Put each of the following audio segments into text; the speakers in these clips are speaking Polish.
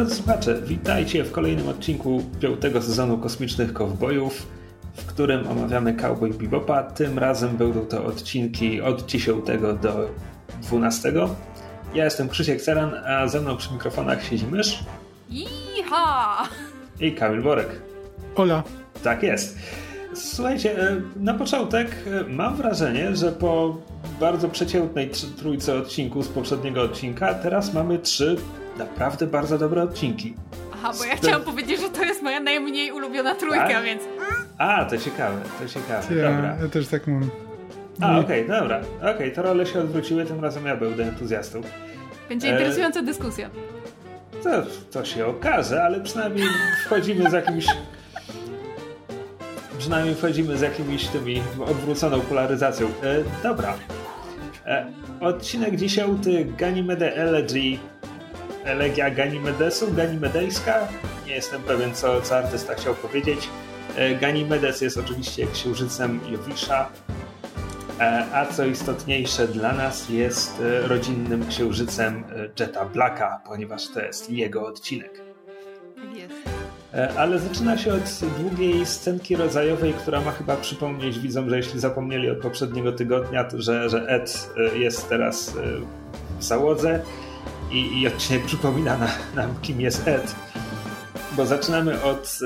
Drodzy słuchacze, witajcie w kolejnym odcinku piątego sezonu Kosmicznych Kowbojów, w którym omawiamy Cowboy Bebopa. Tym razem będą to odcinki od 10 do 12. Ja jestem Krzysiek Ceran, a ze mną przy mikrofonach siedzi mysz. Iha! I Kamil Borek. Ola. Tak jest. Słuchajcie, e, na początek e, mam wrażenie, że po bardzo przeciętnej trójce odcinków z poprzedniego odcinka teraz mamy trzy naprawdę bardzo dobre odcinki. Aha, bo ja chciałam powiedzieć, że to jest moja najmniej ulubiona trójka, tak? więc... A, to ciekawe, to ciekawe. Ja, dobra. ja też tak mam. A, okej, okay, dobra. Okej, okay, to role się odwróciły, tym razem ja będę entuzjastą. Będzie interesująca e... dyskusja. To, to się okaże, ale przynajmniej wchodzimy z jakimś przynajmniej wchodzimy z jakimiś tymi odwróconą polaryzacją. E, dobra. E, odcinek dziesiąty Ganymede Elegy. Elegia Ganymedesu, Ganymedejska. Nie jestem pewien, co, co artysta chciał powiedzieć. E, Ganymedes jest oczywiście księżycem Jowisza, e, a co istotniejsze dla nas jest e, rodzinnym księżycem Jetta Blacka, ponieważ to jest jego odcinek. E, ale zaczyna się od długiej scenki rodzajowej, która ma chyba przypomnieć widzom, że jeśli zapomnieli od poprzedniego tygodnia, to że, że Ed jest teraz w załodze i, i odcinek przypomina nam, kim jest Ed. Bo zaczynamy od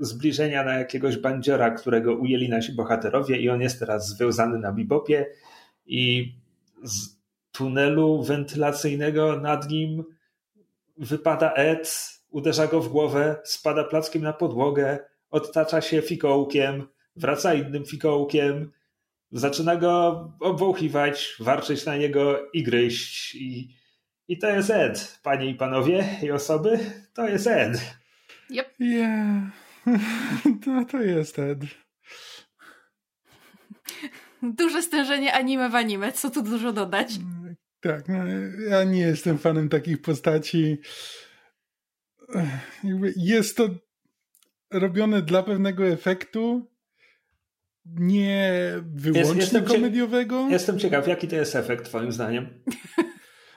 zbliżenia na jakiegoś bandziora, którego ujęli nasi bohaterowie i on jest teraz związany na bibopie i z tunelu wentylacyjnego nad nim wypada Ed uderza go w głowę, spada plackiem na podłogę, odtacza się fikołkiem, wraca innym fikołkiem, zaczyna go obwąchiwać, warczyć na niego i gryźć. I, i to jest Ed, panie i panowie i osoby, to jest Ed. Yep. Yeah. to, to jest Ed. Duże stężenie anime w anime, co tu dużo dodać? Tak, no, ja nie jestem fanem takich postaci jest to robione dla pewnego efektu, nie wyłącznie jest, jestem komediowego. jestem ciekaw, jaki to jest efekt, Twoim zdaniem?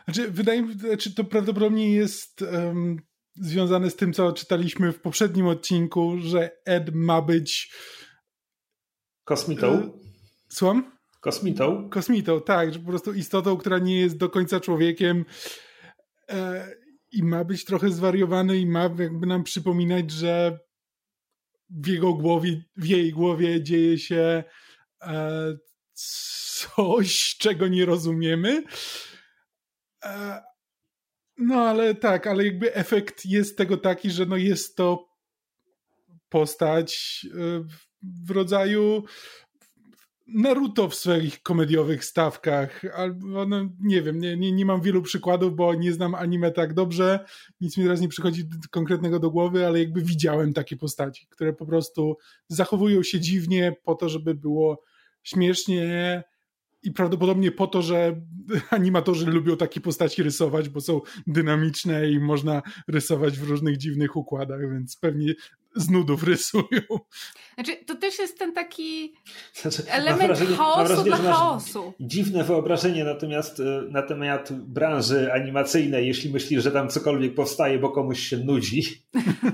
Znaczy, wydaje mi się, znaczy to prawdopodobnie jest um, związane z tym, co czytaliśmy w poprzednim odcinku, że Ed ma być. Kosmitą? E, słucham? Kosmitą? Kosmitą, tak, że po prostu istotą, która nie jest do końca człowiekiem. E, i ma być trochę zwariowany i ma jakby nam przypominać, że w jego głowie, w jej głowie dzieje się e, coś, czego nie rozumiemy. E, no ale tak, ale jakby efekt jest tego taki, że no jest to postać e, w rodzaju Naruto w swoich komediowych stawkach, albo no, nie wiem, nie, nie, nie mam wielu przykładów, bo nie znam anime tak dobrze, nic mi teraz nie przychodzi konkretnego do głowy, ale jakby widziałem takie postaci, które po prostu zachowują się dziwnie po to, żeby było śmiesznie, i prawdopodobnie po to, że animatorzy lubią takie postaci rysować, bo są dynamiczne i można rysować w różnych dziwnych układach, więc pewnie z nudów rysują. Znaczy, to też jest ten taki znaczy, element wrażenie, chaosu wrażenie, dla chaosu. Dziwne wyobrażenie natomiast e, na temat branży animacyjnej, jeśli myślisz, że tam cokolwiek powstaje, bo komuś się nudzi.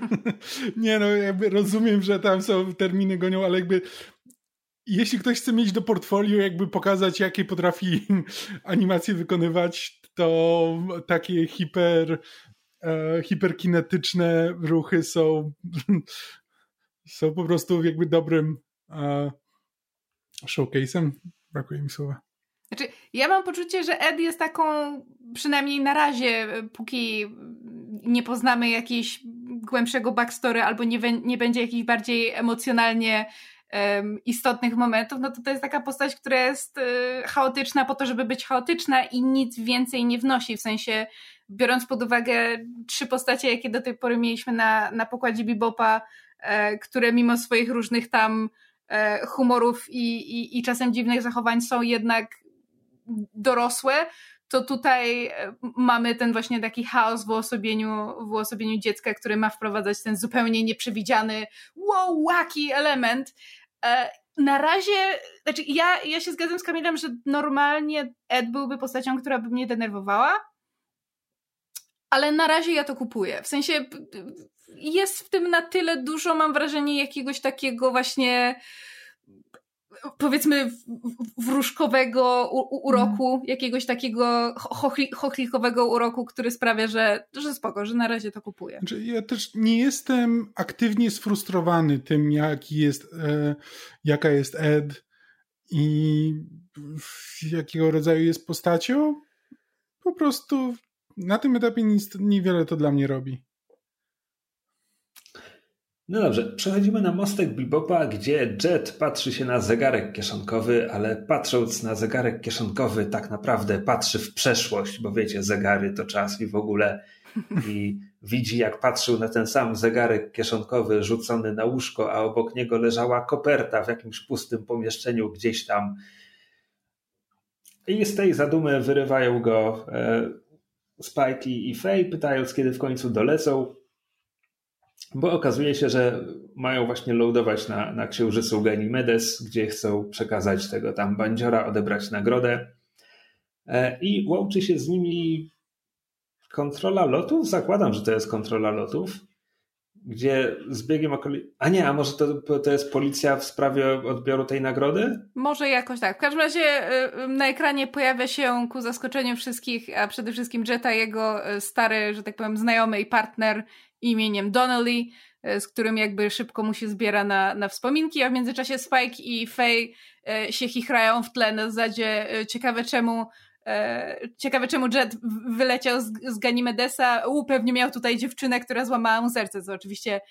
Nie no, jakby rozumiem, że tam są terminy gonią, ale jakby jeśli ktoś chce mieć do portfolio, jakby pokazać, jakie potrafi animacje wykonywać, to takie hiper, e, hiperkinetyczne ruchy są, są po prostu jakby dobrym e, showcase'em. Brakuje mi słowa. Znaczy, ja mam poczucie, że Ed jest taką, przynajmniej na razie, póki nie poznamy jakiegoś głębszego backstory albo nie, nie będzie jakiś bardziej emocjonalnie istotnych momentów, no to to jest taka postać, która jest y, chaotyczna po to, żeby być chaotyczna i nic więcej nie wnosi, w sensie biorąc pod uwagę trzy postacie, jakie do tej pory mieliśmy na, na pokładzie Bebopa, e, które mimo swoich różnych tam e, humorów i, i, i czasem dziwnych zachowań są jednak dorosłe, to tutaj e, mamy ten właśnie taki chaos w uosobieniu, w uosobieniu dziecka, który ma wprowadzać ten zupełnie nieprzewidziany, wow, wacky element. E, na razie, znaczy ja, ja się zgadzam z Kamilem, że normalnie Ed byłby postacią, która by mnie denerwowała, ale na razie ja to kupuję. W sensie jest w tym na tyle dużo, mam wrażenie, jakiegoś takiego właśnie powiedzmy wróżkowego uroku, mm. jakiegoś takiego chochli, chochlikowego uroku, który sprawia, że, że spoko, że na razie to kupuję. Znaczy, ja też nie jestem aktywnie sfrustrowany tym, jaki jest, e, jaka jest Ed i jakiego rodzaju jest postacią. Po prostu na tym etapie nic, niewiele to dla mnie robi. No dobrze, przechodzimy na mostek Bebopa, gdzie Jet patrzy się na zegarek kieszonkowy, ale patrząc na zegarek kieszonkowy tak naprawdę patrzy w przeszłość, bo wiecie, zegary to czas i w ogóle i widzi jak patrzył na ten sam zegarek kieszonkowy rzucony na łóżko, a obok niego leżała koperta w jakimś pustym pomieszczeniu gdzieś tam. I z tej zadumy wyrywają go e, Spike i Faye, pytając kiedy w końcu dolecą. Bo okazuje się, że mają właśnie loadować na, na księżycu Ganymedes, gdzie chcą przekazać tego tam bandziora, odebrać nagrodę. E, I łączy się z nimi kontrola lotów? Zakładam, że to jest kontrola lotów, gdzie z biegiem okolicy. A nie, a może to, to jest policja w sprawie odbioru tej nagrody? Może jakoś tak. W każdym razie y, na ekranie pojawia się ku zaskoczeniu wszystkich, a przede wszystkim Jetta, jego y, stary, że tak powiem, znajomy i partner imieniem Donnelly, e, z którym jakby szybko mu się zbiera na, na wspominki, a w międzyczasie Spike i Faye e, się chichrają w tle na zasadzie e, ciekawe czemu ciekawe czemu Jet wyleciał z, z Ganimedesa, u, pewnie miał tutaj dziewczynę, która złamała mu serce, co oczywiście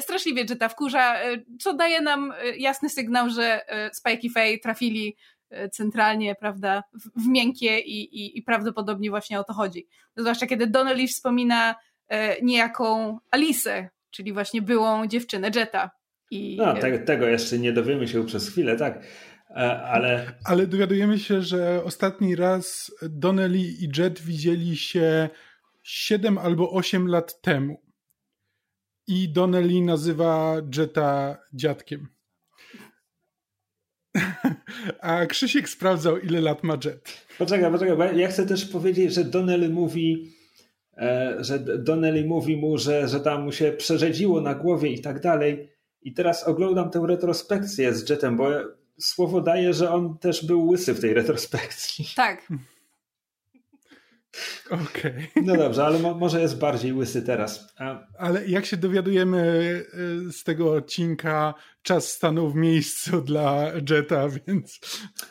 straszliwie Jetta wkurza, co daje nam jasny sygnał, że Spike i Faye trafili centralnie, prawda, w, w miękkie i, i, i prawdopodobnie właśnie o to chodzi. Zwłaszcza kiedy Donnelly wspomina niejaką Alisę, czyli właśnie byłą dziewczynę Jetta. I... No, te, tego jeszcze nie dowiemy się przez chwilę, tak. E, ale... Ale dowiadujemy się, że ostatni raz Donnelly i Jet widzieli się 7 albo 8 lat temu. I Donnelly nazywa Jetta dziadkiem. A Krzysiek sprawdzał, ile lat ma Jet. Poczekaj, poczekaj, bo ja chcę też powiedzieć, że Donnelly mówi E, że Donnelly mówi mu, że, że tam mu się przerzedziło na głowie i tak dalej. I teraz oglądam tę retrospekcję z Jetem, bo słowo daje, że on też był łysy w tej retrospekcji. Tak. Okej. Okay. No dobrze, ale mo może jest bardziej łysy teraz. A... Ale jak się dowiadujemy e, z tego odcinka, czas stanął w miejscu dla Jetta, więc.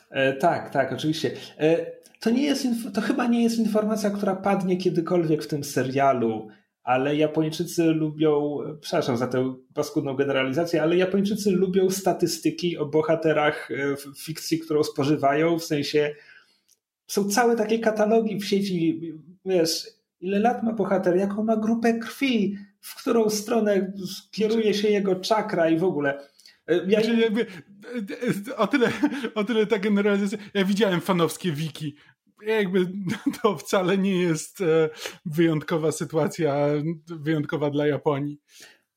E, tak, tak, oczywiście. E, to, nie jest, to chyba nie jest informacja, która padnie kiedykolwiek w tym serialu, ale Japończycy lubią, przepraszam za tę paskudną generalizację, ale Japończycy lubią statystyki o bohaterach e, fikcji, którą spożywają, w sensie są całe takie katalogi w sieci, wiesz, ile lat ma bohater, jaką ma grupę krwi, w którą stronę kieruje się jego czakra i w ogóle. E, ja znaczy, jakby, e, o, tyle, o tyle ta generalizacja. Ja widziałem fanowskie wiki. Jakby to wcale nie jest e, wyjątkowa sytuacja, wyjątkowa dla Japonii.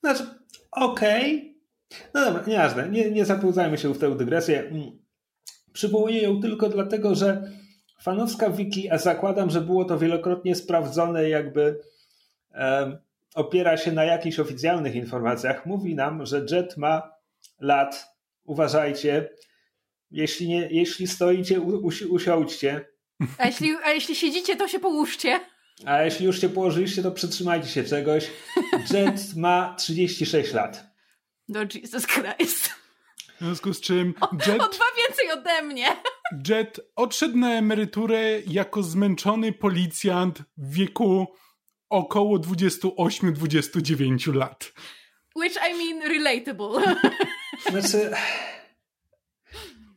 Znaczy, okej. Okay. No dobra, nieważne. Nie, nie zapełzajmy się w tę dygresję. Mm. Przywołuję ją tylko dlatego, że fanowska wiki, a zakładam, że było to wielokrotnie sprawdzone, jakby opiera się na jakichś oficjalnych informacjach, mówi nam, że Jet ma lat, uważajcie, jeśli, nie, jeśli stoicie, usi, usiądźcie. A jeśli, a jeśli siedzicie, to się połóżcie. A jeśli już się położyliście, to przytrzymajcie się czegoś. Jet ma 36 lat. No Jesus Christ. W związku z czym Jet... O, o dwa więcej ode mnie. Jet odszedł na emeryturę jako zmęczony policjant w wieku około 28-29 lat. Which I mean relatable. Znaczy...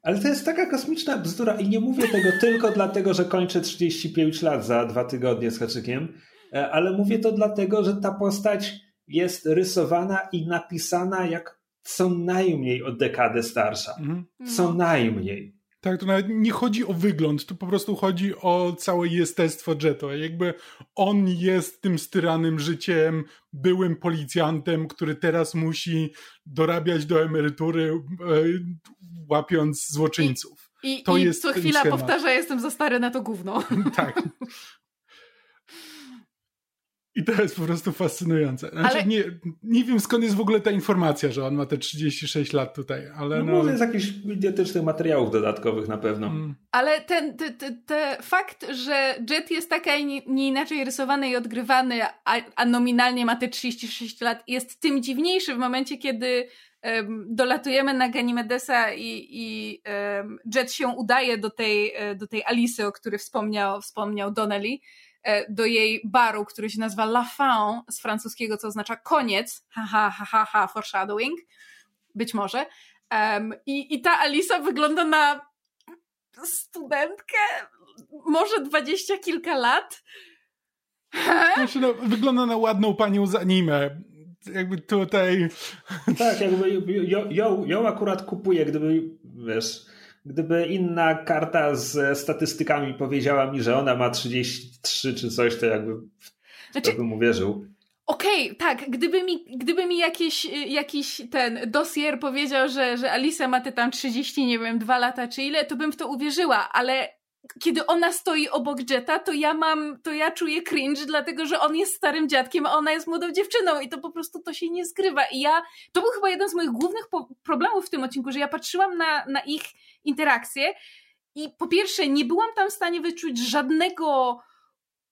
Ale to jest taka kosmiczna bzdura i nie mówię tego tylko dlatego, że kończę 35 lat za dwa tygodnie z haczykiem, e, ale mówię to dlatego, że ta postać jest rysowana i napisana jak co najmniej o dekadę starsza. Mhm. Co najmniej. Tak, to nawet nie chodzi o wygląd, tu po prostu chodzi o całe jestestwo Jeto. Jakby on jest tym styranym życiem, byłym policjantem, który teraz musi dorabiać do emerytury, e, łapiąc złoczyńców. I, to i jest co chwila powtarza, jestem za stary na to gówno. tak. I to jest po prostu fascynujące. Znaczy, ale... nie, nie wiem skąd jest w ogóle ta informacja, że on ma te 36 lat tutaj, ale no... no... Może jest jakichś idiotycznych materiałów dodatkowych na pewno. Mm. Ale ten, te, te, te fakt, że Jet jest tak, a nie inaczej rysowany i odgrywany, a, a nominalnie ma te 36 lat, jest tym dziwniejszy w momencie, kiedy um, dolatujemy na Ganimedesa i, i um, Jet się udaje do tej, e, do tej Alicy, o której wspomniał, wspomniał Donnelly, do jej baru, który się nazywa La Fin z francuskiego, co oznacza koniec, ha, ha, ha, ha, ha foreshadowing, być może. Um, i, I ta Alisa wygląda na studentkę, może dwadzieścia kilka lat. Znaczy, no, wygląda na ładną panią z anime. Jakby tutaj... Tak, jakby ją, ją, ją akurat kupuje, gdyby, wiesz Gdyby inna karta z statystykami powiedziała mi, że ona ma 33 czy coś, to jakby znaczy, to bym uwierzył. Okej, okay, tak, gdyby mi, gdyby mi jakiś, jakiś ten dosier powiedział, że, że Alisa ma te tam 30, nie wiem, dwa lata czy ile, to bym w to uwierzyła, ale kiedy ona stoi obok Jetta, to ja mam, to ja czuję cringe, dlatego że on jest starym dziadkiem, a ona jest młodą dziewczyną i to po prostu to się nie zgrywa. I ja, to był chyba jeden z moich głównych problemów w tym odcinku, że ja patrzyłam na, na ich interakcje i po pierwsze nie byłam tam w stanie wyczuć żadnego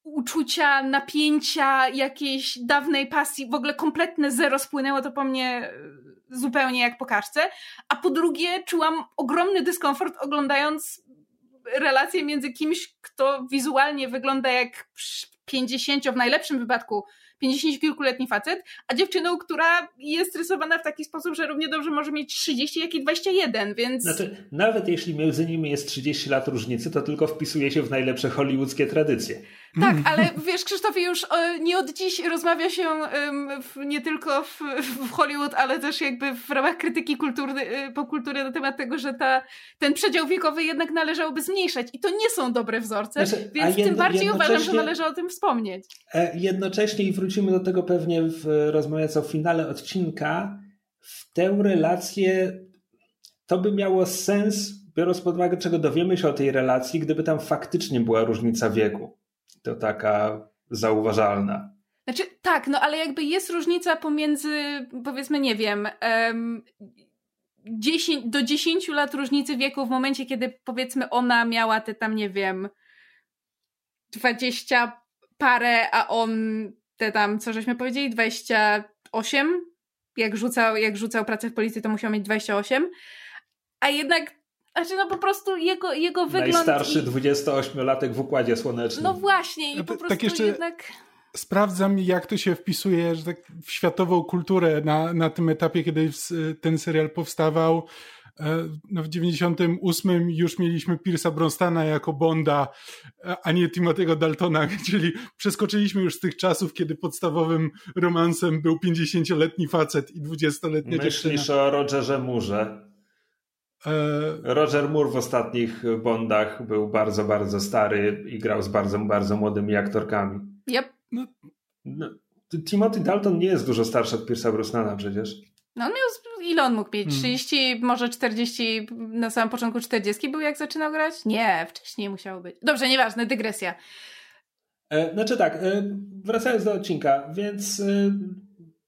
uczucia, napięcia, jakiejś dawnej pasji, w ogóle kompletne zero spłynęło to po mnie e, zupełnie jak po kaczce, a po drugie czułam ogromny dyskomfort oglądając relację między kimś, kto wizualnie wygląda jak 50, w najlepszym wypadku 50 kilkuletni facet, a dziewczyną, która jest rysowana w taki sposób, że równie dobrze może mieć 30, jak i 21, więc... Znaczy, nawet jeśli między nimi jest 30 lat różnicy, to tylko wpisuje się w najlepsze hollywoodzkie tradycje. Tak, ale wiesz, Krzysztofie, już e, nie od dziś rozmawia się nie tylko w, w, Hollywood, ale też jakby w ramach krytyki kultury, e, popkultury na temat tego, że ta, ten przedział wiekowy jednak należałoby zmniejszać. I to nie są dobre wzorce, znaczy, więc jedno, tym bardziej uważam, że należy o tym wspomnieć. E, jednocześnie, i wrócimy do tego pewnie w rozmawiając o finale odcinka, w tę relację to by miało sens, biorąc pod uwagę, czego dowiemy się o tej relacji, gdyby tam faktycznie była różnica wieku to taka zauważalna. Znaczy, tak, no ale jakby jest różnica pomiędzy, powiedzmy, nie wiem, um, 10, do 10 lat różnicy wieku w momencie, kiedy powiedzmy ona miała te tam, nie wiem, 20 parę, a on te tam, co żeśmy powiedzieli, 28. Jak rzucał, jak rzucał pracę w policji, to musiał mieć 28. A jednak znaczy, no po prostu jego, jego wygląd... Najstarszy i... 28-latek w Układzie Słonecznym. No właśnie i po prostu tak jeszcze... jednak sprawdzam, jak to się wpisuje że tak w światową kulturę na, na tym etapie, kiedy ten serial powstawał. E, no w 98 już mieliśmy Pierce'a Bronstana jako Bonda, a nie Timothy'ego Daltona, czyli przeskoczyliśmy już z tych czasów, kiedy podstawowym romansem był 50-letni facet i 20-letnia dziewczyna. Myślisz o Rogerze Murze? E, Roger Moore w ostatnich Bondach był bardzo, bardzo stary i grał z bardzo, bardzo młodymi aktorkami. Yep. No, no, Timothy Dalton nie jest dużo starszy od Pierce'a Brosnana przecież. No on miał, ile on mógł mieć? 30, hmm. może 40, na samym początku 40 był jak zaczynał grać? Nie, wcześniej musiało być. Dobrze, nieważne, dygresja. E, znaczy tak, e, wracając do odcinka, więc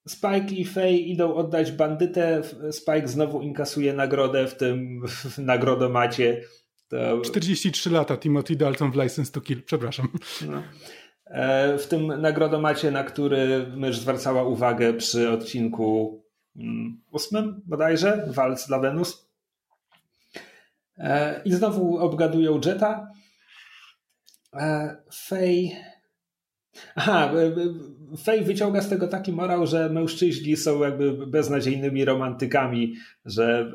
Spike i Faye idą oddać bandytę. Spike znowu inkasuje nagrodę w tym w nagrodomacie. To... 43 lata Timothy Dalton w License to Kill, przepraszam. No. E, w tym nagrodomacie, na który mysz zwracała uwagę przy odcinku mm, ósmym bodajże, Walc dla Venus. E, I znowu obgadują Jetta. E, Faye Aha, Fej wyciąga z tego taki morał, że mężczyźni są jakby beznadziejnymi romantykami, że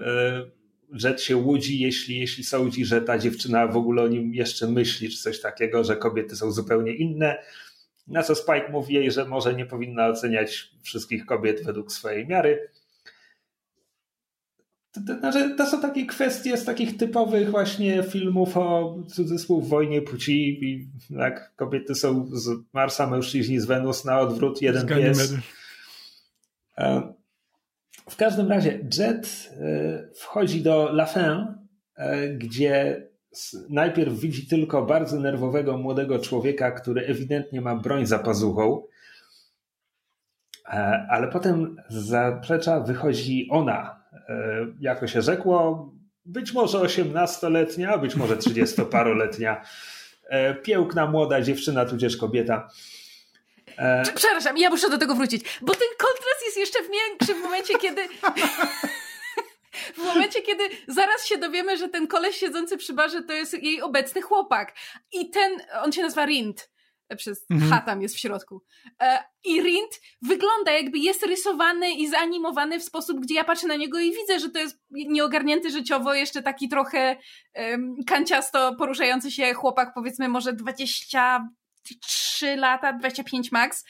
Jet się łudzi, jeśli, jeśli sądzi, że ta dziewczyna w ogóle o nim jeszcze myśli, czy coś takiego, że kobiety są zupełnie inne. Na co Spike mówi jej, że może nie powinna oceniać wszystkich kobiet według swojej miary. Znaczy, to są takie kwestie z takich typowych właśnie filmów o cudzysłów wojnie płci i tak, kobiety są z Marsa, mężczyźni z Wenus na odwrót, jeden pies. E, w każdym razie Jet e, wchodzi do La Fin, e, gdzie najpierw widzi tylko bardzo nerwowego młodego człowieka, który ewidentnie ma broń za pazuchą ale potem z zaplecza wychodzi ona. E, jako się rzekło, być może osiemnastoletnia, być może trzydziestoparoletnia, e, piękna młoda dziewczyna, tudzież kobieta. Przepraszam, ja muszę do tego wrócić, bo ten kontrast jest jeszcze większy w momencie, kiedy... w momencie, kiedy zaraz się dowiemy, że ten koleś siedzący przy barze to jest jej obecny chłopak. I ten, on się nazywa Rind przez mhm. H tam jest w środku. E, I Rind wygląda jakby jest rysowany i zanimowany w sposób, gdzie ja patrzę na niego i widzę, że to jest nieogarnięty życiowo, jeszcze taki trochę um, kanciasto poruszający się chłopak, powiedzmy może 23 lata, 25 max.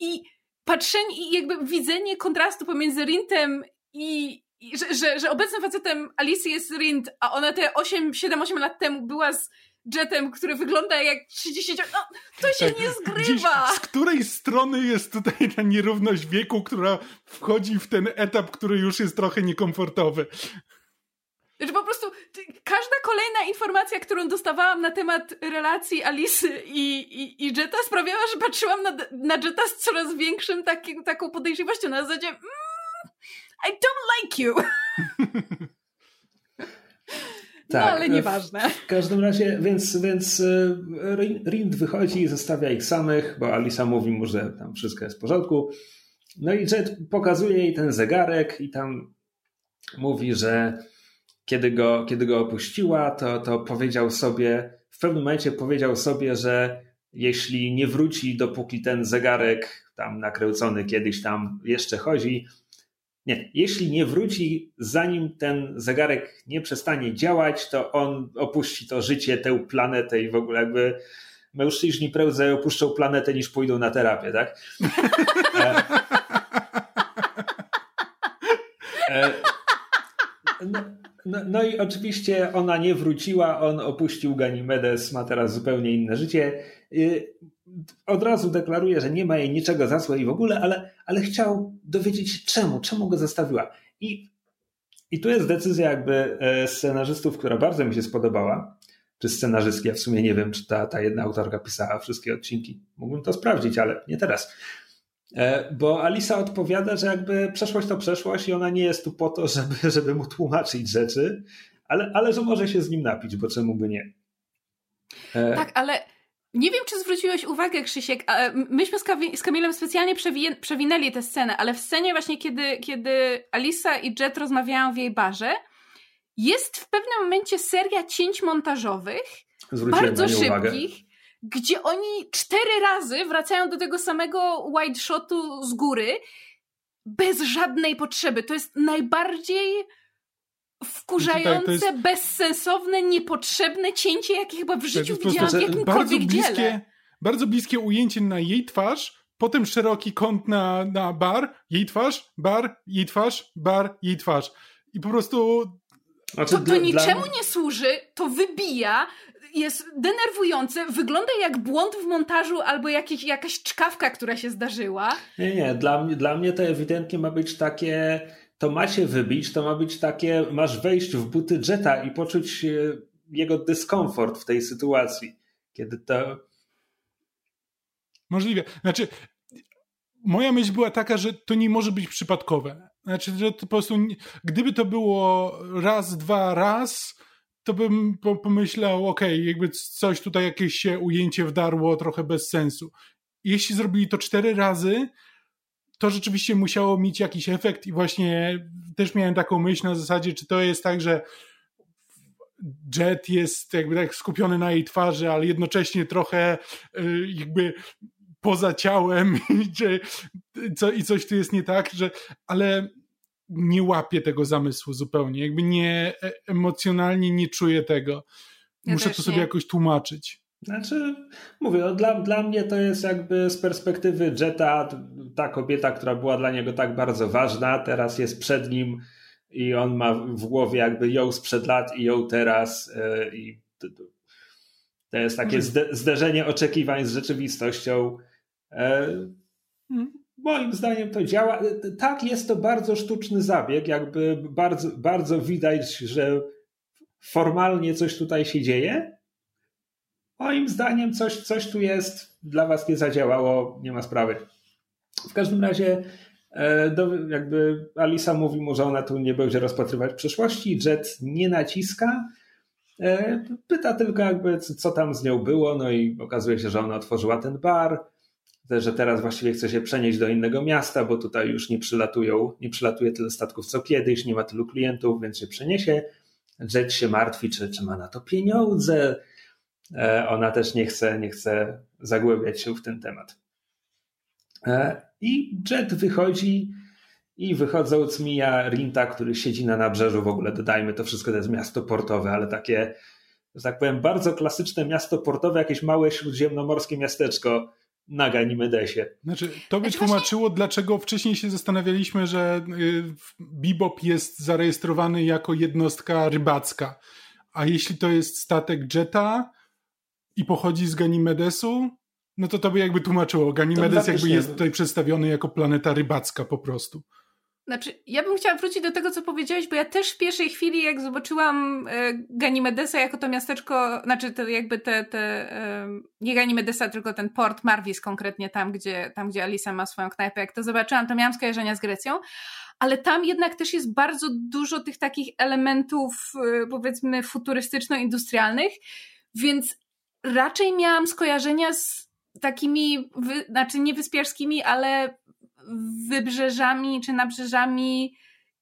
I patrzenie i jakby widzenie kontrastu pomiędzy Rintem i, i że, że, że obecnym facetem Alicji jest Rind, a ona te 8, 7-8 lat temu była z jetem, który wygląda jak 30. No, to się tak, nie zgrywa! z której strony jest tutaj ta nierówność wieku, która wchodzi w ten etap, który już jest trochę niekomfortowy? Znaczy po prostu każda kolejna informacja, którą dostawałam na temat relacji Alicy i, i, i Jetta sprawiała, że patrzyłam na, na Jetta z coraz większym takim, taką podejrzliwością na zasadzie mm, I don't like you. Tak, no ale nieważne. W każdym razie, więc, więc e, Rind wychodzi i zostawia ich samych, bo Alisa mówi mu, że tam wszystko jest w porządku. No i Jet pokazuje jej ten zegarek i tam mówi, że kiedy go, kiedy go opuściła, to, to powiedział sobie, w pewnym momencie powiedział sobie, że jeśli nie wróci, dopóki ten zegarek tam nakręcony kiedyś tam jeszcze chodzi, nie, jeśli nie wróci, zanim ten zegarek nie przestanie działać, to on opuści to życie, tę planetę i w ogóle jakby mężczyźni prędzej opuszczą planetę niż pójdą na terapię, tak? E, e, no, no, no, i oczywiście ona nie wróciła, on opuścił Ganimedes, ma teraz zupełnie inne życie. Od razu deklaruje, że nie ma jej niczego za złe i w ogóle, ale, ale chciał dowiedzieć się czemu, czemu go zostawiła. I, I tu jest decyzja jakby e, scenarzystów, która bardzo mi się spodobała. Czy scenarzystki, ja w sumie nie wiem, czy ta, ta jedna autorka pisała wszystkie odcinki. Mógłbym to sprawdzić, ale nie teraz. E, bo Alisa odpowiada, że jakby przeszłość to przeszłość i ona nie jest tu po to, żeby, żeby mu tłumaczyć rzeczy, ale, ale że może się z nim napić, bo czemu by nie. E, tak, ale nie wiem, czy zwróciłeś uwagę, Krzysiek, myśmy z Kamilem specjalnie przewinęli tę scenę, ale w scenie właśnie, kiedy, kiedy Alisa i Jet rozmawiają w jej barze, jest w pewnym momencie seria cięć montażowych, Zwróciłem bardzo szybkich, uwagę. gdzie oni cztery razy wracają do tego samego wide shotu z góry, bez żadnej potrzeby. To jest najbardziej wkurzające, jest... bezsensowne, niepotrzebne cięcie, jakie chyba w życiu widziałam w jakimkolwiek bardzo bliskie, dziele. Bardzo bliskie ujęcie na jej twarz, potem szeroki kąt na, na bar, jej twarz, bar, jej twarz, bar, jej twarz. I po prostu... Znaczy, to, to niczemu dla... nie służy, to wybija, jest denerwujące, wygląda jak błąd w montażu albo jakieś, jakaś czkawka, która się zdarzyła. Nie, nie, dla mnie, dla mnie to ewidentnie ma być takie to ma się wybić, to ma być takie, masz wejść w buty Jetta i poczuć jego dyskomfort w tej sytuacji, kiedy to... Możliwe. Znaczy, moja myśl była taka, że to nie może być przypadkowe. Znaczy, że to po prostu, gdyby to było raz, dwa, raz, to bym pomyślał, okay, jakby coś tutaj, jakieś się ujęcie wdarło trochę bez sensu. Jeśli zrobili to cztery razy, to rzeczywiście musiało mieć jakiś efekt i właśnie też miałem taką myśl na zasadzie, czy to jest tak, że Jet jest jakby tak skupiony na jej twarzy, ale jednocześnie trochę y, jakby poza ciałem i, co, i coś tu jest nie tak, że ale nie łapię tego zamysłu zupełnie, jakby nie e, emocjonalnie nie czuję tego. Muszę to sobie nie. jakoś tłumaczyć. Znaczy, mówię, no dla, dla mnie to jest jakby z perspektywy Jetta ta kobieta, która była dla niego tak bardzo ważna, teraz jest przed nim i on ma w głowie jakby ją sprzed lat i ją teraz e, i to jest takie zderzenie oczekiwań z rzeczywistością. E, hmm. Moim zdaniem to działa. Tak, jest to bardzo sztuczny zabieg, jakby bardzo, bardzo widać, że formalnie coś tutaj się dzieje, Moim zdaniem coś, coś tu jest, dla was nie zadziałało, nie ma sprawy. W każdym razie e, do, jakby Alisa mówi mu, że ona tu nie będzie rozpatrywać przyszłości. Jet nie naciska. E, pyta tylko jakby co tam z nią było, no i okazuje się, że ona otworzyła ten bar, że teraz właściwie chce się przenieść do innego miasta, bo tutaj już nie przylatują, nie przylatuje tyle statków co kiedyś, nie ma tylu klientów, więc się przeniesie. Jet się martwi, czy, czy ma na to pieniądze. E, ona też nie chce, nie chce zagłębiać się w ten temat. E, I Jet wychodzi i wychodząc mija Rinta, który siedzi na nabrzeżu, w ogóle dodajmy, to wszystko to jest miasto portowe, ale takie, że tak powiem, bardzo klasyczne miasto portowe, jakieś małe śródziemnomorskie miasteczko na Ganimedesie. Znaczy, to by znaczy tłumaczyło, właśnie... dlaczego wcześniej się zastanawialiśmy, że y, Bebop jest zarejestrowany jako jednostka rybacka. A jeśli to jest statek Jetta i pochodzi z Ganimedesu, no to to by jakby tłumaczyło. Ganimedes jakby jest tutaj przedstawiony jako planeta rybacka po prostu. Znaczy, ja bym chciała wrócić do tego, co powiedziałeś, bo ja też w pierwszej chwili, jak zobaczyłam e, Ganimedesa jako to miasteczko, znaczy to jakby te, te e, nie Ganimedesa, tylko ten port Marvis konkretnie tam, gdzie, tam, gdzie Alisa ma swoją knajpę, jak to zobaczyłam, to miałam skojarzenia z Grecją, ale tam jednak też jest bardzo dużo tych takich elementów, e, powiedzmy, futurystyczno-industrialnych, więc raczej miałam skojarzenia z takimi, wy, znaczy nie wyspiarskimi, ale wybrzeżami czy nabrzeżami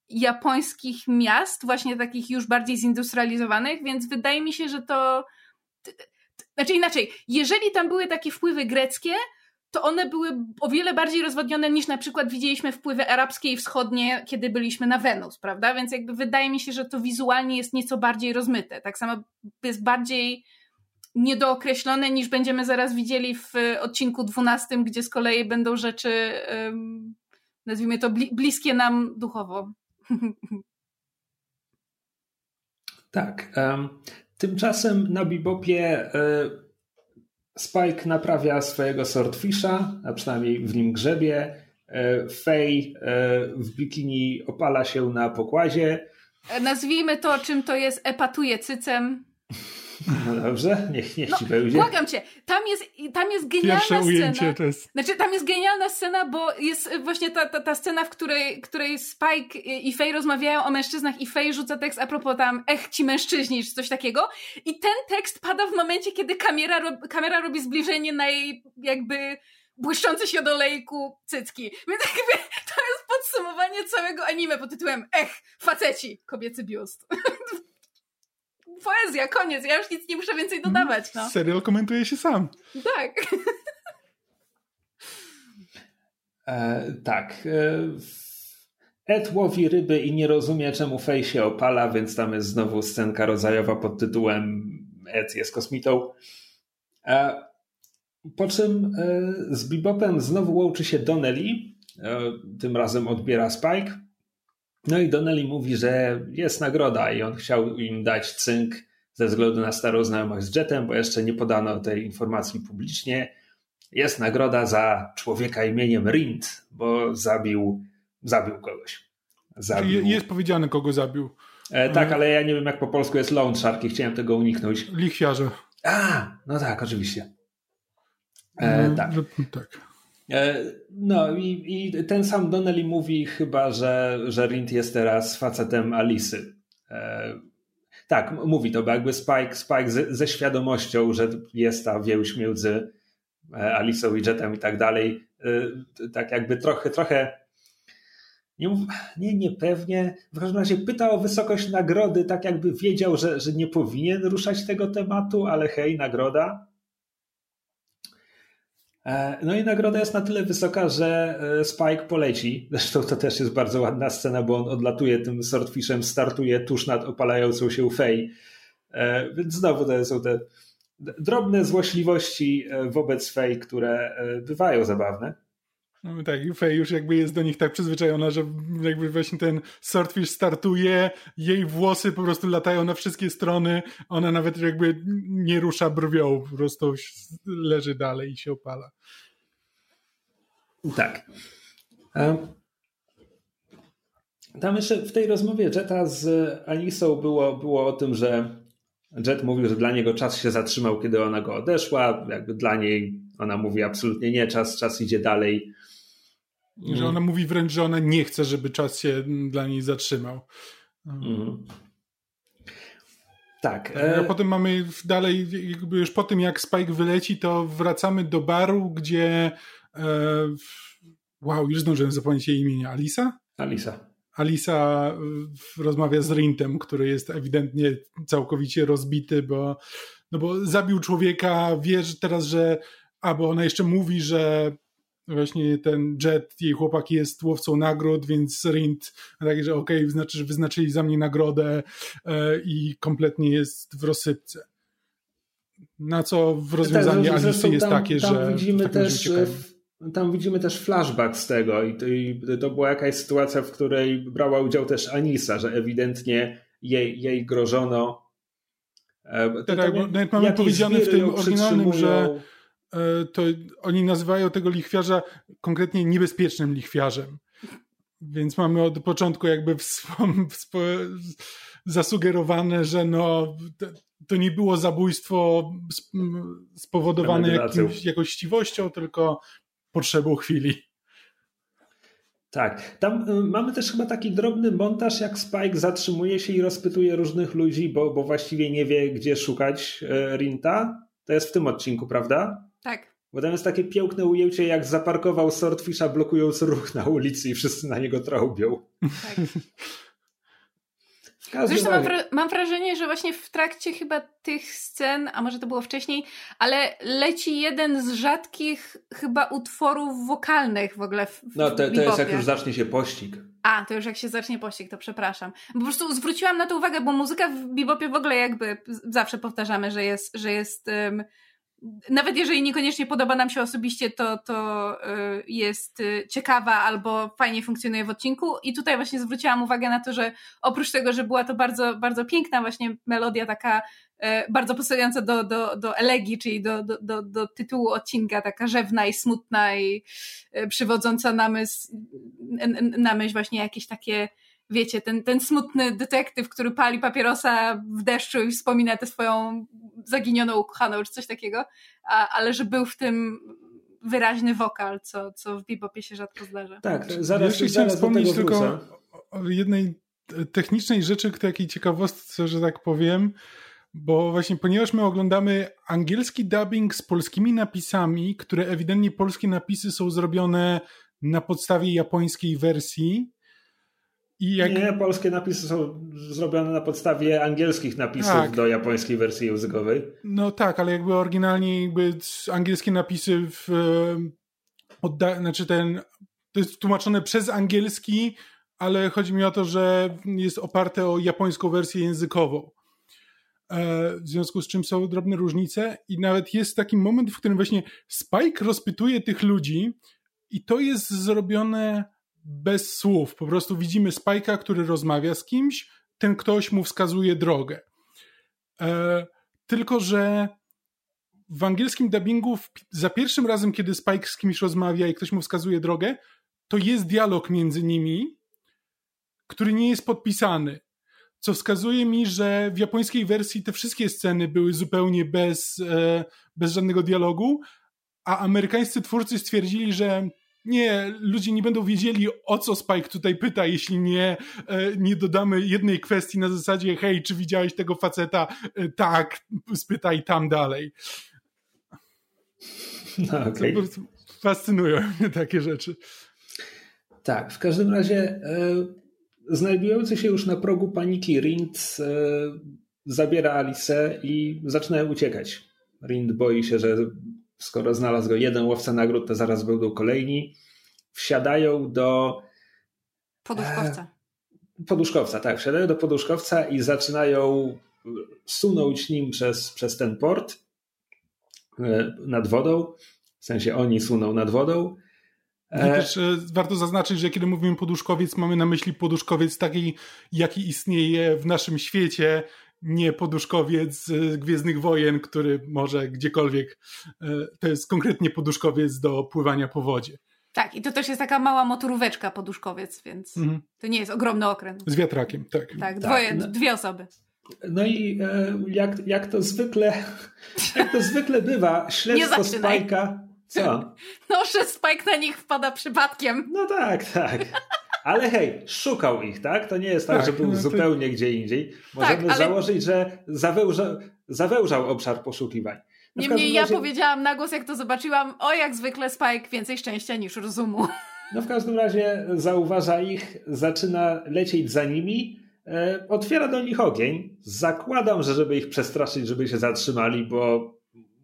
japońskich miast, właśnie takich już bardziej zindustrializowanych, więc wydaje mi się, że to. Znaczy inaczej, jeżeli tam były takie wpływy greckie, to one były o wiele bardziej rozwodnione niż na przykład widzieliśmy wpływy arabskie i wschodnie, kiedy byliśmy na Wenus, prawda? Więc jakby wydaje mi się, że to wizualnie jest nieco bardziej rozmyte. Tak samo jest bardziej niedookreślone niż będziemy zaraz widzieli w odcinku 12, gdzie z kolei będą rzeczy, nazwijmy to, bliskie nam duchowo. Tak. Tymczasem na Bibopie y, Spike naprawia swojego swordfisha, a przynajmniej w nim grzebie. Faye y, w bikini opala się na pokładzie. Nazwijmy to, czym to jest, epatuje cycem. No dobrze, niech, niech no, ci będzie. Błagam cię, tam jest, tam jest genialna Pierwsze ujęcie scena. to jest... Znaczy, tam jest genialna scena, bo jest właśnie ta, ta, ta scena, w której, której Spike i Faye rozmawiają o mężczyznach i Faye rzuca tekst a propos tam, ech, ci mężczyźni, czy coś takiego. I ten tekst pada w momencie, kiedy kamera, kamera robi zbliżenie na jej jakby błyszczący się do lejku cycki. Więc jakby to jest podsumowanie całego anime pod tytułem Ech, faceci, kobiecy biust. poezja, koniec. Ja już nic nie muszę więcej dodawać. No. Serial komentuje się sam. Tak. E, tak. E, Ed łowi ryby i nie rozumie, czemu Fej się opala, więc tam jest znowu scenka rodzajowa pod tytułem Ed jest kosmitą. E, po czym e, z Bebopem znowu łączy się Donnelly. E, tym razem odbiera Spike no i Donnelly mówi, że jest nagroda i on chciał im dać cynk ze względu na starą znajomość z Jetem, bo jeszcze nie podano tej informacji publicznie. Jest nagroda za człowieka imieniem Rind, bo zabił, zabił kogoś. Zabił... Jest powiedziane, kogo zabił. E, tak, ale ja nie wiem, jak po polsku jest loan shark i chciałem tego uniknąć. Lichwiarze. A, no tak, oczywiście. E, no, tak. tak. E, no i, i, ten sam Donnelly mówi chyba, że, że Rind jest teraz facetem Alisy. E, tak, mówi to, bo jakby Spike, Spike ze, ze świadomością, że jest ta więź między e, Alisą i Jetem i tak dalej, tak jakby trochę, trochę nie, nie, niepewnie. W każdym razie pyta o wysokość nagrody, tak jakby wiedział, że, że nie powinien ruszać tego tematu, ale hej, nagroda. E, no i nagroda jest na tyle wysoka, że e, Spike poleci. Zresztą to też jest bardzo ładna scena, bo on odlatuje tym swordfishem, startuje tuż nad opalającą się Fej. E, więc znowu to są te drobne złośliwości wobec Fej, które bywają zabawne. No tak, Fej już jakby jest do nich tak przyzwyczajona, że jakby właśnie ten Swordfish startuje, jej włosy po prostu latają na wszystkie strony, ona nawet jakby nie rusza brwią, po prostu leży dalej i się opala. Tak. Tam jeszcze w tej rozmowie Jetta z Anisą było, było o tym, że Jet mówił, że dla niego czas się zatrzymał, kiedy ona go odeszła. Jakby dla niej ona mówi absolutnie nie, czas, czas idzie dalej. Mm. Że ona mówi wręcz, że ona nie chce, żeby czas się dla niej zatrzymał. Mm. Tak. A e, potem mamy dalej, jakby już po tym jak Spike wyleci, to wracamy do baru, gdzie e, wow, już zdążyłem zapomnieć jej imienia. Alisa? Alisa. Alisa rozmawia z Rintem, który jest ewidentnie całkowicie rozbity, bo, no bo zabił człowieka, wie że teraz, że a, bo ona jeszcze mówi, że właśnie ten Jet, jej chłopak jest łowcą nagród, więc Rint tak, że okej, okay, znaczy, że wyznaczyli za mnie nagrodę e, i kompletnie jest w rozsypce. Na co w rozwiązanie tak, jest tam, takie, tam że widzimy też tam widzimy też flashback z tego i to, i to, była jakaś sytuacja, w której brała udział też Anisa, że ewidentnie jej, jej grożono. E, tak, tak, bo jak mamy powiedziane w tym oryginalnym, że e, to oni nazywają tego lichwiarza konkretnie niebezpiecznym lichwiarzem. Więc mamy od początku jakby zasugerowane, że no, to nie było zabójstwo spowodowane jakimś, jakąś chciwością, tylko potrzebą chwili. Tak. Tam y, mamy też chyba taki drobny montaż, jak Spike zatrzymuje się i rozpytuje różnych ludzi, bo, bo właściwie nie wie, gdzie szukać y, Rinta. To jest w tym odcinku, prawda? Tak. Bo tam jest takie piękne ujęcie, jak zaparkował Swordfisha blokując ruch na ulicy i wszyscy na niego trąbią. Tak. Zresztą mam, mam, wrażenie, że właśnie w trakcie chyba tych scen, a może to było wcześniej, ale leci jeden z rzadkich chyba utworów wokalnych w ogóle w, w No to, to jest jak już zacznie się pościg. A, to już jak się zacznie pościg, to przepraszam. Po prostu zwróciłam na to uwagę, bo muzyka w bebopie w ogóle jakby zawsze powtarzamy, że jest, że jest um, nawet jeżeli niekoniecznie podoba nam się osobiście, to, to y, jest y, ciekawa albo fajnie funkcjonuje w odcinku. I tutaj właśnie zwróciłam uwagę na to, że oprócz tego, że była to bardzo, bardzo piękna właśnie melodia, taka y, bardzo pasująca do, do, do elegii, czyli do, do, do, do tytułu odcinka, taka rzewna i smutna i przywodząca na myśl, na myśl właśnie jakieś takie wiecie, ten, ten smutny detektyw, który pali papierosa w deszczu i wspomina tę swoją zaginioną ukochaną, czy coś takiego, a, ale że był w tym wyraźny wokal, co, co w bebopie się rzadko zdarza. Tak, zaraz, Jeszcze chciałem wspomnieć tylko o jednej technicznej rzeczy, takiej ciekawostce, że tak powiem, bo właśnie ponieważ my oglądamy angielski dubbing z polskimi napisami, które ewidentnie polskie napisy są zrobione na podstawie japońskiej wersji, jak... Nie, polskie napisy są zrobione na podstawie angielskich napisów tak. do japońskiej wersji językowej. No tak, ale jakby oryginalnie jakby angielskie napisy w, odda... znaczy ten to jest tłumaczone przez angielski, ale chodzi mi o to, że jest oparte o japońską wersję językową. E, w związku z czym są drobne różnice i nawet jest taki moment, w którym właśnie Spike rozpytuje tych ludzi i to jest zrobione bez słów. Po prostu widzimy Spajka, który rozmawia z kimś, ten ktoś mu wskazuje drogę. E, tylko, że w angielskim dubbingu za pierwszym razem, kiedy Spike z kimś rozmawia i ktoś mu wskazuje drogę, to jest dialog między nimi, który nie jest podpisany. Co wskazuje mi, że w japońskiej wersji te wszystkie sceny były zupełnie bez, e, bez żadnego dialogu, a amerykańscy twórcy stwierdzili, że nie, ludzie nie będą wiedzieli, o co Spike tutaj pyta, jeśli nie, e, nie dodamy jednej kwestii na zasadzie, hej, czy widziałeś tego faceta? E, tak, spytaj tam dalej. No, okay. Fascynują mnie takie rzeczy. Tak, w każdym razie e, znajdujący się już na progu paniki Rind zabiera Alice i zaczyna uciekać. Rind boi się, że skoro znalazł go jeden łowca nagród, to zaraz będą kolejni. Wsiadają do. Poduszkowca. E, poduszkowca, tak. Wsiadają do poduszkowca i zaczynają sunąć nim przez, przez ten port e, nad wodą. W sensie oni suną nad wodą. E, też e, warto zaznaczyć, że kiedy mówimy poduszkowiec, mamy na myśli poduszkowiec taki, jaki istnieje w naszym świecie, nie poduszkowiec z Gwiezdnych Wojen, który może gdziekolwiek, e, to jest konkretnie poduszkowiec do pływania po wodzie. Tak, i to też jest taka mała motoróweczka poduszkowiec, więc mhm. to nie jest ogromny okręt. Z wiatrakiem, tak. Tak, dwoje, tak, no. dwie osoby. No i e, jak, jak to zwykle jak to zwykle bywa, śledztwo Spajka Co? No, że Spike na nich wpada przypadkiem. No tak, tak. Ale hej, szukał ich, tak? To nie jest tak, Tak, że był no to- zupełnie gdzie indziej. Możemy Tak, ale- założyć, że zawełża, zawełżał obszar poszukiwań. Na Niemniej każdym ja razie- powiedziałam na głos, jak to zobaczyłam, o jak zwykle Spike, więcej szczęścia niż rozumu. No w każdym razie zauważa ich, zaczyna lecieć za nimi, e, otwiera do nich ogień. Zakładam, że żeby ich przestraszyć, żeby się zatrzymali, bo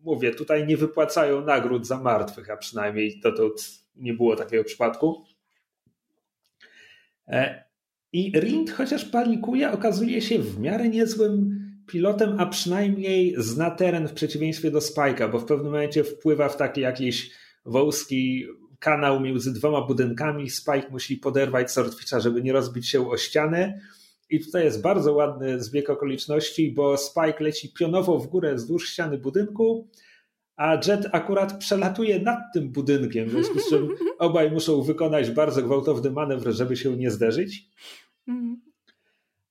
mówię, tutaj nie wypłacają nagród za martwych, a przynajmniej to, to nie było takiego przypadku. E, I Rind, chociaż panikuje, okazuje się w miarę niezłym pilotem, a przynajmniej zna teren w przeciwieństwie do Spike'a, bo w pewnym momencie wpływa w taki jakiś wąski kanał między dwoma budynkami. Spike musi poderwać Swordfisha, żeby nie rozbić się o ścianę. I tutaj jest bardzo ładny zbieg okoliczności, bo Spike leci pionowo w górę wzdłuż ściany budynku, a Jet akurat przelatuje nad tym budynkiem, w związku z czym obaj muszą wykonać bardzo gwałtowny manewr, żeby się nie zderzyć. Mhm.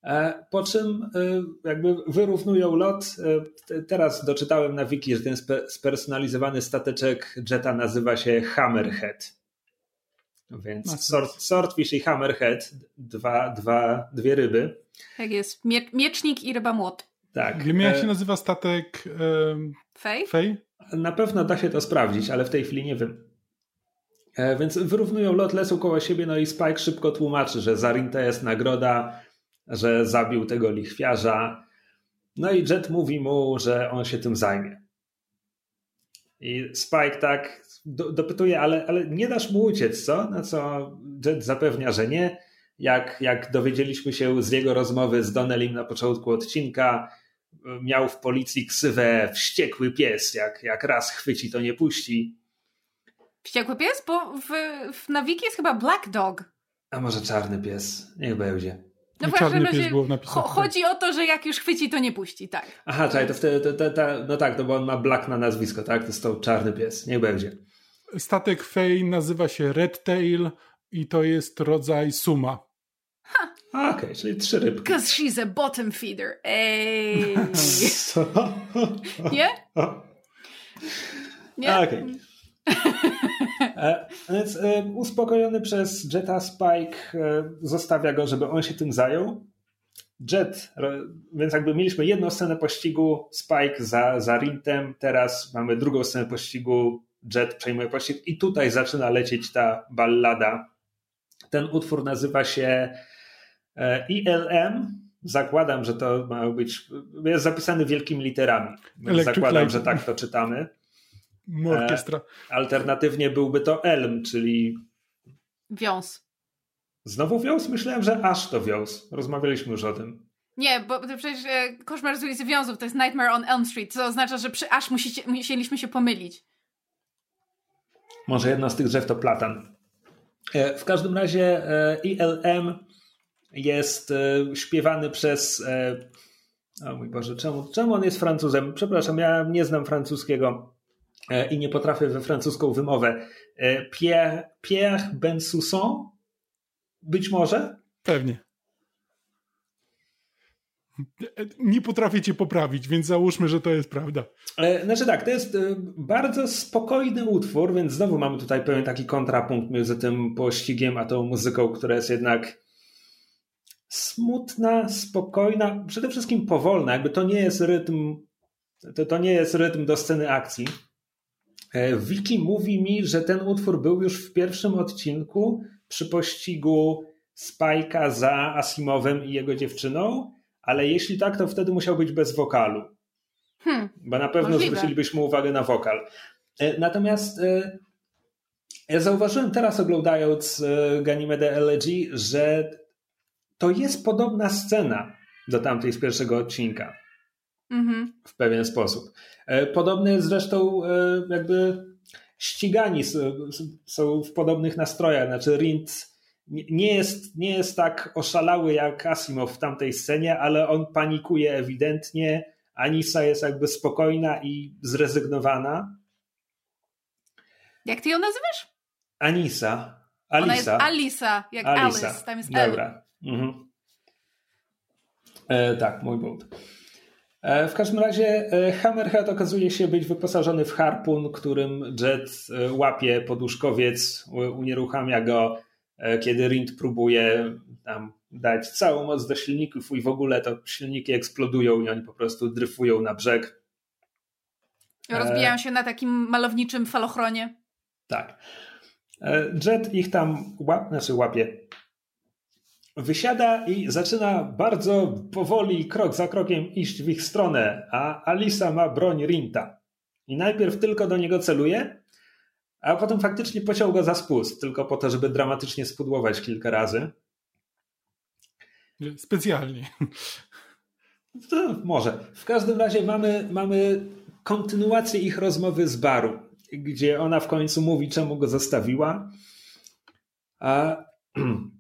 E, Po czym e, jakby wyrównują lot. E, te- Teraz doczytałem na wiki, że ten spe- spersonalizowany stateczek Jetta nazywa się Hammerhead. Więc sword, Swordfish i Hammerhead, dwa, dwa, dwie ryby. Tak jest. Mie miecznik i ryba młot. Tak. Wiemy, jak się nazywa statek um, Fej? Fej? Na pewno da się to sprawdzić, ale w tej chwili nie wiem. E, Więc wyrównują lot, lecą koło siebie, no i Spike szybko tłumaczy, że Zarinta jest nagroda, że zabił tego lichwiarza. No i Jet mówi mu, że on się tym zajmie. I Spike tak do, dopytuje, ale, ale nie dasz mu uciec, co? Na co Jet zapewnia, że nie. Jak, jak dowiedzieliśmy się z jego rozmowy z Donnelim na początku odcinka, miał w policji ksywę wściekły pies. Jak, jak raz chwyci, to nie puści. Wściekły pies? Bo w, w na wiki jest chyba Black Dog. A może czarny pies? Niech będzie. No I w każdym czarny pies było chodzi o to, że jak już chwyci, to nie puści, tak. Aha, czekaj, to wtedy, to, to, to, no tak, no bo on ma Black na nazwisko, tak? To jest to czarny pies. Niech będzie. Statek Fej nazywa się Red Tail i to jest rodzaj suma. A, Okej, czyli trzy rybki. Because she's a bottom feeder. Ej. Co? Nie? Nie? Okej. E, Więc e, uspokojony przez Jetta Spike e, zostawia go, żeby on się tym zajął. Jet, więc jakby mieliśmy jedną scenę pościgu, Spike za, za Rintem, teraz mamy drugą scenę pościgu, Jet przejmuje pościg i tutaj zaczyna lecieć ta ballada. Ten utwór nazywa się ILM. Zakładam, że to ma być, jest zapisany wielkimi literami. Electric zakładam, Light. że tak to czytamy. Orkiestra. Alternatywnie byłby to Elm, czyli Wiąz. znowu wios? Myślałem, że aż to wios. Rozmawialiśmy już o tym. Nie, bo to przecież e, koszmar z ulicy Wiązów to jest Nightmare on Elm Street, co oznacza, że przy aż musicie, musieliśmy się pomylić. Może jedna z tych drzew to platan. E, W każdym razie e, ILM jest e, śpiewany przez. e, O mój Boże, czemu, czemu on jest Francuzem? Przepraszam, ja nie znam francuskiego e, i nie potrafię we francuską wymowę. Pierre, Pierre Bensousson? Być może? Pewnie. Nie potrafię cię poprawić, więc załóżmy, że to jest prawda. Znaczy tak, to jest bardzo spokojny utwór, więc znowu mamy tutaj pewien taki kontrapunkt między tym pościgiem a tą muzyką, która jest jednak smutna, spokojna, przede wszystkim powolna. Jakby to nie jest rytm, to, to nie jest rytm do sceny akcji. E, Wiki mówi mi, że ten utwór był już w pierwszym odcinku przy pościgu Spajka za Asimowem i jego dziewczyną, ale jeśli tak, to wtedy musiał być bez wokalu. Hmm. Bo na pewno Możliwe. zwrócilibyśmy uwagę na wokal. E, Natomiast e, ja zauważyłem teraz oglądając e, Ganymede Elegy, że to jest podobna scena do tamtej z pierwszego odcinka Mhm. w pewien sposób. E, Podobne jest zresztą e, jakby ścigani są w podobnych nastrojach. Znaczy Rind nie- jest, nie jest tak oszalały jak Asimov w tamtej scenie, ale on panikuje ewidentnie. Anisa jest jakby spokojna i zrezygnowana. Jak ty ją nazywasz? Anisa. Ona jest Alisa. Alisa, jak Alisa. Alice, tam jest. Dobra. Mhm. E, tak, mój błąd. E, w każdym razie e, Hammerhead okazuje się być wyposażony w harpun, którym Jet e, łapie poduszkowiec, unieruchamia go, kiedy Rind próbuje tam dać całą moc do silników i w ogóle to silniki eksplodują i oni po prostu dryfują na brzeg. Rozbijają się na takim malowniczym falochronie. Tak. Jet ich tam łap, znaczy łapie, wysiada i zaczyna bardzo powoli, krok za krokiem iść w ich stronę, a Alisa ma broń Rinta. I najpierw tylko do niego celuje, a potem faktycznie pociął go za spust, tylko po to, żeby dramatycznie spudłować kilka razy. Specjalnie. To może. W każdym razie mamy, mamy kontynuację ich rozmowy z baru, gdzie ona w końcu mówi, czemu go zostawiła. A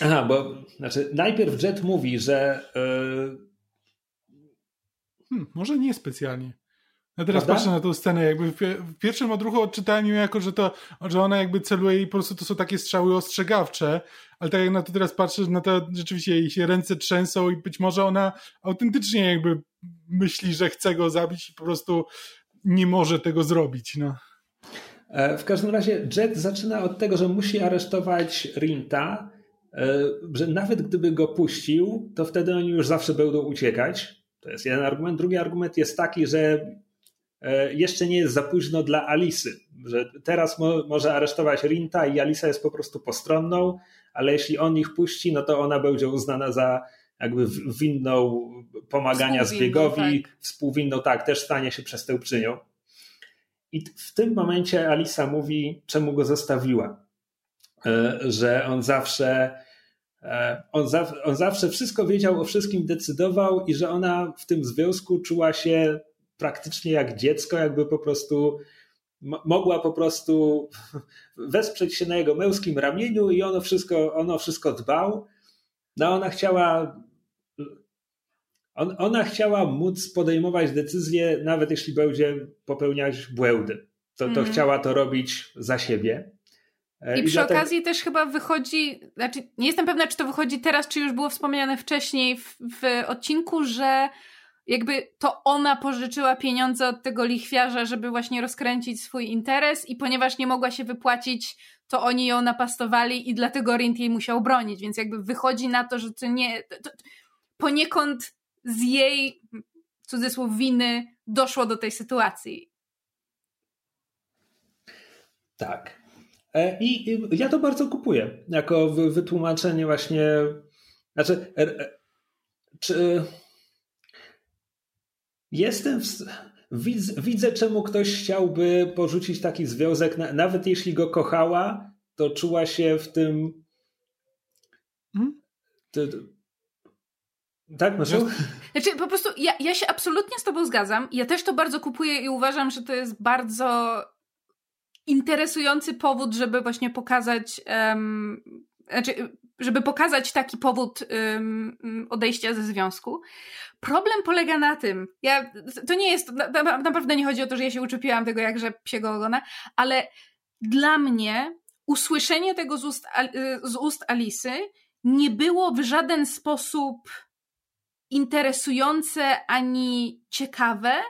Aha, bo znaczy najpierw Jet mówi, że. Yy... Hmm, może nie specjalnie. Ja teraz Prawda? patrzę na tę scenę, jakby w, pierwszym odruchu odczytałem ją jako, że to, że ona jakby celuje i po prostu to są takie strzały ostrzegawcze, ale tak jak na to teraz patrzę, na to rzeczywiście jej się ręce trzęsą i być może ona autentycznie jakby myśli, że chce go zabić i po prostu nie może tego zrobić, no. E, w każdym razie Jet zaczyna od tego, że musi aresztować Rinta, że nawet gdyby go puścił, to wtedy oni już zawsze będą uciekać. To jest jeden argument. Drugi argument jest taki, że e, jeszcze nie jest za późno dla Alisy, że teraz mo może aresztować Rinta i Alisa jest po prostu postronną, ale jeśli on ich puści, no to ona będzie uznana za jakby winną pomagania zbiegowi, tak. współwinną, tak, też stanie się przestępczynią. I w tym momencie Alisa mówi, czemu go zostawiła. E, że on zawsze, e, on, za, on zawsze wszystko wiedział, o wszystkim decydował i że ona w tym związku czuła się praktycznie jak dziecko, jakby po prostu mogła po prostu wesprzeć się na jego męskim ramieniu i ono wszystko, ono wszystko dbał. No ona chciała on, ona chciała móc podejmować decyzje, nawet jeśli będzie popełniać błędy. To, to mm. chciała to robić za siebie. E, I, I przy dlatego... okazji też chyba wychodzi, znaczy nie jestem pewna, czy to wychodzi teraz, czy już było wspomniane wcześniej w, w odcinku, że jakby to ona pożyczyła pieniądze od tego lichwiarza, żeby właśnie rozkręcić swój interes i ponieważ nie mogła się wypłacić, to oni ją napastowali i dlatego Rint jej musiał bronić, więc jakby wychodzi na to, że to nie... To poniekąd z jej, cudzysłów, winy doszło do tej sytuacji. Tak. E, I ja to bardzo kupuję, jako wytłumaczenie właśnie, znaczy, czy jestem, w, widzę, widzę czemu ktoś chciałby porzucić taki związek, nawet jeśli go kochała, to czuła się w tym hmm? to, tak, Maszu? Znaczy, po prostu ja, ja się absolutnie z tobą zgadzam. Ja też to bardzo kupuję i uważam, że to jest bardzo interesujący powód, żeby właśnie pokazać, um, znaczy, żeby pokazać taki powód um, odejścia ze związku. Problem polega na tym, ja, to nie jest, na, naprawdę nie chodzi o to, że ja się uczepiłam tego jakże psiego ogona, ale dla mnie usłyszenie tego z ust, z ust Alisy nie było w żaden sposób interesujące ani ciekawe,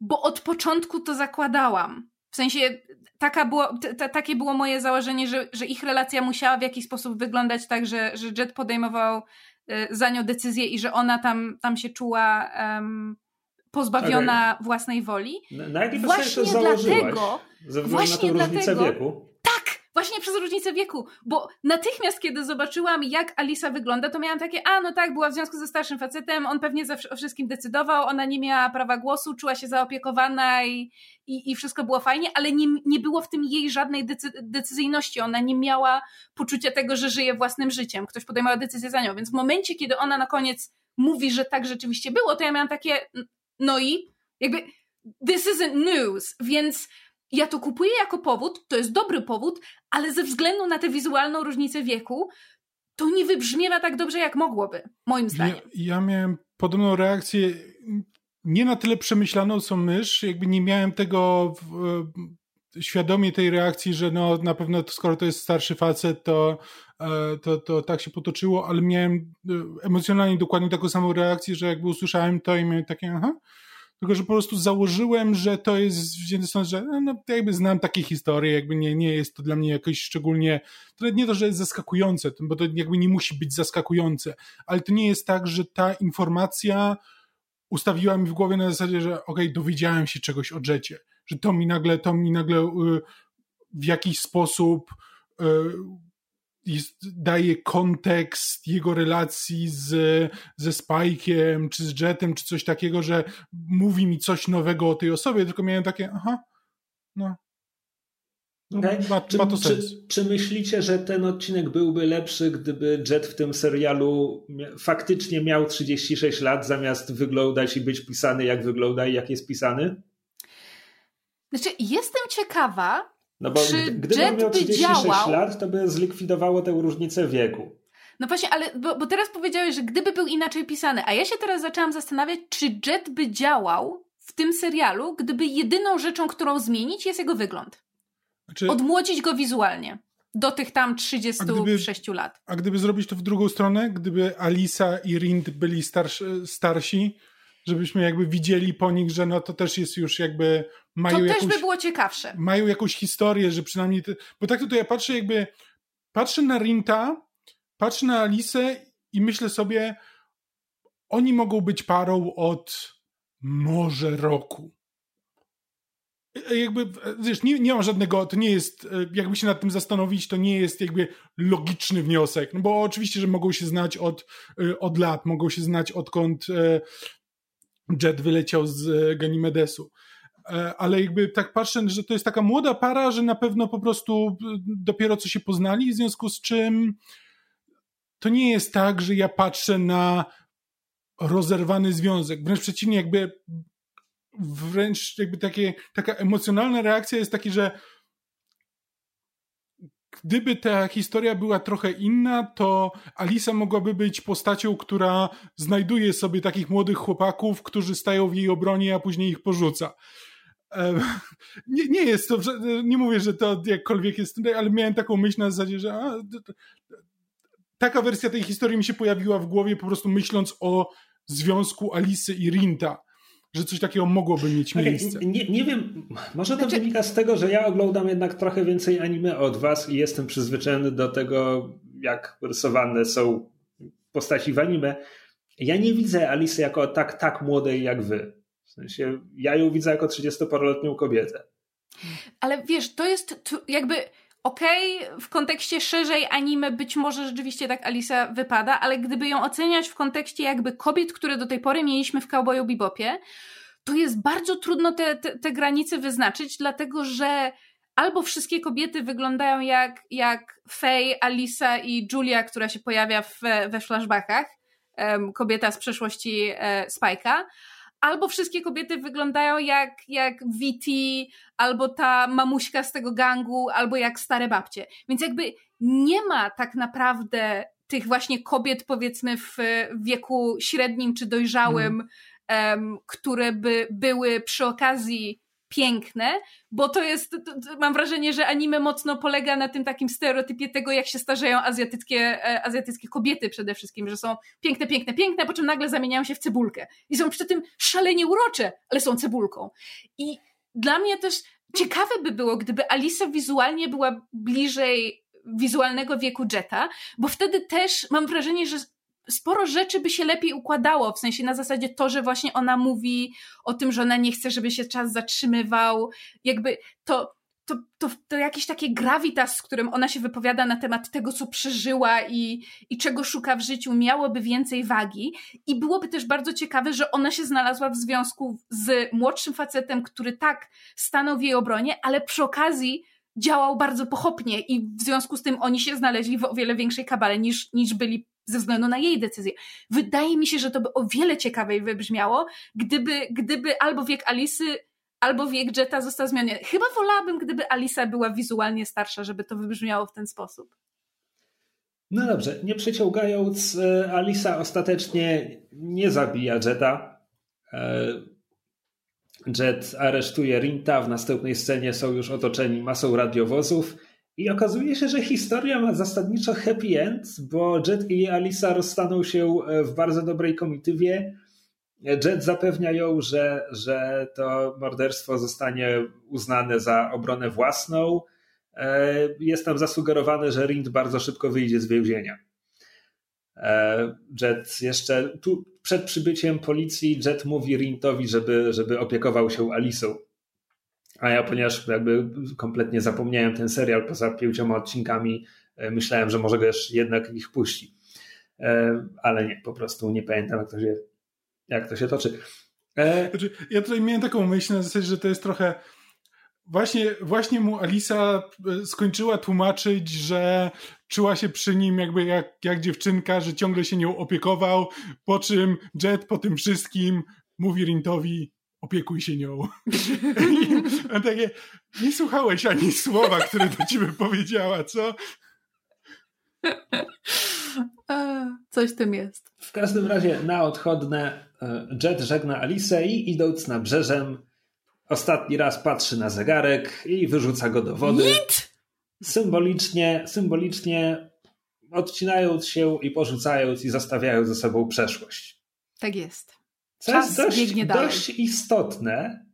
bo od początku to zakładałam. W sensie taka było, t, takie było moje założenie, że, że ich relacja musiała w jakiś sposób wyglądać tak, że, że Jet podejmował y, za nią decyzję i że ona tam, tam się czuła um, pozbawiona okay. własnej woli. Na, na właśnie to dlatego, właśnie na tą dlatego, wieku? Właśnie przez różnicę wieku, bo natychmiast, kiedy zobaczyłam, jak Alisa wygląda, to miałam takie, a no tak, była w związku ze starszym facetem, on pewnie o wszystkim decydował, ona nie miała prawa głosu, czuła się zaopiekowana i, i, i wszystko było fajnie, ale nie, nie było w tym jej żadnej decy decyzyjności. Ona nie miała poczucia tego, że żyje własnym życiem. Ktoś podejmował decyzję za nią. Więc w momencie, kiedy ona na koniec mówi, że tak rzeczywiście było, to ja miałam takie, no i jakby this isn't news, więc ja to kupuję jako powód, to jest dobry powód, ale ze względu na tę wizualną różnicę wieku, to nie wybrzmiewa tak dobrze, jak mogłoby, moim zdaniem. Ja, ja miałem podobną reakcję, nie na tyle przemyślaną co mysz, jakby nie miałem tego w, świadomie tej reakcji, że no na pewno skoro to jest starszy facet, to, e, to, to tak się potoczyło, ale miałem e, emocjonalnie dokładnie taką samą reakcję, że jakby usłyszałem to i miałem takie, aha, tylko że po prostu założyłem, że to jest wzięte stąd, że no, jakby znam takie historie, jakby nie, nie jest to dla mnie jakoś szczególnie, to nie to, że jest zaskakujące, bo to jakby nie musi być zaskakujące, ale to nie jest tak, że ta informacja ustawiła mi w głowie na zasadzie, że okej, okay, dowiedziałem się czegoś o Jecie, że to mi nagle, to mi nagle y, w jakiś sposób y, jest, daje kontekst jego relacji z, ze Spike'iem, czy z Jetem, czy coś takiego, że mówi mi coś nowego o tej osobie, tylko miałem takie, aha, no. no okay. ma, czy, ma to sens. Czy, czy, myślicie, że ten odcinek byłby lepszy, gdyby Jet w tym serialu faktycznie miał 36 lat, zamiast wyglądać i być pisany jak wygląda i jak jest pisany? Znaczy, jestem ciekawa, no bo Czy gdyby Jet miał 36 działał... lat, to by zlikwidowało tę różnicę wieku. No właśnie, ale bo, bo, teraz powiedziałeś, że gdyby był inaczej pisany, a ja się teraz zaczęłam zastanawiać, czy Jet by działał w tym serialu, gdyby jedyną rzeczą, którą zmienić, jest jego wygląd. Znaczy... Odmłodzić go wizualnie. Do tych tam 36 gdyby, lat. A gdyby zrobić to w drugą stronę, gdyby Alisa i Rind byli starsi, starsi żebyśmy jakby widzieli po nich, że no to też jest już jakby mają To jakąś, też by było ciekawsze. Mają jakąś historię, że przynajmniej, te, bo tak tutaj ja patrzę jakby, patrzę na Rinta, patrzę na Alice i myślę sobie, oni mogą być parą od może roku. E, jakby, wiesz, nie, nie mam żadnego, to nie jest, e, jakby się nad tym zastanowić, to nie jest jakby logiczny wniosek, no bo oczywiście, że mogą się znać od, e, od lat, mogą się znać odkąd Jet wyleciał z e, Ganymedesu. E, ale jakby tak patrzę, że to jest taka młoda para, że na pewno po prostu e, dopiero co się poznali, w związku z czym to nie jest tak, że ja patrzę na rozerwany związek. Wręcz przeciwnie, jakby wręcz jakby takie, taka emocjonalna reakcja jest taka, że gdyby ta historia była trochę inna, to Alisa mogłaby być postacią, która znajduje sobie takich młodych chłopaków, którzy stają w jej obronie, a później ich porzuca. Nie, nie jest to, nie mówię, że to jakkolwiek jest, ale miałem taką myśl na zasadzie, że a, taka wersja tej historii mi się pojawiła w głowie po prostu myśląc o związku Alisy i Rinta że coś takiego mogłoby mieć miejsce. Okay, nie, nie wiem, może to znaczy... wynika z tego, że ja oglądam jednak trochę więcej anime od was i jestem przyzwyczajony do tego, jak rysowane są postaci w anime. Ja nie widzę Alice jako tak, tak młodej jak wy. Sensie, ja ją widzę jako 30-paroletnią kobietę. Ale wiesz, to jest jakby okej, okay, w kontekście szerzej anime być może rzeczywiście tak Alisa wypada, ale gdyby ją oceniać w kontekście jakby kobiet, które do tej pory mieliśmy w Cowboyu Bebopie, to jest bardzo trudno te, te, te granice wyznaczyć, dlatego że albo wszystkie kobiety wyglądają jak, jak Faye, Alisa i Julia, która się pojawia w, we flashbackach, kobieta z przeszłości e, Spike'a, albo wszystkie kobiety wyglądają jak, jak Viti, albo ta mamuśka z tego gangu, albo jak stare babcie. Więc jakby nie ma tak naprawdę tych właśnie kobiet, powiedzmy, w wieku średnim czy dojrzałym, hmm. um, które by były przy okazji piękne, bo to jest, to, to, mam wrażenie, że anime mocno polega na tym takim stereotypie tego, jak się starzeją azjatyckie, e, azjatyckie kobiety przede wszystkim, że są piękne, piękne, piękne, po czym nagle zamieniają się w cebulkę. I są przy tym szalenie urocze, ale są cebulką. I dla mnie też ciekawe by było, gdyby Alisa wizualnie była bliżej wizualnego wieku Jetta, bo wtedy też mam wrażenie, że sporo rzeczy by się lepiej układało, w sensie na zasadzie to, że właśnie ona mówi o tym, że ona nie chce, żeby się czas zatrzymywał, jakby to, to, to, to jakieś takie gravitas, z którym ona się wypowiada na temat tego, co przeżyła i, i czego szuka w życiu, miałoby więcej wagi. I byłoby też bardzo ciekawe, że ona się znalazła w związku z młodszym facetem, który tak stanął w jej obronie, ale przy okazji działał bardzo pochopnie i w związku z tym oni się znaleźli w o wiele większej kabale niż, niż byli ze względu na jej decyzję. Wydaje mi się, że to by o wiele ciekawiej wybrzmiało, gdyby, gdyby albo wiek Alisy, albo wiek Jetta został zmieniony. Chyba wolałabym, gdyby Alisa była wizualnie starsza, żeby to wybrzmiało w ten sposób. No dobrze, nie przeciągając, e, Alisa ostatecznie nie zabija Jetta. E, Jet aresztuje Rinta, w następnej scenie są już otoczeni masą radiowozów i okazuje się, że historia ma zasadniczo happy end, bo Jet i Alisa rozstaną się w bardzo dobrej komitywie. Jet zapewnia ją, że, że to morderstwo zostanie uznane za obronę własną. E, jest tam zasugerowane, że Rind bardzo szybko wyjdzie z więzienia. E, Jet jeszcze tu, przed przybyciem policji Jet mówi Rintowi, żeby, żeby opiekował się Alisą. A ja, ponieważ jakby kompletnie zapomniałem ten serial poza pięcioma odcinkami, e, myślałem, że może go jednak ich puści. Ale nie, po prostu nie pamiętam, jak to się, jak to się toczy. Znaczy, ja tutaj miałem taką myśl na zasadzie, że to jest trochę właśnie, właśnie mu Alisa e, skończyła tłumaczyć, że czuła się przy nim jakby jak, jak dziewczynka, że ciągle się nią opiekował, po czym Jet po tym wszystkim mówi Rintowi opiekuj się nią. I takie, nie słuchałeś ani słowa, które do ciebie powiedziała, co? Coś w tym jest. W każdym razie na odchodne e, Jet żegna Alisę i idąc na brzeżem Ostatni raz patrzy na zegarek i wyrzuca go do wody. Nic! Symbolicznie, symbolicznie odcinając się i porzucając i zostawiając ze sobą przeszłość. Tak jest. Co Czas jest dość, dość istotne.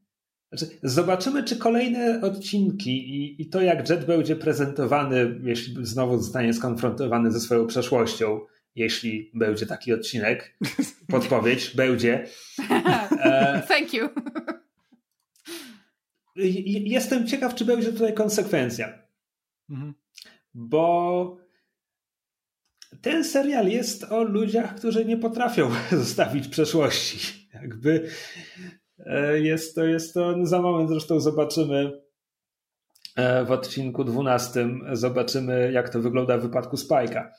Znaczy, zobaczymy, czy kolejne odcinki i, i to, jak Jet będzie prezentowany, jeśli znowu zostanie skonfrontowany ze swoją przeszłością, jeśli będzie taki odcinek. Podpowiedź, będzie. Thank you. Jestem ciekaw, czy będzie tutaj konsekwencja. Mhm. Bo ten serial jest o ludziach, którzy nie potrafią zostawić przeszłości. Jakby e, jest to, jest to, no za moment zresztą zobaczymy e, w odcinku 12, zobaczymy jak to wygląda w wypadku Spajka.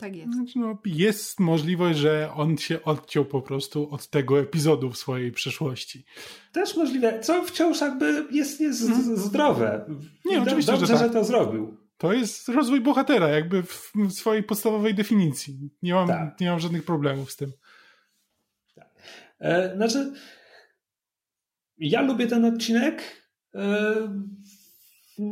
Tak jest. Znaczy, no, jest możliwość, że on się odciął po prostu od tego epizodu w swojej przeszłości. Też możliwe, co wciąż jakby jest, jest hmm. zdrowe. Nie, oczywiście, Dobrze, że, tak. że to zrobił. To jest rozwój bohatera, jakby w swojej podstawowej definicji. Nie mam, tak. nie mam żadnych problemów z tym. E, znaczy, ja lubię ten odcinek. E,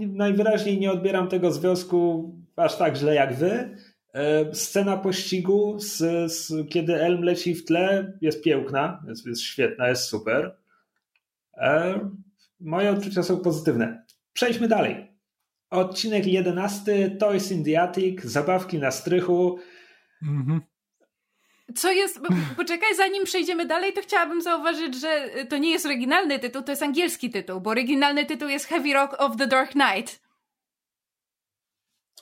najwyraźniej nie odbieram tego związku aż tak źle jak wy. E, scena pościgu, z, z, kiedy Elm leci w tle, jest piękna, jest, jest świetna, jest super. Moje odczucia są pozytywne. Przejdźmy dalej. Odcinek 11, Toys in the Attic, zabawki na strychu. Mhm. Co jest. Poczekaj, zanim przejdziemy dalej, to chciałabym zauważyć, że to nie jest oryginalny tytuł, to jest angielski tytuł, bo oryginalny tytuł jest Heavy Rock of the Dark Knight.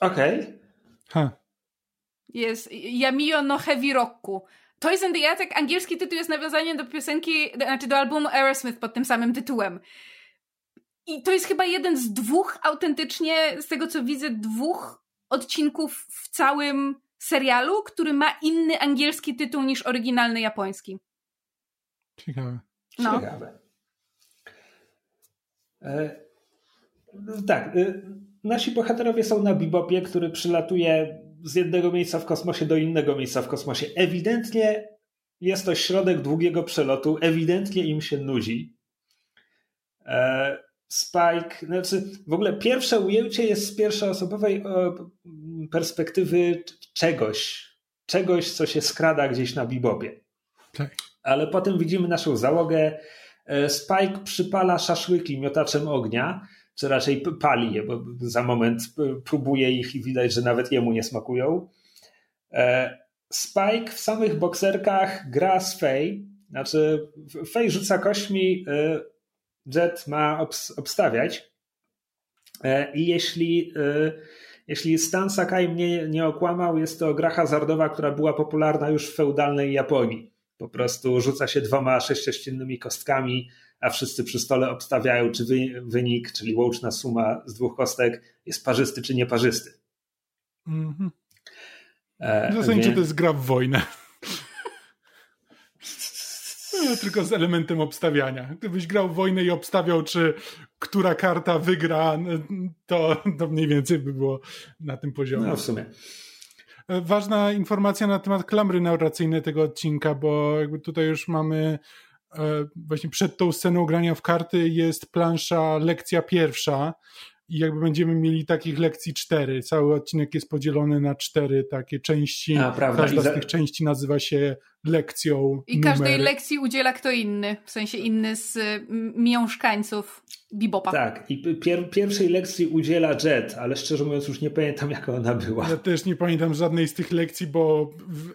Okej. Okay. Huh jest Yamio no Heavy Rocku. Toys in the Attic, angielski tytuł jest nawiązaniem do piosenki, znaczy do albumu Aerosmith pod tym samym tytułem. I to jest chyba jeden z dwóch autentycznie, z tego co widzę, dwóch odcinków w całym serialu, który ma inny angielski tytuł niż oryginalny japoński. Ciekawe. No. Ciekawe. E, tak. E, nasi bohaterowie są na Bebopie, który przylatuje z jednego miejsca w kosmosie do innego miejsca w kosmosie. Ewidentnie jest to środek długiego przelotu, ewidentnie im się nudzi. E, Spike, znaczy w ogóle pierwsze ujęcie jest z pierwszoosobowej perspektywy czegoś, czegoś, co się skrada gdzieś na bibobie. Tak. Ale potem widzimy naszą załogę. E, Spike przypala szaszłyki miotaczem ognia czy raczej pali je, bo za moment próbuje ich i widać, że nawet jemu nie smakują. E, Spike w samych bokserkach gra z Faye, znaczy Faye rzuca kośćmi, e, Jet ma obstawiać i jeśli, jeśli Stan Sakai mnie nie okłamał, jest to gra hazardowa, która była popularna już w feudalnej Japonii. Po prostu rzuca się dwoma sześciościennymi kostkami, a wszyscy przy stole obstawiają, czy wynik, czyli łączna suma z dwóch kostek jest parzysty czy nieparzysty. Mhm. E, Zasadniczo to jest gra w wojnę. Tylko z elementem obstawiania. Gdybyś grał wojnę i obstawiał, czy która karta wygra, to, to mniej więcej by było na tym poziomie. No w sumie. E, ważna informacja na temat klamry narracyjnej tego odcinka, bo jakby tutaj już mamy właśnie przed tą sceną grania w karty jest plansza lekcja pierwsza i jakby będziemy mieli takich lekcji cztery. Cały odcinek jest podzielony na cztery takie części. A, Każda za... z tych części nazywa się lekcją. I numer. każdej lekcji udziela kto inny, w sensie inny z mieszkańców Bibopa. Tak, i pier pierwszej lekcji udziela Jet, ale szczerze mówiąc już nie pamiętam jaka ona była. Ja też nie pamiętam żadnej z tych lekcji, bo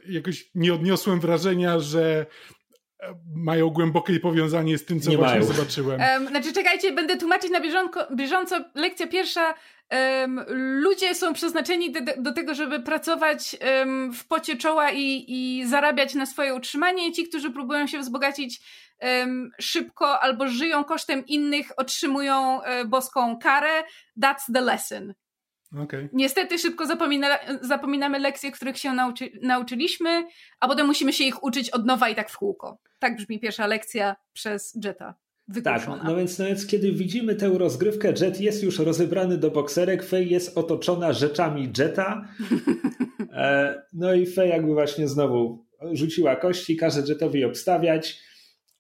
jakoś nie odniosłem wrażenia, że mają głębokie powiązanie z tym, co nie właśnie mają. zobaczyłem. Um, znaczy, czekajcie, będę tłumaczyć na bieżąco. bieżąco. Lekcja pierwsza. Um, ludzie są przeznaczeni do, do, tego, żeby pracować um, w pocie czoła i, i zarabiać na swoje utrzymanie. Ci, którzy próbują się wzbogacić szybko albo żyją kosztem innych, otrzymują e, boską karę. That's the lesson. Okay. Niestety szybko zapomina, zapominamy lekcje, których się nauczy, nauczyliśmy, a potem musimy się ich uczyć od nowa i tak w kółko. Tak brzmi pierwsza lekcja przez Jetta. Tak, no więc, no więc kiedy widzimy tę rozgrywkę, Jet jest już rozebrany do bokserek, Fej jest otoczona rzeczami Jetta. E, no i Fej jakby właśnie znowu rzuciła kości, każe Jetowi obstawiać.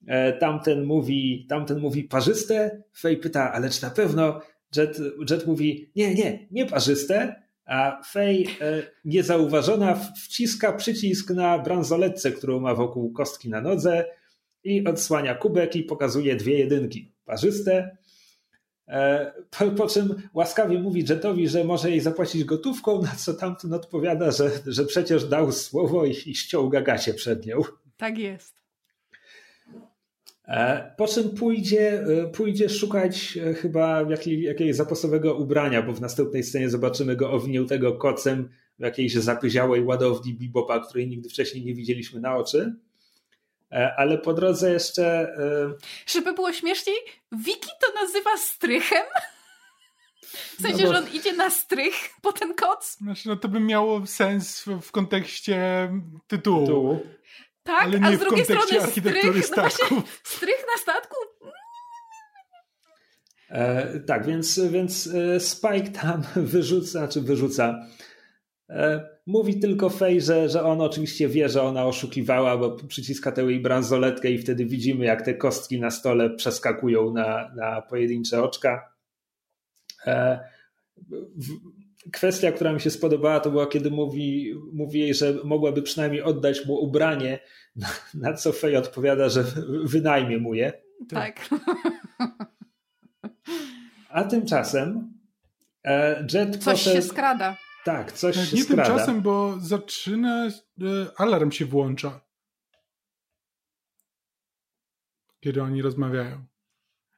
E, tamten mówi, tamten mówi parzyste. Fej pyta, ale czy na pewno? Jet, Jet mówi, nie, nie, nie parzyste. A Fej e, niezauważona wciska przycisk na bransoletce, którą ma wokół kostki na nodze i odsłania kubek i pokazuje dwie jedynki parzyste. E, po, po, czym łaskawie mówi Jetowi, że może jej zapłacić gotówką, na co tamten odpowiada, że, że przecież dał słowo i, i ściął gagacie przed nią. Tak jest. E, po czym pójdzie, e, pójdzie szukać chyba jakiej, jakiegoś zapasowego ubrania, bo w następnej scenie zobaczymy go owiniętego kocem w jakiejś zapyziałej ładowni bibopa, której nigdy wcześniej nie widzieliśmy na oczy. E, ale po drodze jeszcze. E, Żeby było śmieszniej, Wiki to nazywa strychem. W sensie, no bo... że on idzie na strych po ten koc? Znaczy, no to by miało sens w, w kontekście tytułu. tytułu. Tak, ale nie a z drugiej strony strych, no właśnie, strych na statku? E, tak, więc, więc e, Spike tam wyrzuca, znaczy wyrzuca E, mówi tylko Fej, że, że on oczywiście wie, że ona oszukiwała, bo przyciska tę jej bransoletkę i wtedy widzimy, jak te kostki na stole przeskakują na, na pojedyncze oczka. E, kwestia, która mi się spodobała, to była, kiedy mówi, mówi jej, że mogłaby przynajmniej oddać mu ubranie, na, na co Fej odpowiada, że wynajmie mu je. Tak. A tymczasem e, Jet Coś poszedł... się skrada. Tak, coś tak, się Nie skrada. tymczasem, bo zaczyna, e, alarm się włącza. Kiedy oni rozmawiają.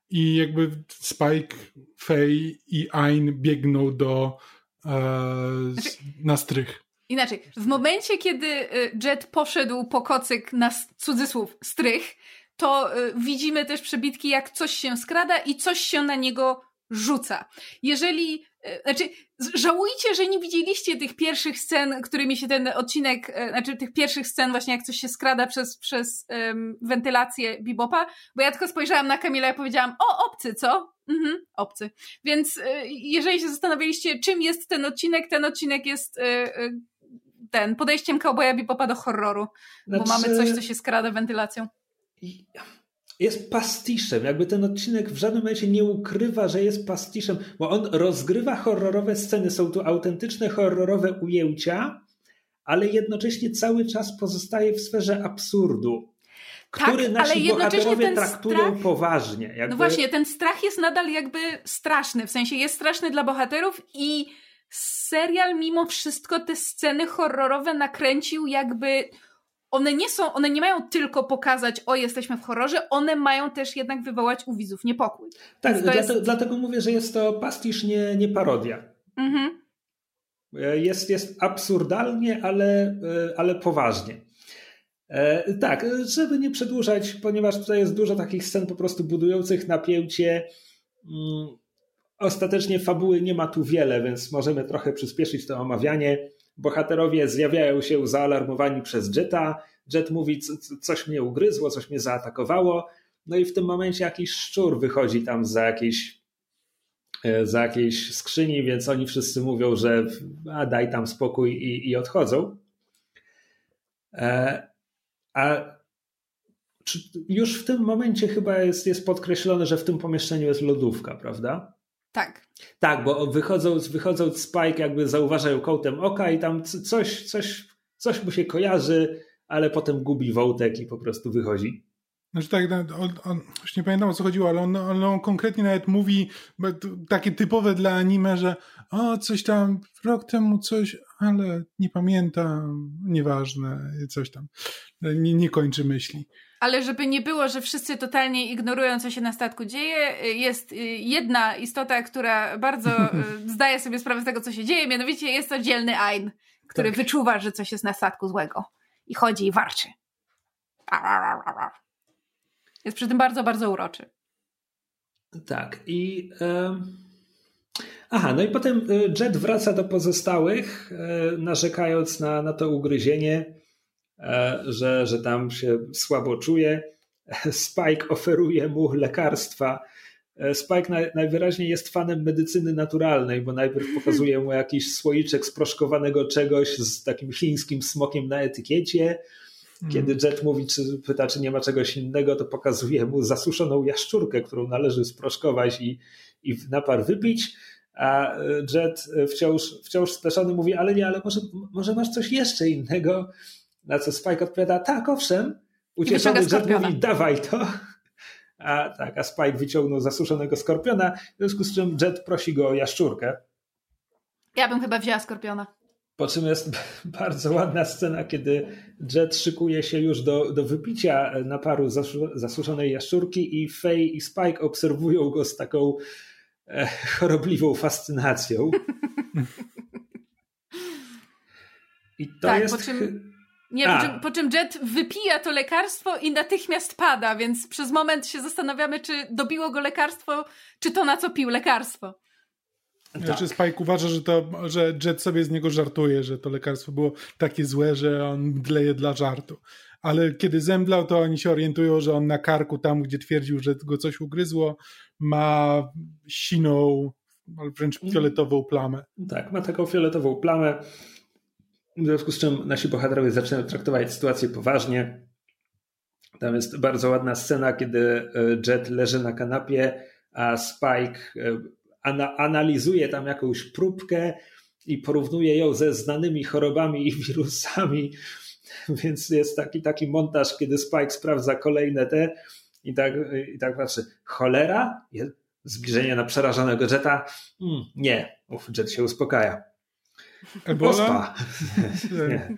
I jakby Spike, Faye i Ain biegną do znaczy, na strych. Inaczej, w momencie, kiedy e, Jet poszedł po kocyk na cudzysłów strych, to e, widzimy też przebitki, jak coś się skrada i coś się na niego rzuca. Jeżeli E, znaczy, żałujcie, że nie widzieliście tych pierwszych scen, którymi się ten odcinek, e, znaczy tych pierwszych scen właśnie jak coś się skrada przez, przez um, wentylację Bibopa, bo ja tylko spojrzałam na Kamila i powiedziałam, o, obcy, co? Mhm, obcy. Więc e, jeżeli się zastanawialiście, czym jest ten odcinek, ten odcinek jest ten, podejściem cowboya Bibopa do horroru, znaczy... bo mamy coś, co się skrada wentylacją jest pastiszem. Jakby ten odcinek w żadnym momencie nie ukrywa, że jest pastiszem, bo on rozgrywa horrorowe sceny. Są tu autentyczne horrorowe ujęcia, ale jednocześnie cały czas pozostaje w sferze absurdu. Który tak, nasi ale bohaterowie traktują strach, poważnie. Jakby... No właśnie, ten strach jest nadal jakby straszny. W sensie jest straszny dla bohaterów i serial mimo wszystko te sceny horrorowe nakręcił jakby one nie są, one nie mają tylko pokazać, o jesteśmy w horrorze, one mają też jednak wywołać u widzów niepokój. Tak, dlatego, jest... dlatego mówię, że jest to pastisz, nie, nie parodia. Mhm. E, jest, jest absurdalnie, ale, e, ale poważnie. E, tak, żeby nie przedłużać, ponieważ tutaj jest dużo takich scen po prostu budujących napięcie. Mm, ostatecznie fabuły nie ma tu wiele, więc możemy trochę przyspieszyć to omawianie. Bohaterowie zjawiają się zaalarmowani przez Jetta. Jet mówi, coś mnie ugryzło, coś mnie zaatakowało. No i w tym momencie jakiś szczur wychodzi tam za jakiejś, e, za jakiejś skrzyni, więc oni wszyscy mówią, że a daj tam spokój i, i odchodzą. E, a już w tym momencie chyba jest, jest podkreślone, że w tym pomieszczeniu jest lodówka, prawda? Tak. Tak, bo wychodząc, wychodząc Spike jakby zauważają kątem oka i tam coś, coś, coś mu się kojarzy, ale potem gubi wątek i po prostu wychodzi. Znaczy tak, on, on, już nie pamiętam o co chodziło, ale on, on, on, konkretnie nawet mówi takie typowe dla anime, że o, coś tam rok temu coś, ale nie pamiętam, nieważne, coś tam. Nie, nie kończy myśli. Ale żeby nie było, że wszyscy totalnie ignorują, co się na statku dzieje, jest jedna istota, która bardzo zdaje sobie sprawę z tego, co się dzieje, mianowicie jest to dzielny Ain, który tak. wyczuwa, że coś jest na statku złego i chodzi i warczy. Jest przy tym bardzo, bardzo uroczy. Tak. I. Aha, no i potem e, Jet wraca do pozostałych, narzekając na, na to ugryzienie, że, że tam się słabo czuje. Spike oferuje mu lekarstwa. Spike najwyraźniej jest fanem medycyny naturalnej, bo najpierw pokazuje mu jakiś słoiczek sproszkowanego czegoś z takim chińskim smokiem na etykiecie. Kiedy mm. Jet mówi, czy pyta, czy nie ma czegoś innego, to pokazuje mu zasuszoną jaszczurkę, którą należy sproszkować i, i napar wypić. A Jet wciąż, wciąż speszony mówi, ale nie, ale może, może masz coś jeszcze innego? Na co Spike odpowiada, tak, owszem. Ucieszony Jet mówi, dawaj to. A tak, a Spike wyciągnął zasuszonego skorpiona, w związku z czym Jet prosi go o jaszczurkę. Ja bym chyba wzięła skorpiona. Po czym jest bardzo ładna scena, kiedy Jet szykuje się już do, do wypicia naparu zasuszonej jaszczurki i Faye i Spike obserwują go z taką e, chorobliwą fascynacją. I to tak, jest... Po czym, nie, po czym, po czym Jet wypija to lekarstwo i natychmiast pada, więc przez moment się zastanawiamy, czy dobiło go lekarstwo, czy to na co pił lekarstwo. Tak. Znaczy Spike uważa, że, to, że Jet sobie z niego żartuje, że to lekarstwo było takie złe, że on dleje dla żartu. Ale kiedy zemdlał, to oni się orientują, że on na karku, tam gdzie twierdził, że go coś ugryzło, ma siną, wręcz fioletową plamę. Tak, ma taką fioletową plamę. W związku z czym nasi bohaterowie zaczynają traktować sytuację poważnie. Tam jest bardzo ładna scena, kiedy e, Jet leży na kanapie, a Spike e, ana, analizuje tam jakąś próbkę i porównuje ją ze znanymi chorobami i wirusami. Więc jest taki, taki montaż, kiedy Spike sprawdza kolejne te i tak, i tak patrzy. Cholera? Zbliżenie na przerażonego Jetta? Mm, nie. Uf, Jet się uspokaja. Ebola? nie.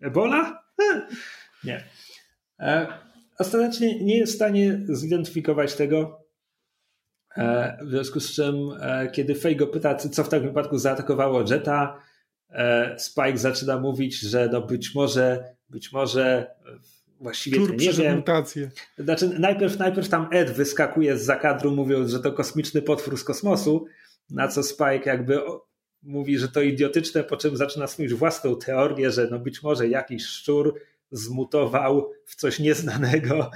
Ebola? Nie. E, ostatecznie nie jest w stanie zidentyfikować tego, E, w związku z czym, e, kiedy Faye go pyta, co w takim wypadku zaatakowało Jetta, e, Spike zaczyna mówić, że no być może, być może właściwie Tur to nie wiem. Mutację. Znaczy, najpierw, najpierw tam Ed wyskakuje z zakadru, mówiąc, że to kosmiczny potwór z kosmosu, na co Spike jakby mówi, że to idiotyczne, po czym zaczyna swoją własną teorię, że no być może jakiś szczur zmutował w coś nieznanego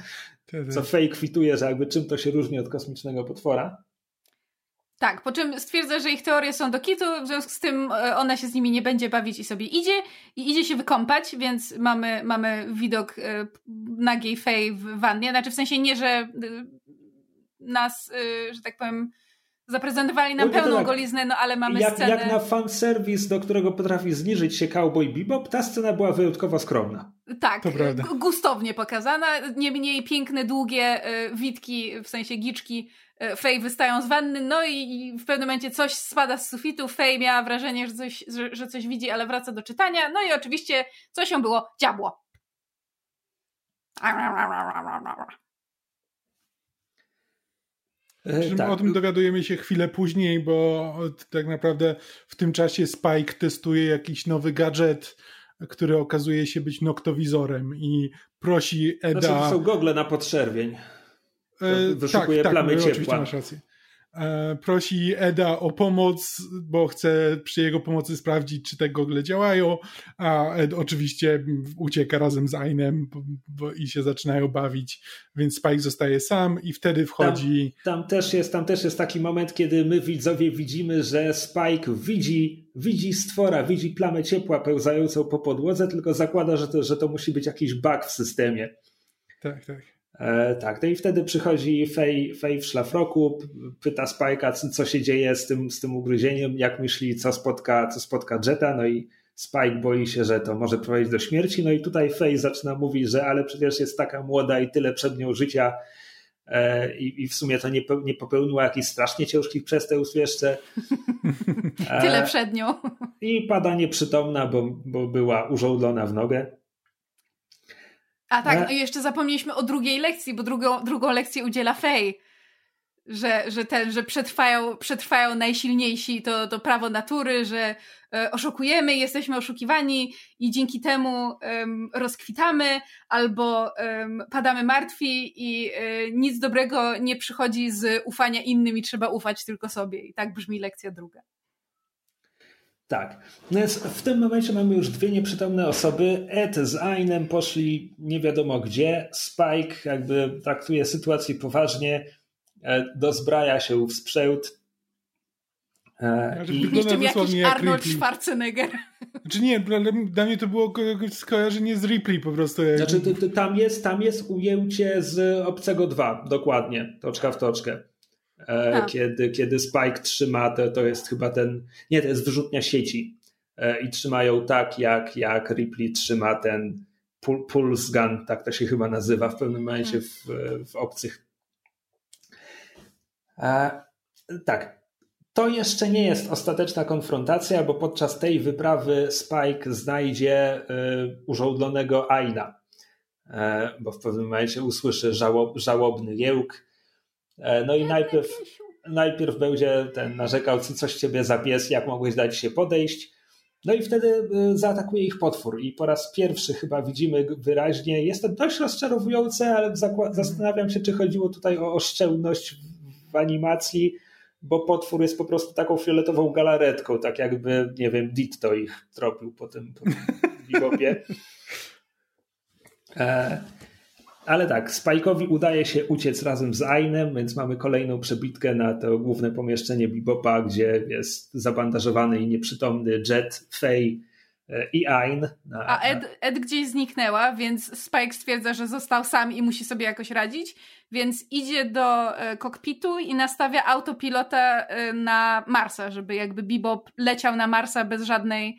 co fake kwituje, że jakby czym to się różni od kosmicznego potwora. Tak, po czym stwierdza, że ich teorie są do kitu, w związku z tym e, ona się z nimi nie będzie bawić i sobie idzie i idzie się wykąpać, więc mamy, mamy widok e, nagiej Fej w wannie, znaczy w sensie nie, że e, nas, że tak powiem, zaprezentowali nam pełną tak, goliznę, no ale mamy jak, scenę... Jak na fanserwis, do którego potrafi zniżyć się Cowboy Bebop, ta scena była wyjątkowo skromna. Tak, gustownie pokazana, nie mniej piękne, długie y, witki, w sensie giczki y, Fej wystają z wanny, no i, i, w pewnym momencie coś spada z sufitu, Fej miała wrażenie, że coś, że, że coś widzi, ale wraca do czytania, no i oczywiście coś ją było, diabło. E, tak. O tym dowiadujemy się chwilę później, bo tak naprawdę w tym czasie Spike testuje jakiś nowy gadżet, który okazuje się być noktowizorem i prosi Eda... Znaczy, to są gogle na podszerwień. E, Wyszukuje tak, plamy tak, ciepła. Oczywiście masz rację. E, prosi Eda o pomoc, bo chce przy jego pomocy sprawdzić, czy te gogle działają, a Ed oczywiście ucieka razem z Ainem i się zaczynają bawić, więc Spike zostaje sam i wtedy wchodzi... Tam, tam, też jest, tam też jest taki moment, kiedy my widzowie widzimy, że Spike widzi, widzi stwora, widzi plamę ciepła pełzającą po podłodze, tylko zakłada, że to, że to musi być jakiś bug w systemie. Tak, tak. E, tak, no i wtedy przychodzi Fej, Fej w szlafroku, pyta Spike'a, co, co się dzieje z tym, z tym ugryzieniem, jak myśli, co spotka, co spotka Jetta, no i Spike boi się, że to może prowadzić do śmierci, no i tutaj Fej zaczyna mówić, że ale przecież jest taka młoda i tyle przed nią życia e, i, i w sumie to nie, nie popełniła jakichś strasznie ciężkich przestępstw jeszcze. E, tyle przed nią. I pada nieprzytomna, bo, bo była użołdlona w nogę. A tak, no i jeszcze zapomnieliśmy o drugiej lekcji, bo drugą, drugą lekcję udziela Fej. Że, że, ten, że przetrwają, przetrwają najsilniejsi to, to prawo natury, że e, oszukujemy, jesteśmy oszukiwani i dzięki temu rozkwitamy albo padamy martwi i e, nic dobrego nie przychodzi z ufania innym i trzeba ufać tylko sobie. I tak brzmi lekcja druga. Tak. No jest, w tym momencie mamy już dwie nieprzytomne osoby. Ed z Ainem poszli nie wiadomo gdzie. Spike jakby traktuje sytuację poważnie, e, dozbraja się w sprzęt. E, I... Jeszcze jakiś Arnold Ripley. Schwarzenegger. Znaczy nie, dla mnie to było skojarzenie z Ripley po prostu. Znaczy to, to tam, jest, tam jest ujęcie z Obcego 2, dokładnie, toczka w toczkę. E, tak. kiedy, kiedy Spike trzyma, to, to jest chyba ten, nie, to jest wyrzutnia sieci e, i trzymają tak, jak, jak Ripley trzyma ten pulse gun, tak to się chyba nazywa w pewnym momencie w, w obcych. A, e, tak. To jeszcze nie jest ostateczna konfrontacja, bo podczas tej wyprawy Spike znajdzie y, użołdlonego Aina, y, bo w pewnym momencie usłyszy żałob, żałobny jełk no i najpierw, najpierw będzie ten narzekał, co coś ciebie za pies, jak mogłeś dać się podejść. No i wtedy e, zaatakuje ich potwór. I po raz pierwszy chyba widzimy wyraźnie, jest to dość rozczarowujące, ale zastanawiam się, czy chodziło tutaj o oszczędność w animacji, bo potwór jest po prostu taką fioletową galaretką, tak jakby, nie wiem, Ditto ich tropił po tym, po tym. E, ale tak, Spike'owi udaje się uciec razem z Ainem, więc mamy kolejną przebitkę na to główne pomieszczenie Bebopa, gdzie jest zabandażowany i nieprzytomny Jet, Faye i Ain. Na, A Ed, Ed gdzieś zniknęła, więc Spike stwierdza, że został sam i musi sobie jakoś radzić, więc idzie do e, kokpitu i nastawia autopilota e, na Marsa, żeby jakby Bebop leciał na Marsa bez żadnej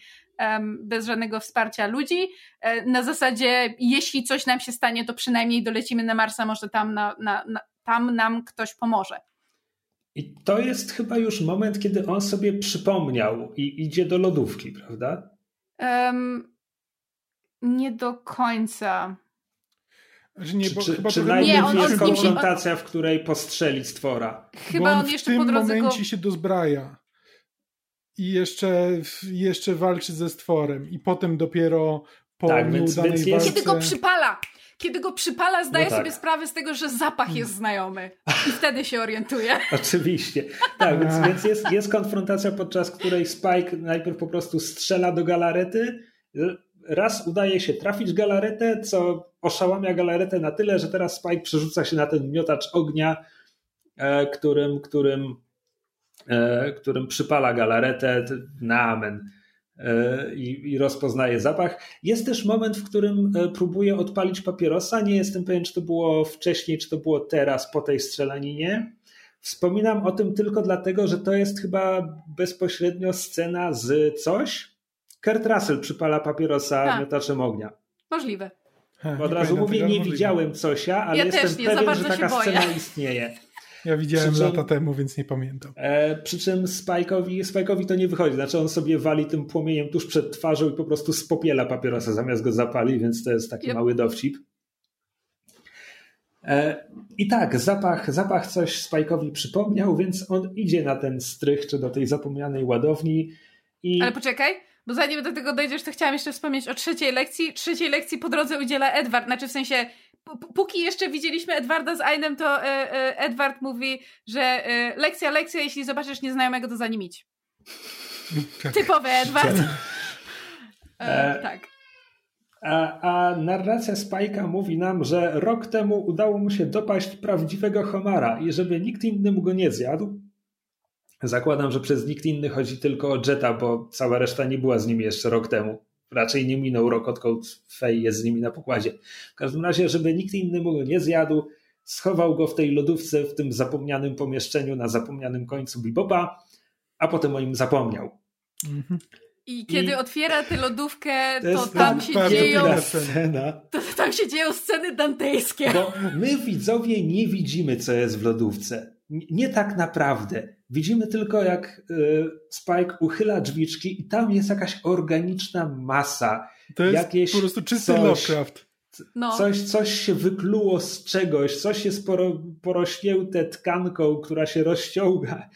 bez żadnego wsparcia ludzi. E, na zasadzie, jeśli coś nam się stanie, to przynajmniej dolecimy na Marsa, może tam, na, na, na, tam nam ktoś pomoże. I to jest chyba już moment, kiedy on sobie przypomniał i idzie do lodówki, prawda? Um, nie do końca. Że nie, bo czy, chyba czy najpierw nie, on, jest on konfrontacja, w której postrzeli stwora? Chyba on, on jeszcze w tym po drodze momencie go... się dozbraja i jeszcze, jeszcze walczy ze stworem i potem dopiero po tak, nieudanej więc, więc walce... Kiedy go przypala! Kiedy go przypala, zdaje no tak. sobie sprawę z tego, że zapach jest znajomy. I wtedy się orientuje. Oczywiście. Tak, więc, więc jest, jest konfrontacja, podczas której Spike najpierw po prostu strzela do galarety. Raz udaje się trafić galaretę, co oszałamia galaretę na tyle, że teraz Spike przerzuca się na ten miotacz ognia, e, którym, którym którym przypala galaretę na amen e, i, i rozpoznaje zapach. Jest też moment, w którym e, próbuje odpalić papierosa. Nie jestem pewien, czy to było wcześniej, czy to było teraz, po tej strzelaninie. Wspominam o tym tylko dlatego, że to jest chyba bezpośrednio scena z coś. Kurt Russell przypala papierosa tak. miotaczem ognia. Możliwe. Od razu mówię, nie widziałem cosia, ale ja jestem nie, pewien, że taka scena istnieje. Ja widziałem czym, lata temu, więc nie pamiętam. E, przy czym Spike'owi, Spike'owi to nie wychodzi. Znaczy on sobie wali tym płomieniem tuż przed twarzą i po prostu spopiela papierosa zamiast go zapali, więc to jest taki yep. mały dowcip. E, I tak, zapach, zapach coś Spike'owi przypomniał, więc on idzie na ten strych, czy do tej zapomnianej ładowni. I... Ale poczekaj, bo zanim do tego dojdziesz, to chciałam jeszcze wspomnieć o trzeciej lekcji. Trzeciej lekcji po drodze udziela Edward, znaczy w sensie póki jeszcze widzieliśmy Edwarda z Ainem, to e, e, Edward mówi, że e, lekcja, lekcja, jeśli zobaczysz nieznajomego, to za nim idź. Typowy Edward. E, tak. A, a narracja Spike'a mówi nam, że rok temu udało mu się dopaść prawdziwego homara i żeby nikt inny mu go nie zjadł. Zakładam, że przez nikt inny chodzi tylko o Jetta, bo cała reszta nie była z nim jeszcze rok temu. Raczej nie minął rok, odkąd Fej jest z nimi na pokładzie. W każdym razie, żeby nikt inny mu go nie zjadł, schował go w tej lodówce w tym zapomnianym pomieszczeniu na zapomnianym końcu Bibopa, a potem o nim zapomniał. Mhm. I kiedy I otwiera tę lodówkę, to, to tam się dzieją. Scena. To, tam się dzieją sceny dantejskie. Bo my widzowie nie widzimy, co jest w lodówce. Nie tak naprawdę. Widzimy tylko, jak y, Spike uchyla drzwiczki i tam jest jakaś organiczna masa. To jest jakieś po prostu czysty coś, Lovecraft. No. Coś, coś się wykluło z czegoś, coś jest poro, porośnięte tkanką, która się rozciąga.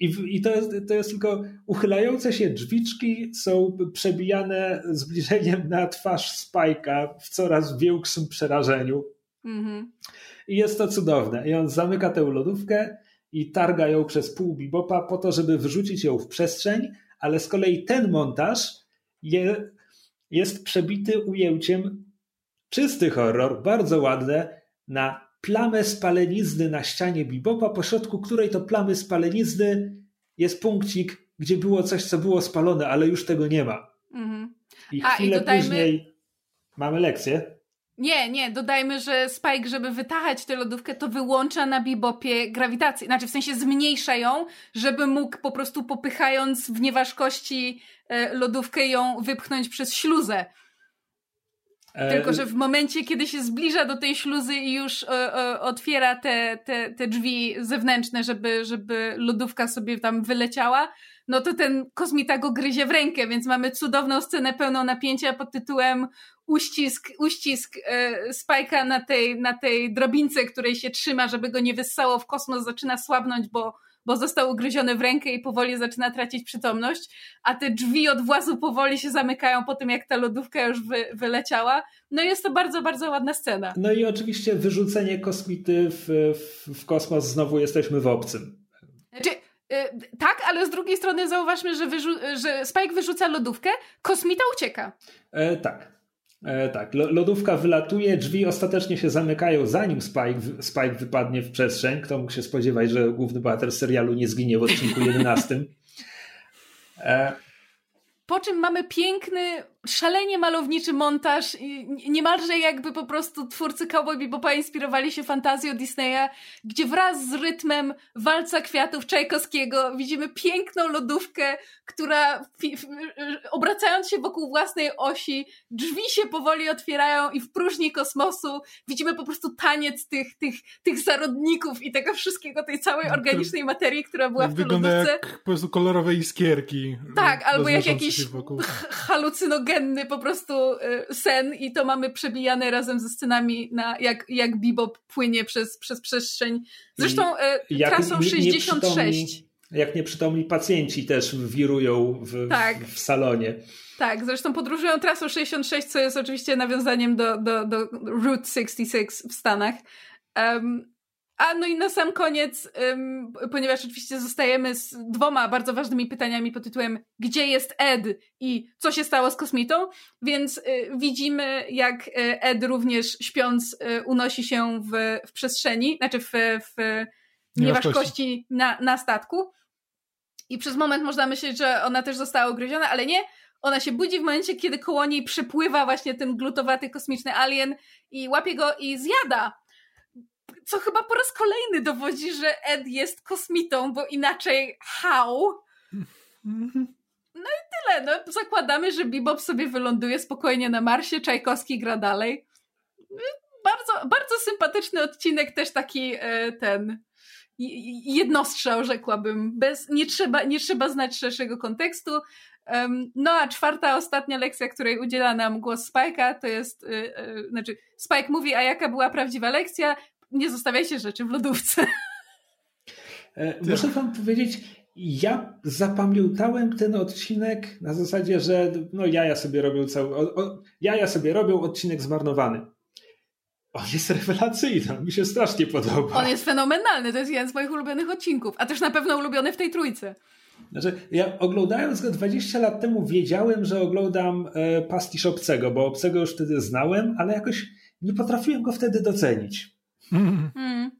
I, I, to, jest, to jest tylko uchylające się drzwiczki są przebijane zbliżeniem na twarz Spajka w coraz większym przerażeniu. Mm-hmm. I jest to cudowne. I on zamyka tę lodówkę i targa ją przez pół bibopa po to, żeby wyrzucić ją w przestrzeń, ale z kolei ten montaż je, jest przebity ujęciem czysty horror, bardzo ładne, na plamę spalenizny na ścianie bibopa, pośrodku której to plamy spalenizny jest punkcik, gdzie było coś, co było spalone, ale już tego nie ma. Mhm. I A, chwilę i dodajmy... później mamy lekcję. Nie, nie, dodajmy, że Spike, żeby wytachać tę lodówkę, to wyłącza na bibopie grawitację. Znaczy, w sensie zmniejsza ją, żeby mógł po prostu popychając w nieważkości e, lodówkę ją wypchnąć przez śluzę. E, Tylko, że w momencie, kiedy się zbliża do tej śluzy i już e, e, otwiera te, te, te drzwi zewnętrzne, żeby, żeby lodówka sobie tam wyleciała, no to ten kosmita go gryzie w rękę, więc mamy cudowną scenę pełną napięcia pod tytułem uścisk, uścisk e, Spajka na tej, na tej drobince, której się trzyma, żeby go nie wyssało w kosmos, zaczyna słabnąć, bo bo został ugryziony w rękę i powoli zaczyna tracić przytomność, a te drzwi od włazu powoli się zamykają po tym, jak ta lodówka już wy, wyleciała. No jest to bardzo, bardzo ładna scena. No i oczywiście wyrzucenie kosmity w, w, w kosmos, znowu jesteśmy w obcym. Znaczy, tak, ale z drugiej strony zauważmy, że, wyrzu- że Spike wyrzuca lodówkę, kosmita ucieka. E, tak. E, tak, lodówka wylatuje, drzwi ostatecznie się zamykają, zanim Spike, Spike wypadnie w przestrzeń. Kto mógł się spodziewać, że główny bohater serialu nie zginie w odcinku 11. E, po czym mamy piękny, szalenie malowniczy montaż, niemalże jakby po prostu twórcy Cowboy Bebopa inspirowali się fantazją Disneya, gdzie wraz z rytmem walca kwiatów Czajkowskiego widzimy piękną lodówkę, która obracając się wokół własnej osi, drzwi się powoli otwierają i w próżni kosmosu widzimy po prostu taniec tych, tych, tych zarodników i tego wszystkiego, tej całej no, organicznej materii, która była w tej Wygląda lodówce. jak po prostu kolorowe iskierki. Tak, albo jak jakiś halucynogenny po prostu y, sen i to mamy przebijane razem ze scenami na jak, jak Bebop płynie przez, przez przestrzeń. Zresztą y, trasą 66 jak nieprzytomni pacjenci też wirują w, tak. w, salonie. Tak, zresztą podróżują trasą 66, co jest oczywiście nawiązaniem do, do, do Route 66 w Stanach. Um, a no i na sam koniec, um, ponieważ oczywiście zostajemy z dwoma bardzo ważnymi pytaniami pod tytułem Gdzie jest Ed i co się stało z kosmitą? Więc y, widzimy, jak y, Ed również śpiąc y, unosi się w, w przestrzeni, znaczy w, w nieważkości na, na statku. I przez moment można myśleć, że ona też została ugryziona, ale nie. Ona się budzi w momencie, kiedy koło niej przypływa właśnie ten glutowaty kosmiczny alien i łapie go i zjada. Co chyba po raz kolejny dowodzi, że Ed jest kosmitą, bo inaczej how? No i tyle. No, zakładamy, że Bebop sobie wyląduje spokojnie na Marsie, Czajkowski gra dalej. Bardzo, bardzo sympatyczny odcinek, też taki e, ten jednostrzał, rzekłabym. Bez, nie, trzeba, nie trzeba znać szerszego kontekstu. No a czwarta, ostatnia lekcja, której udziela nam głos Spike'a, to jest, yy, yy, znaczy Spike mówi, a jaka była prawdziwa lekcja? Nie zostawiajcie rzeczy w lodówce. E, muszę wam powiedzieć, ja zapamiętałem ten odcinek na zasadzie, że no jaja sobie robią cały, o, o, jaja sobie robią odcinek zmarnowany. On jest rewelacyjny, mi się strasznie podoba. On jest fenomenalny, to jest jeden z moich ulubionych odcinków, a też na pewno ulubiony w tej trójce. Znaczy, ja oglądając go 20 lat temu wiedziałem, że oglądam e, pastisz obcego, bo obcego już wtedy znałem, ale jakoś nie potrafiłem go wtedy docenić. Mm.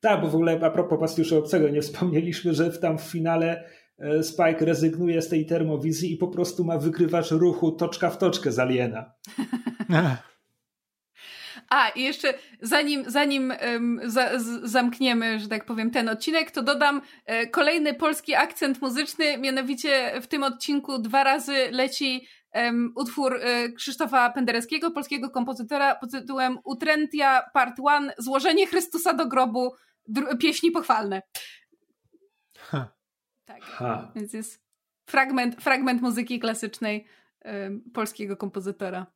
Tak, bo w ogóle a propos pastiszu obcego, nie wspomnieliśmy, że w tam w finale e, Spike rezygnuje z tej termowizji i po prostu ma wykrywacz ruchu toczka w toczkę z Aliena. A, i jeszcze zanim, zanim um, za, z, zamkniemy, że tak powiem, ten odcinek, to dodam e, kolejny polski akcent muzyczny, mianowicie w tym odcinku dwa razy leci um, utwór e, Krzysztofa Pendereckiego, polskiego kompozytora pod tytułem Utrentia Part 1, Złożenie Chrystusa do grobu, pieśni pochwalne. Ha. Tak, ha. więc jest fragment, fragment muzyki klasycznej um, polskiego kompozytora.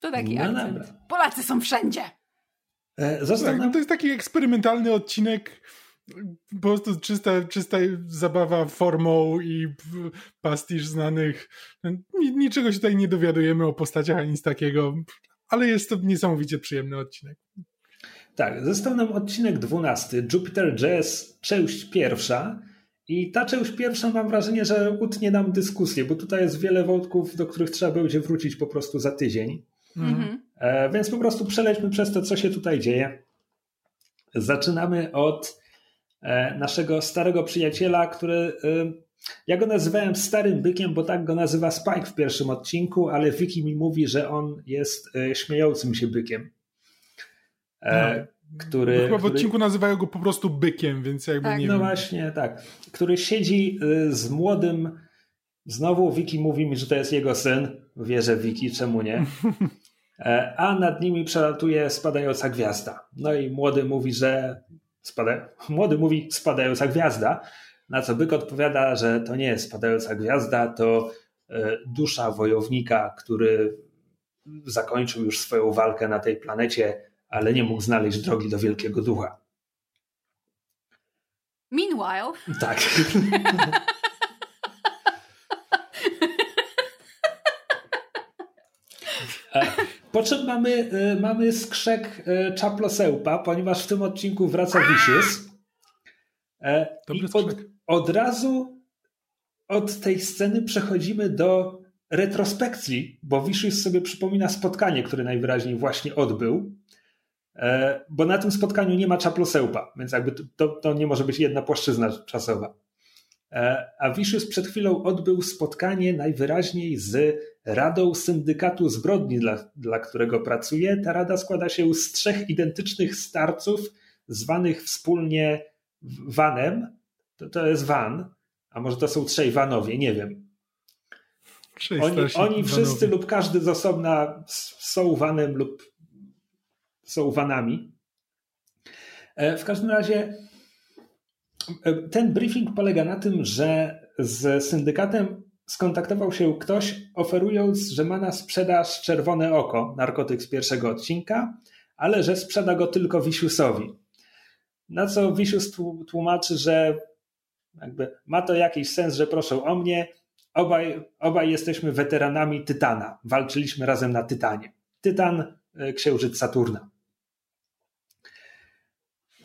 To taki no akcent. Dobra. Polacy są wszędzie. E, tak, no to jest taki eksperymentalny odcinek po prostu czysta, czysta zabawa formą i pastisz znanych. Niczego się tutaj nie dowiadujemy o postaciach ani nic takiego, ale jest to niesamowicie przyjemny odcinek. Tak, został nam odcinek 12, Jupiter Jazz, część pierwsza. I ta część pierwsza mam wrażenie, że utnie nam dyskusję, bo tutaj jest wiele wątków, do których trzeba będzie wrócić po prostu za tydzień. Mhm. E, więc po prostu przelećmy przez to, co się tutaj dzieje. Zaczynamy od naszego starego przyjaciela, który e, ja go nazywałem starym bykiem, bo tak go nazywa Spike w pierwszym odcinku, ale Wiki mi mówi, że on jest śmiejącym się bykiem. No, który, chyba w który... odcinku nazywają go po prostu bykiem, więc jakby tak, nie No wiem. właśnie, tak. Który siedzi z młodym. Znowu Wiki mówi mi, że to jest jego syn. Wierzę Wiki, czemu nie? E, a nad nimi przelatuje spadająca gwiazda. No i młody mówi, że spada... młody mówi spadająca gwiazda, na co byk odpowiada, że to nie jest spadająca gwiazda, to e, dusza wojownika, który zakończył już swoją walkę na tej planecie, ale nie mógł znaleźć drogi do wielkiego ducha. Meanwhile. Tak. po czym mamy, y, mamy skrzek y, czaplosełpa, ponieważ w tym odcinku wraca Vicious. E, I od, od razu od tej sceny przechodzimy do retrospekcji, bo Vicious sobie przypomina spotkanie, które najwyraźniej właśnie odbył. E, bo na tym spotkaniu nie ma czaplosełpa, więc jakby to, to nie może być jedna płaszczyzna czasowa. E, a Vicious przed chwilą odbył spotkanie najwyraźniej z Radą Syndykatu Zbrodni, dla, dla którego pracuje. Ta rada składa się z trzech identycznych starców, zwanych wspólnie Vanem. To, to jest Van, a może to są trzej Vanowie, nie wiem. Oni, oni wszyscy lub każdy z osobna są Vanem lub są Vanami. E, w każdym razie ten briefing polega na tym, że z syndykatem skontaktował się ktoś, oferując, że ma na sprzedaż czerwone oko, narkotyk z pierwszego odcinka, ale że sprzeda go tylko Wisiusowi. Na co Wisius tłumaczy, że ma to jakiś sens, że proszę o mnie. Obaj, obaj jesteśmy weteranami Tytana. Walczyliśmy razem na Tytanie. Tytan, e, księżyc Saturna.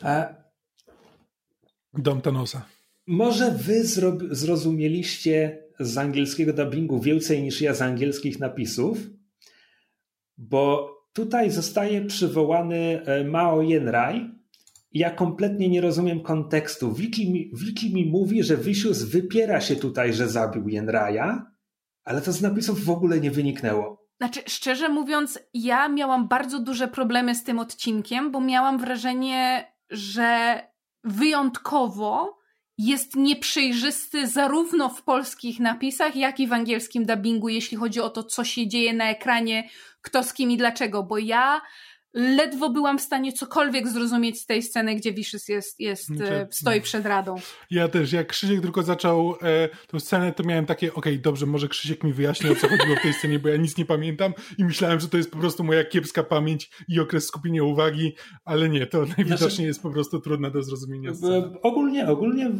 A Dom Thanosa. Może wy zrozumieliście z angielskiego dubbingu więcej niż ja z angielskich napisów, bo tutaj zostaje przywołany e, Mao Yenrai i ja kompletnie nie rozumiem kontekstu. Wiki mi, Wiki mi mówi, że Vicious wypiera się tutaj, że zabił Yenraja, ale to z napisów w ogóle nie wyniknęło. Znaczy, szczerze mówiąc, ja miałam bardzo duże problemy z tym odcinkiem, bo miałam wrażenie, że wyjątkowo jest nieprzejrzysty zarówno w polskich napisach, jak i w angielskim dubbingu, jeśli chodzi o to, co się dzieje na ekranie, kto z kim i dlaczego, bo ja ledwo byłam w stanie cokolwiek zrozumieć z tej sceny, gdzie Vicious jest, jest znaczy, e, stoi przed radą. Ja też, jak Krzysiek tylko zaczął e, tą scenę, to miałem takie, okej, okay, dobrze, może Krzysiek mi wyjaśni, o co chodziło w tej scenie, bo ja nic nie pamiętam i myślałem, że to jest po prostu moja kiepska pamięć i okres skupienia uwagi, ale nie, to najwidoczniej znaczy, jest po prostu trudne do zrozumienia. Sceny. Ogólnie, ogólnie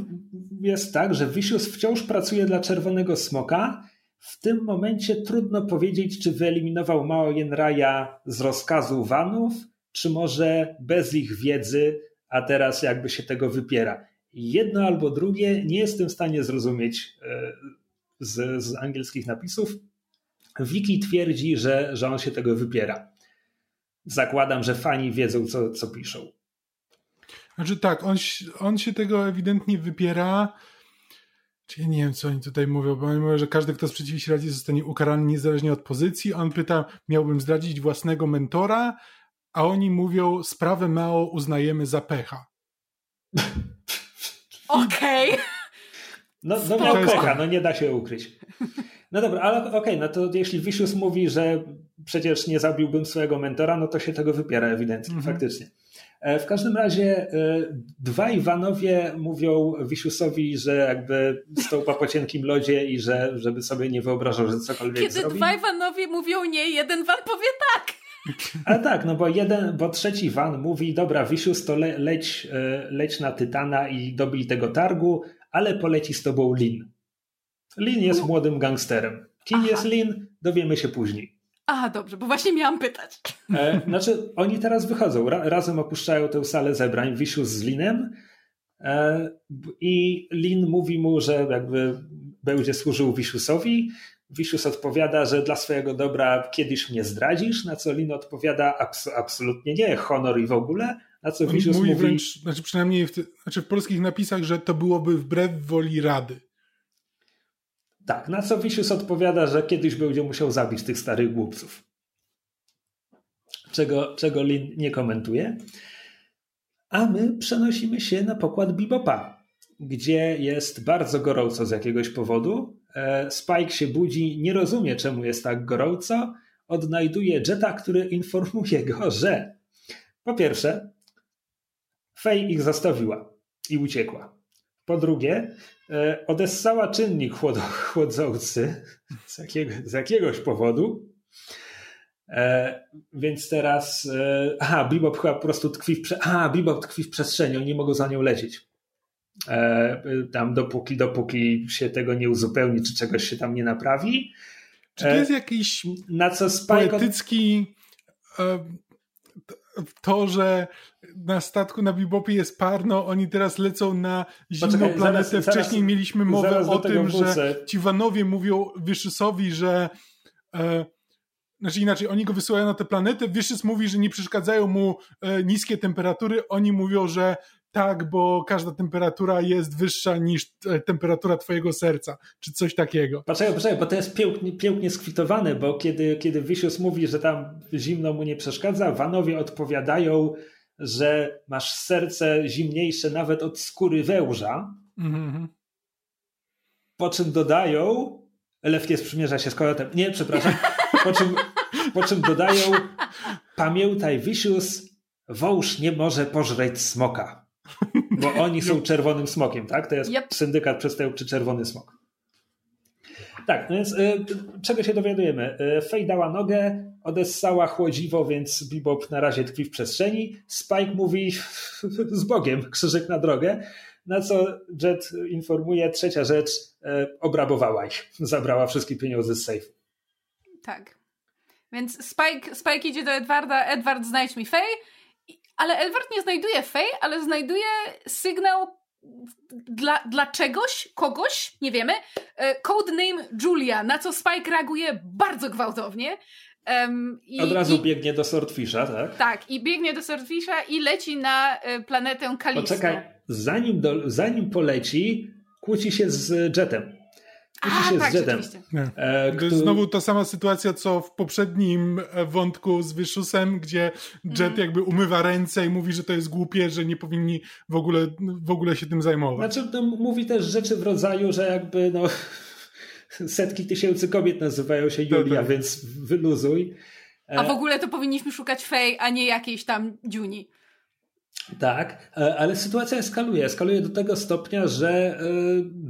jest tak, że Vicious wciąż pracuje dla Czerwonego Smoka, w tym momencie trudno powiedzieć, czy wyeliminował Mao Yenraja z rozkazu Wanów, czy może bez ich wiedzy, a teraz jakby się tego wypiera. Jedno albo drugie nie jestem w stanie zrozumieć e, z, z angielskich napisów. Wiki twierdzi, że, że on się tego wypiera. Zakładam, że fani wiedzą, co, co piszą. Znaczy tak, on, on się tego ewidentnie wypiera. Czy ja nie wiem, co oni tutaj mówią, bo oni mówią, że każdy, kto sprzeciwi się Radzie, zostanie ukarany niezależnie od pozycji. On pyta, miałbym zdradzić własnego mentora, a oni mówią, sprawę Mao uznajemy za pecha. Okej. Okay. No, no miał pecha, no nie da się ukryć. No dobra, ale okej, okay, no to jeśli Vicious mówi, że przecież nie zabiłbym swojego mentora, no to się tego wypiera ewidentnie, mm -hmm. faktycznie. E, w każdym razie e, dwaj Ivanowie mówią Wisiusowi, że jakby stołpa po cienkim lodzie i że żeby sobie nie wyobrażał, że cokolwiek Kiedy zrobi. Kiedy dwaj Ivanowie mówią nie, jeden Van powie tak. Ale tak, no bo jeden, bo trzeci Van mówi, dobra Wisius to le, leć, e, leć na Tytana i dobij tego targu, ale poleci z tobą Lin. Lin jest młodym gangsterem. Kim Aha. jest Lin, dowiemy się później. Aha, dobrze, bo właśnie miałam pytać. E, znaczy, oni teraz wychodzą, ra, razem opuszczają tę salę zebrań, Wisius z Linem e, i Lin mówi mu, że jakby będzie służył Wisiusowi. Wisius odpowiada, że dla swojego dobra kiedyś mnie zdradzisz, na co Lin odpowiada abs absolutnie nie, honor i w ogóle, na co Wisius mówi... mówi wręcz, znaczy przynajmniej w, znaczy w polskich napisach, że to byłoby wbrew woli Rady. Tak, na co Wisius odpowiada, że kiedyś będzie musiał zabić tych starych głupców. Czego, czego Lin nie komentuje. A my przenosimy się na pokład Bibopa, gdzie jest bardzo gorąco z jakiegoś powodu. E, Spike się budzi, nie rozumie czemu jest tak gorąco. Odnajduje Jetta, który informuje go, że po pierwsze, Fej ich zastawiła i uciekła. Po drugie, e, odessała czynnik chłodzący z, jakiego, z jakiegoś powodu. E, więc teraz. E, aha, Bebop chyba po prostu tkwi w. Prze- aha, Bebop tkwi w przestrzeni, oni nie mogą za nią lecieć. E, tam dopóki, dopóki się tego nie uzupełni, czy czegoś się tam nie naprawi. Czy to jest jakiś na co Spike poetycki to, że na statku na Bibopie jest parno, oni teraz lecą na zimną Poczekaj, planetę. Zaraz, Wcześniej zaraz, mieliśmy mowę o tym, że ci Wanowie mówią Wyszysowi, że e, znaczy inaczej, oni go wysyłają na tę planetę, Wyszys mówi, że nie przeszkadzają mu e, niskie temperatury, oni mówią, że tak, bo każda temperatura jest wyższa niż e, temperatura twojego serca, czy coś takiego. Poczekaj, poczekaj, bo to jest pięknie, pięknie skwitowane, bo kiedy, kiedy Vicious mówi, że tam zimno mu nie przeszkadza, Wanowie odpowiadają, że masz serce zimniejsze nawet od skóry wełża, mm-hmm. po czym dodają, Lewkie sprzymierza się z kolotem, nie, przepraszam, po czym, po czym dodają, pamiętaj Vicious, wąż nie może pożreć smoka. Bo oni są czerwonym smokiem, tak? To jest yep. syndykat przestępczy Czerwony Smok. Tak, no więc y, czego się dowiadujemy? Y, Fej dała nogę, odessała chłodziwo, więc Bebop na razie tkwi w przestrzeni. Spike mówi z Bogiem, krzyżyk na drogę. Na co Jet informuje, trzecia rzecz, y, obrabowała ich. Zabrała wszystkie pieniądze z sejfu. Tak. Więc Spike, Spike idzie do Edwarda, Edward znajdź mi Fej ale Edward nie znajduje Fej, ale znajduje sygnał dla, dla czegoś, kogoś, nie wiemy. E, codename Julia, na co Spike reaguje bardzo gwałtownie. Um, i, Od razu i, biegnie do Swordfisha, tak? Tak, i biegnie do Swordfisha i leci na e, planetę Kalisto. Poczekaj, zanim, do, zanim poleci, kłóci się z Jetem. A, się tak, z Jetem. E, to jest znowu ta sama sytuacja, co w poprzednim e, wątku z Wyszusem, gdzie Jet mm. jakby umywa ręce i mówi, że to jest głupie, że nie powinni w ogóle, w ogóle się tym zajmować. Znaczy, no, mówi też rzeczy w rodzaju, że jakby no, setki tysięcy kobiet nazywają się Julia, tak, tak. więc wyluzuj. A w e, ogóle to powinniśmy szukać Fej, a nie jakiejś tam Juni. Tak, e, ale sytuacja eskaluje. Eskaluje do tego stopnia, że e,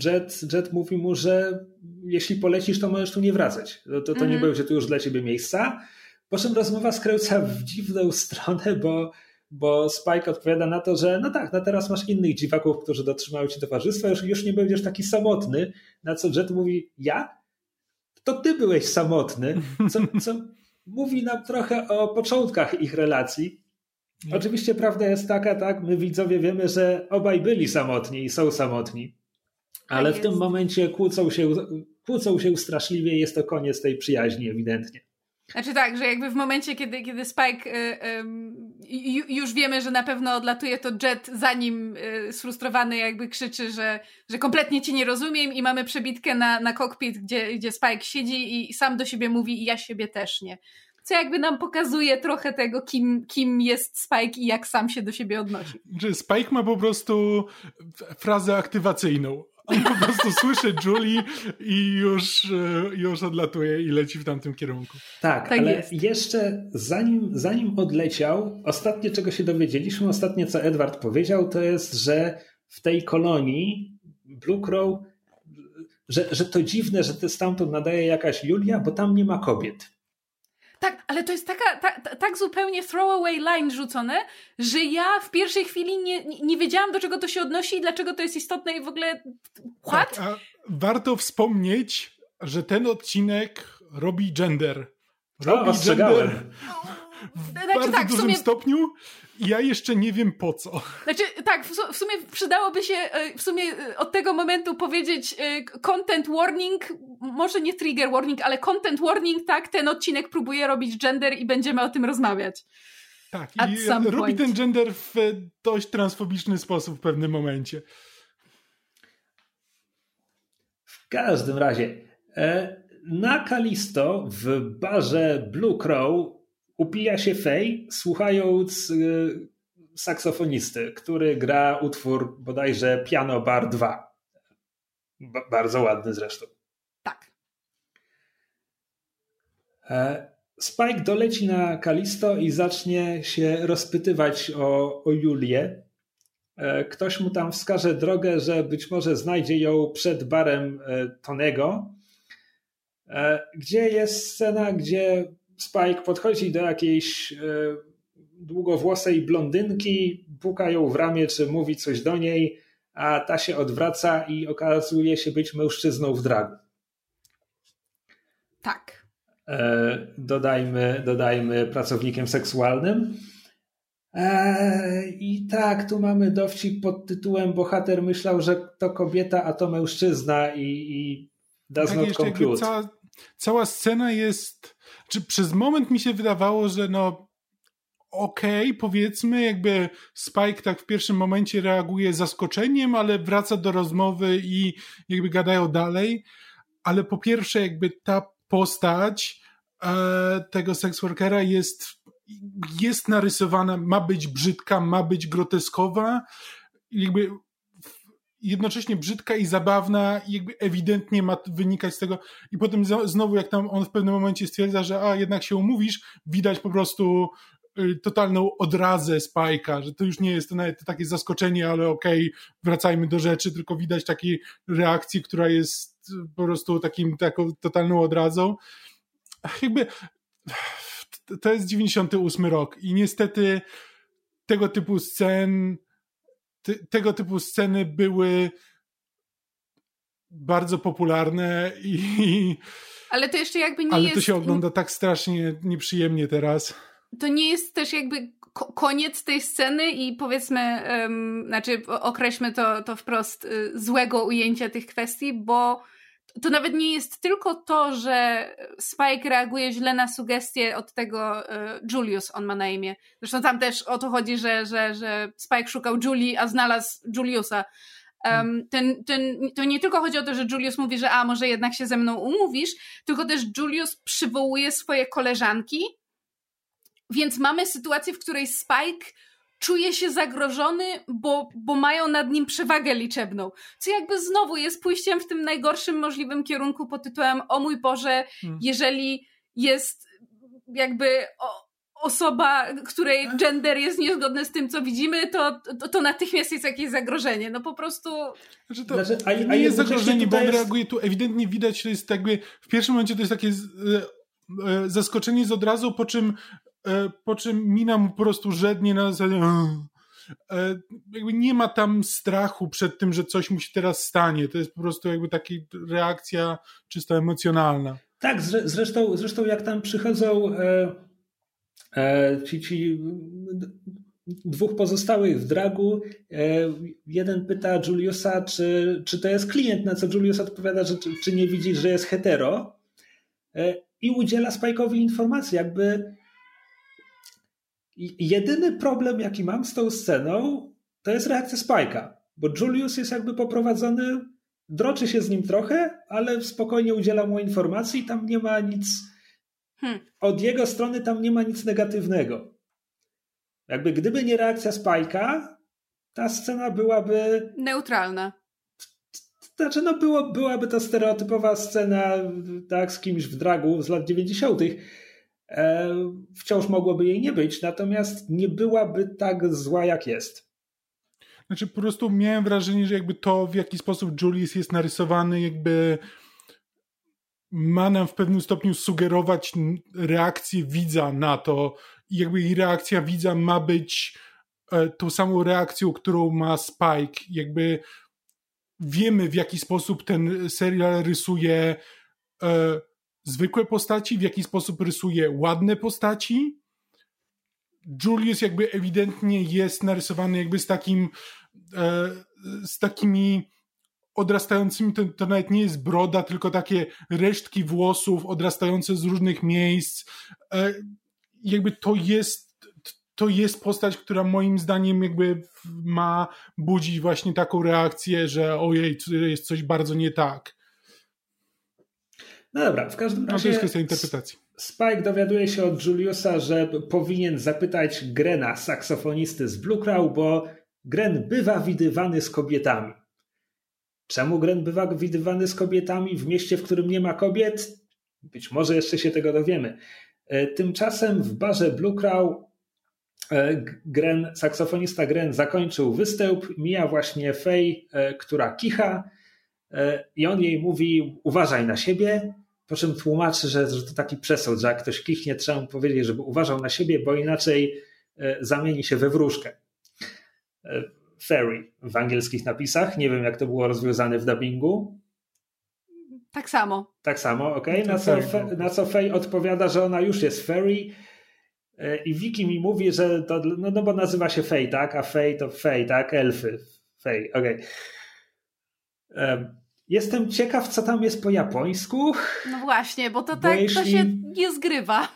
Jet, Jet mówi mu, że jeśli polecisz, to możesz tu nie wracać. To, to, to nie mhm. będzie tu już dla ciebie miejsca. Po czym rozmowa skręca w dziwną stronę, bo, bo Spike odpowiada na to, że no tak, no teraz masz innych dziwaków, którzy dotrzymają ci towarzystwa, już, już nie będziesz taki samotny. Na co Jet mówi, ja? To ty byłeś samotny. Co, co mówi nam trochę o początkach ich relacji Oczywiście prawda jest taka, tak, my widzowie wiemy, że obaj byli samotni i są samotni, ale tak w tym momencie kłócą się, kłócą się straszliwie i jest to koniec tej przyjaźni ewidentnie. Znaczy tak, że jakby w momencie, kiedy, kiedy Spike y, y, już wiemy, że na pewno odlatuje to Jet, zanim y, sfrustrowany jakby krzyczy, że, że kompletnie cię nie rozumiem i mamy przebitkę na, na kokpit, gdzie, gdzie Spike siedzi i sam do siebie mówi i ja siebie też nie. Co jakby nam pokazuje trochę tego, kim, kim jest Spike i jak sam się do siebie odnosi. Że Spike ma po prostu frazę aktywacyjną. On po prostu słyszy Julie i już, e, już odlatuje i leci w tamtym kierunku. Tak, tak ale jest. jeszcze zanim, zanim odleciał, ostatnie czego się dowiedzieliśmy, ostatnie co Edward powiedział, to jest, że w tej kolonii Blue Crow, że, że to dziwne, że to stamtąd nadaje jakaś Julia, bo tam nie ma kobiet. Tak, ale to jest taka, ta, tak zupełnie throwaway line rzucone, że ja w pierwszej chwili nie, nie wiedziałam, do czego to się odnosi i dlaczego to jest istotne i w ogóle what? Tak, warto wspomnieć, że ten odcinek robi gender. Robi o, gender w znaczy, bardzo tak, dużym sumie... stopniu ja jeszcze nie wiem po co. Znaczy, tak, w sumie przydałoby się e, w sumie e, od tego momentu powiedzieć e, content warning, może nie trigger warning, ale content warning, tak, ten odcinek próbuje robić gender i będziemy o tym rozmawiać. Tak, At i robi point. ten gender w dość transfobiczny sposób w pewnym momencie. W każdym razie, na Kalisto w barze Blue Crow upija się Fej, słuchając y, saksofonisty, który gra utwór bodajże Piano Bar 2. B bardzo ładny zresztą. Tak. E, Spike doleci na Kalisto i zacznie się rozpytywać o, o Julię. E, ktoś mu tam wskaże drogę, że być może znajdzie ją przed barem e, Tonego, gdzie jest scena, gdzie Spike podchodzi do jakiejś e, długowłosej blondynki, puka ją w ramię, czy mówi coś do niej, a ta się odwraca i okazuje się być mężczyzną w dragu. Tak. E, dodajmy, dodajmy pracownikiem seksualnym. E, I tak, tu mamy dowcip pod tytułem Bohater myślał, że to kobieta, a to mężczyzna i, i does tak, not. Cała, cała scena jest czy przez moment mi się wydawało, że no okej, okay, powiedzmy, jakby Spike tak w pierwszym momencie reaguje zaskoczeniem, ale wraca do rozmowy i jakby gadają dalej, ale po pierwsze jakby ta postać e, tego seksworkera jest jest narysowana, ma być brzydka, ma być groteskowa, jakby jednocześnie brzydka i zabawna i jakby ewidentnie ma wynikać z tego i potem znowu jak tam on w pewnym momencie stwierdza, że a jednak się umówisz, widać po prostu y, totalną odrazę Spajka, że to już nie jest to nawet takie zaskoczenie, ale okej, okay, wracajmy do rzeczy, tylko widać takiej reakcji, która jest po prostu takim, taką totalną odrazą. Jakby to jest 98 rok i niestety tego typu scen tego typu sceny były bardzo popularne i. Ale to jeszcze jakby nie ale jest. Ale to się ogląda tak strasznie nieprzyjemnie teraz. To nie jest też jakby koniec tej sceny i powiedzmy, um, znaczy określmy to, to wprost y, złego ujęcia tych kwestii, bo to nawet nie jest tylko to, że Spike reaguje źle na sugestie od tego e, Julius, on ma na imię. Zresztą tam też o to chodzi, że, że, że Spike szukał Julie, a znalazł Juliusa. Um, ten, ten, to nie tylko chodzi o to, że Julius mówi, że a może jednak się ze mną umówisz, tylko też Julius przywołuje swoje koleżanki, więc mamy sytuację, w której Spike czuje się zagrożony, bo, bo mają nad nim przewagę liczebną. Co jakby znowu jest pójściem w tym najgorszym możliwym kierunku pod tytułem o mój Boże, hmm. jeżeli jest jakby o, osoba, której gender jest niezgodny z tym, co widzimy, to, to, to natychmiast jest jakieś zagrożenie. No po prostu... Znaczy to znaczy, a, a nie jest zagrożenie, bo on jest... reaguje tu ewidentnie widać, że jest jakby w pierwszym momencie to jest takie e, e, zaskoczenie z od razu, po czym po czym mina mu po prostu żednie na zasadzie e, jakby nie ma tam strachu przed tym, że coś mu się teraz stanie. To jest po prostu jakby taka reakcja czysto emocjonalna. Tak, zresztą, zresztą jak tam przychodzą e, e, ci, ci dwóch pozostałych w dragu, e, jeden pyta Juliusa, czy, czy to jest klient, na co Julius odpowiada, że czy, nie widzi, że jest hetero e, i udziela Spike'owi informacji, jakby jedyny problem, jaki mam z tą sceną, to jest reakcja Spike'a, bo Julius jest jakby poprowadzony, droczy się z nim trochę, ale spokojnie udziela mu informacji i tam nie ma nic, hmm. od jego strony tam nie ma nic negatywnego. Jakby gdyby nie reakcja Spike'a, ta scena byłaby... Neutralna. Znaczy, no było, byłaby to stereotypowa scena tak, z kimś w dragu z lat 90. E, wciąż mogłoby jej nie być, natomiast nie byłaby tak zła, jak jest. Znaczy, po prostu miałem wrażenie, że jakby to, w jaki sposób Julius jest narysowany, jakby ma nam w pewnym stopniu sugerować reakcję widza na to i jakby reakcja widza ma być e, tą samą reakcją, którą ma Spike. Jakby wiemy, w jaki sposób ten serial rysuje e, zwykłe postaci, w jaki sposób rysuje ładne postaci. Julius jakby ewidentnie jest narysowany jakby z takim e, z takimi odrastającymi, to, to nawet nie jest broda, tylko takie resztki włosów odrastające z różnych miejsc. E, jakby to jest to jest postać, która moim zdaniem jakby ma budzić właśnie taką reakcję, że ojej, jest coś bardzo nie tak. No dobra, w każdym razie. No to jest interpretacji. Spike dowiaduje się od Juliusa, że powinien zapytać Grena, saksofonisty z Blue Crow, bo Gren bywa widywany z kobietami. Czemu Gren bywa widywany z kobietami w mieście, w którym nie ma kobiet? Być może jeszcze się tego dowiemy. E, tymczasem w barze Blue Crow e, Gren, saksofonista Gren zakończył występ, mija właśnie Fej, e, która kicha i on jej mówi uważaj na siebie, po czym tłumaczy, że, że to taki przesąd, że jak ktoś kichnie, trzeba mu powiedzieć, żeby uważał na siebie, bo inaczej zamieni się we wróżkę. Fairy w angielskich napisach. Nie wiem, jak to było rozwiązane w dubbingu. Tak samo. Tak samo, okej. Okay. Na, co na co Faye odpowiada, że ona już jest Fairy. E, I Wiki mi mówi, że to, no, no bo nazywa się Faye, tak? A Faye to Faye, tak? Elfy. Faye, okej. Okay. Jestem ciekaw, co tam jest po japońsku. No właśnie, bo to bo tak jeśli... to się nie zgrywa.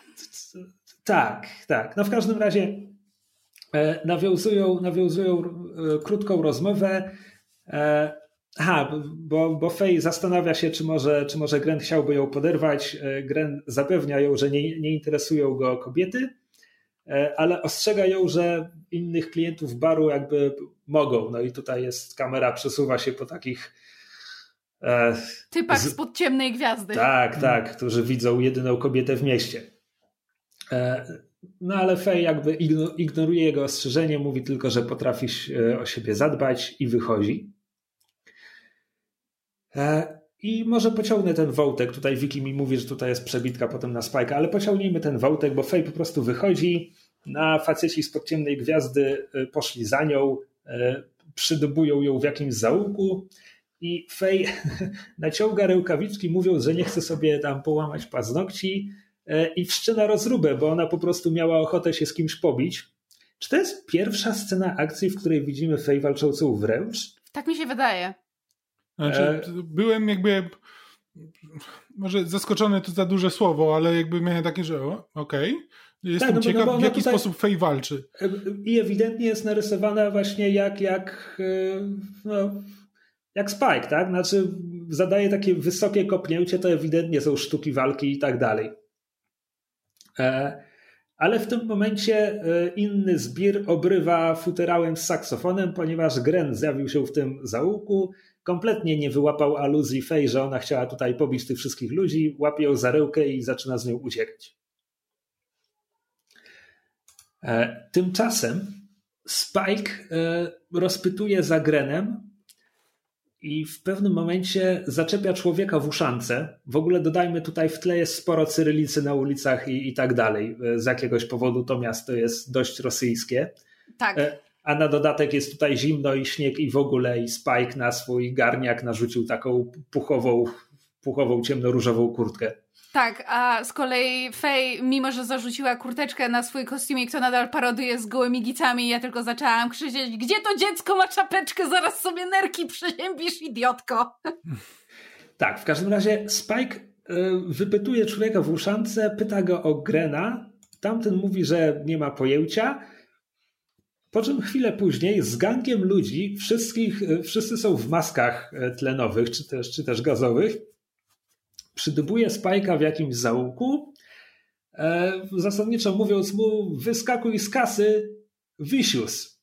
Tak, tak. No w każdym razie E, nawiązują, nawiązują e, krótką rozmowę. E, aha, bo, bo Fej zastanawia się, czy może, czy może Gren chciałby ją poderwać. Gren zapewnia ją, że nie, nie interesują go kobiety, ale ostrzega ją, że innych klientów baru jakby mogą. No i tutaj jest kamera, przesuwa się po takich. E, Typach z... spod ciemnej gwiazdy. Tak, tak, którzy widzą jedyną kobietę w mieście. E, no ale Fej jakby ignoruje jego ostrzeżenie, mówi tylko, że potrafi e, o siebie zadbać i wychodzi. E, I może pociągnę ten wątek. Tutaj Wiki mi mówi, że tutaj jest przebitka potem na Spike, ale pociągnijmy ten wątek, bo Fej po prostu wychodzi. Na faceci z podciemnej gwiazdy e, poszli za nią, przydobują ją w jakimś zaułku i Fej naciąga rękawiczki, mówiąc, że nie chce sobie tam połamać paznokci E, i wszczyna rozróbę, bo ona po prostu miała ochotę się z kimś pobić. Czy to jest pierwsza scena akcji, w której widzimy Fej walczącą wręcz? Tak mi się wydaje. Znaczy, e... byłem jakby może zaskoczony to za duże słowo, ale jakby miałem takie, że okej, okay. Jestem tak, no, ciekaw, no, w jaki tutaj... sposób Fej walczy. E, I ewidentnie jest narysowana właśnie jak, jak, e, no, jak Spike, tak? Znaczy zadaje takie wysokie kopnięcie, to ewidentnie są sztuki walki i tak dalej. E, ale w tym momencie e, inny zbir obrywa futerałem z saksofonem, ponieważ Gren zjawił się w tym zaułku. Kompletnie nie wyłapał aluzji Fej, że ona chciała tutaj pobić tych wszystkich ludzi, łapie ją za rękę i zaczyna z nią uciekać. E, tymczasem Spike rozpytuje za Grenem, i w pewnym momencie zaczepia człowieka w uszance. W ogóle dodajmy tutaj w tle jest sporo cyrylicy na ulicach i, i tak dalej. Z jakiegoś powodu to miasto jest dość rosyjskie. Tak. E, a na dodatek jest tutaj zimno i śnieg i w ogóle i Spike na swój garniak narzucił taką puchową, puchową ciemnoróżową kurtkę. Tak, a z kolei Faye, mimo że zarzuciła kurteczkę na swój kostiumik, to nadal paroduje z gołymi gicami ja tylko zaczęłam krzyczeć, gdzie to dziecko ma czapeczkę, zaraz sobie nerki przeziębisz, idiotko. Tak, w każdym razie Spike y, wypytuje człowieka w uszance, pyta go o Grena, tamten mówi, że nie ma pojęcia. Po czym chwilę później z gangiem ludzi, wszystkich, wszyscy są w maskach tlenowych czy też, czy też gazowych, przydybuje Spajka w jakimś zaułku, e, zasadniczo mówiąc mu wyskakuj z kasy, Vicious.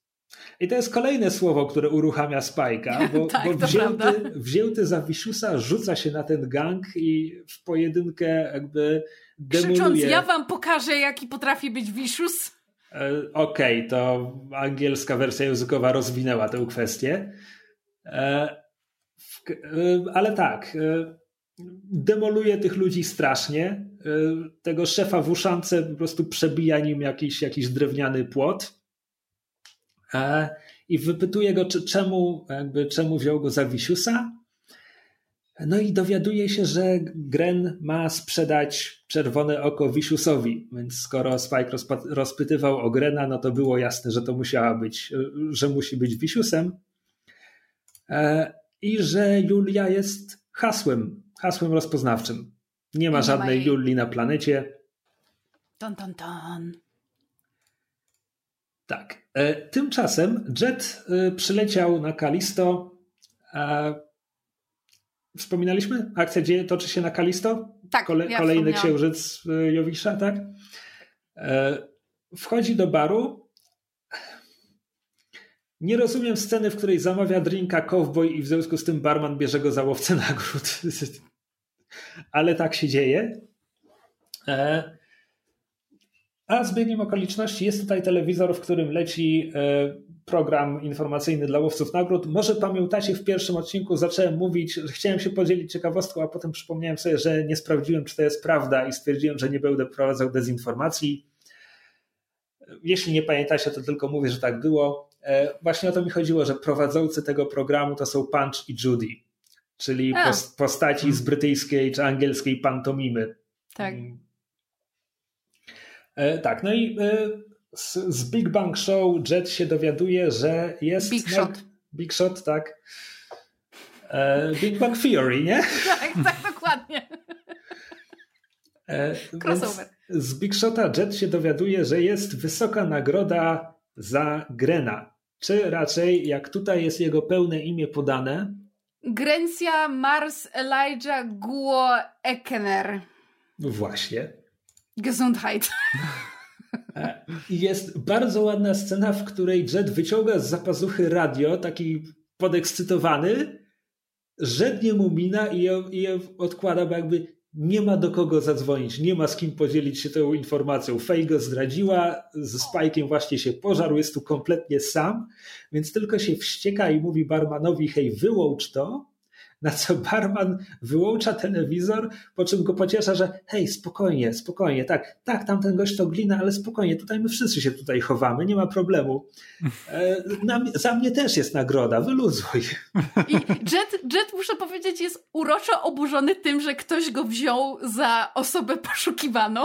I to jest kolejne słowo, które uruchamia Spajka, bo, tak, bo wzięty, wzięty za Viciousa rzuca się na ten gang i w pojedynkę jakby demoluje. Krzycząc, ja wam pokażę, jaki potrafi być Vicious. E, okej, okay, to angielska wersja językowa rozwinęła tę kwestię. E, ale tak, demoluje tych ludzi strasznie. Tego szefa w uszance po prostu przebija nim jakiś, jakiś drewniany płot. E, i wypytuje go, czy, czemu, jakby, czemu wziął go za Wisiusa. No i dowiaduje się, że Gren ma sprzedać czerwone oko Wisiusowi, więc skoro Spike rozpytywał o Grena, no to było jasne, że to musiała być, że musi być Wisiusem e, i że Julia jest hasłem, hasłem rozpoznawczym. Nie ma żadnej Julii na planecie. Ton, ton, ton. Tak. E, tymczasem Jet e, przyleciał na Kalisto. E, wspominaliśmy? Akcja dzieje toczy się na Kalisto? Tak. Kole, ja kolejny księżyc Jowisza, tak? Wchodzi do baru. Nie rozumiem sceny, w której zamawia drinka cowboy i w związku z tym barman bierze go za łowcę nagród. Ale tak się dzieje. A zbiegiem okoliczności jest tutaj telewizor, w którym leci e, program informacyjny dla łowców nagród. Może pamiętacie, w pierwszym odcinku zacząłem mówić, że chciałem się podzielić ciekawostką, a potem przypomniałem sobie, że nie sprawdziłem, czy to jest prawda i stwierdziłem, że nie będę prowadzał dezinformacji. Jeśli nie pamiętacie, to tylko mówię, że tak było. E, właśnie o to mi chodziło, że prowadzący tego programu to są Punch i Judy, czyli postaci z brytyjskiej czy angielskiej pantomimy. Tak. Mm. E, tak, no i e, z, z, Big Bang Show Jet się dowiaduje, że jest. Big Shot. Big Shot, tak. E, Big Bang Theory, nie? tak, tak, dokładnie. Crossover. Z Big Shota Jet się dowiaduje, że jest wysoka nagroda za Grena. Czy raczej, jak tutaj jest jego pełne imię podane? Grencja Mars Elijah Guo Ekener. Właśnie. Gesundheit. E, jest bardzo ładna scena, w której Jet wyciąga z zapazuchy radio, taki podekscytowany, żednie mu mina i je, i je odkłada, bo jakby nie ma do kogo zadzwonić, nie ma z kim podzielić się tą informacją. Fej go zdradziła, z Spike'iem właśnie się pożarł, jest tu kompletnie sam, więc tylko się wścieka i mówi barmanowi, hej, wyłącz to, na co barman wyłącza telewizor, po czym go pociesza, że hej, spokojnie, spokojnie, tak, tak, tamten gość to glina, ale spokojnie, tutaj my wszyscy się tutaj chowamy, nie ma problemu. E, na, za mnie też jest nagroda, wyluzuj. I Jet, Jet, muszę powiedzieć, jest uroczo oburzony tym, że ktoś go wziął za osobę poszukiwaną.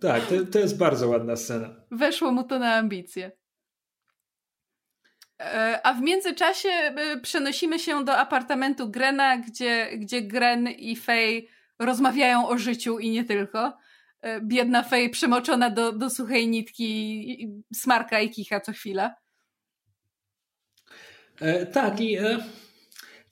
Tak, to, to jest bardzo ładna scena. Weszło mu to na ambicje. E, a w międzyczasie e, przenosimy się do apartamentu Grena, gdzie, gdzie Gren i Faye rozmawiają o życiu i nie tylko. E, biedna Faye przemoczona do, do suchej nitki, smarka i kicha co chwila. E, tak, i e,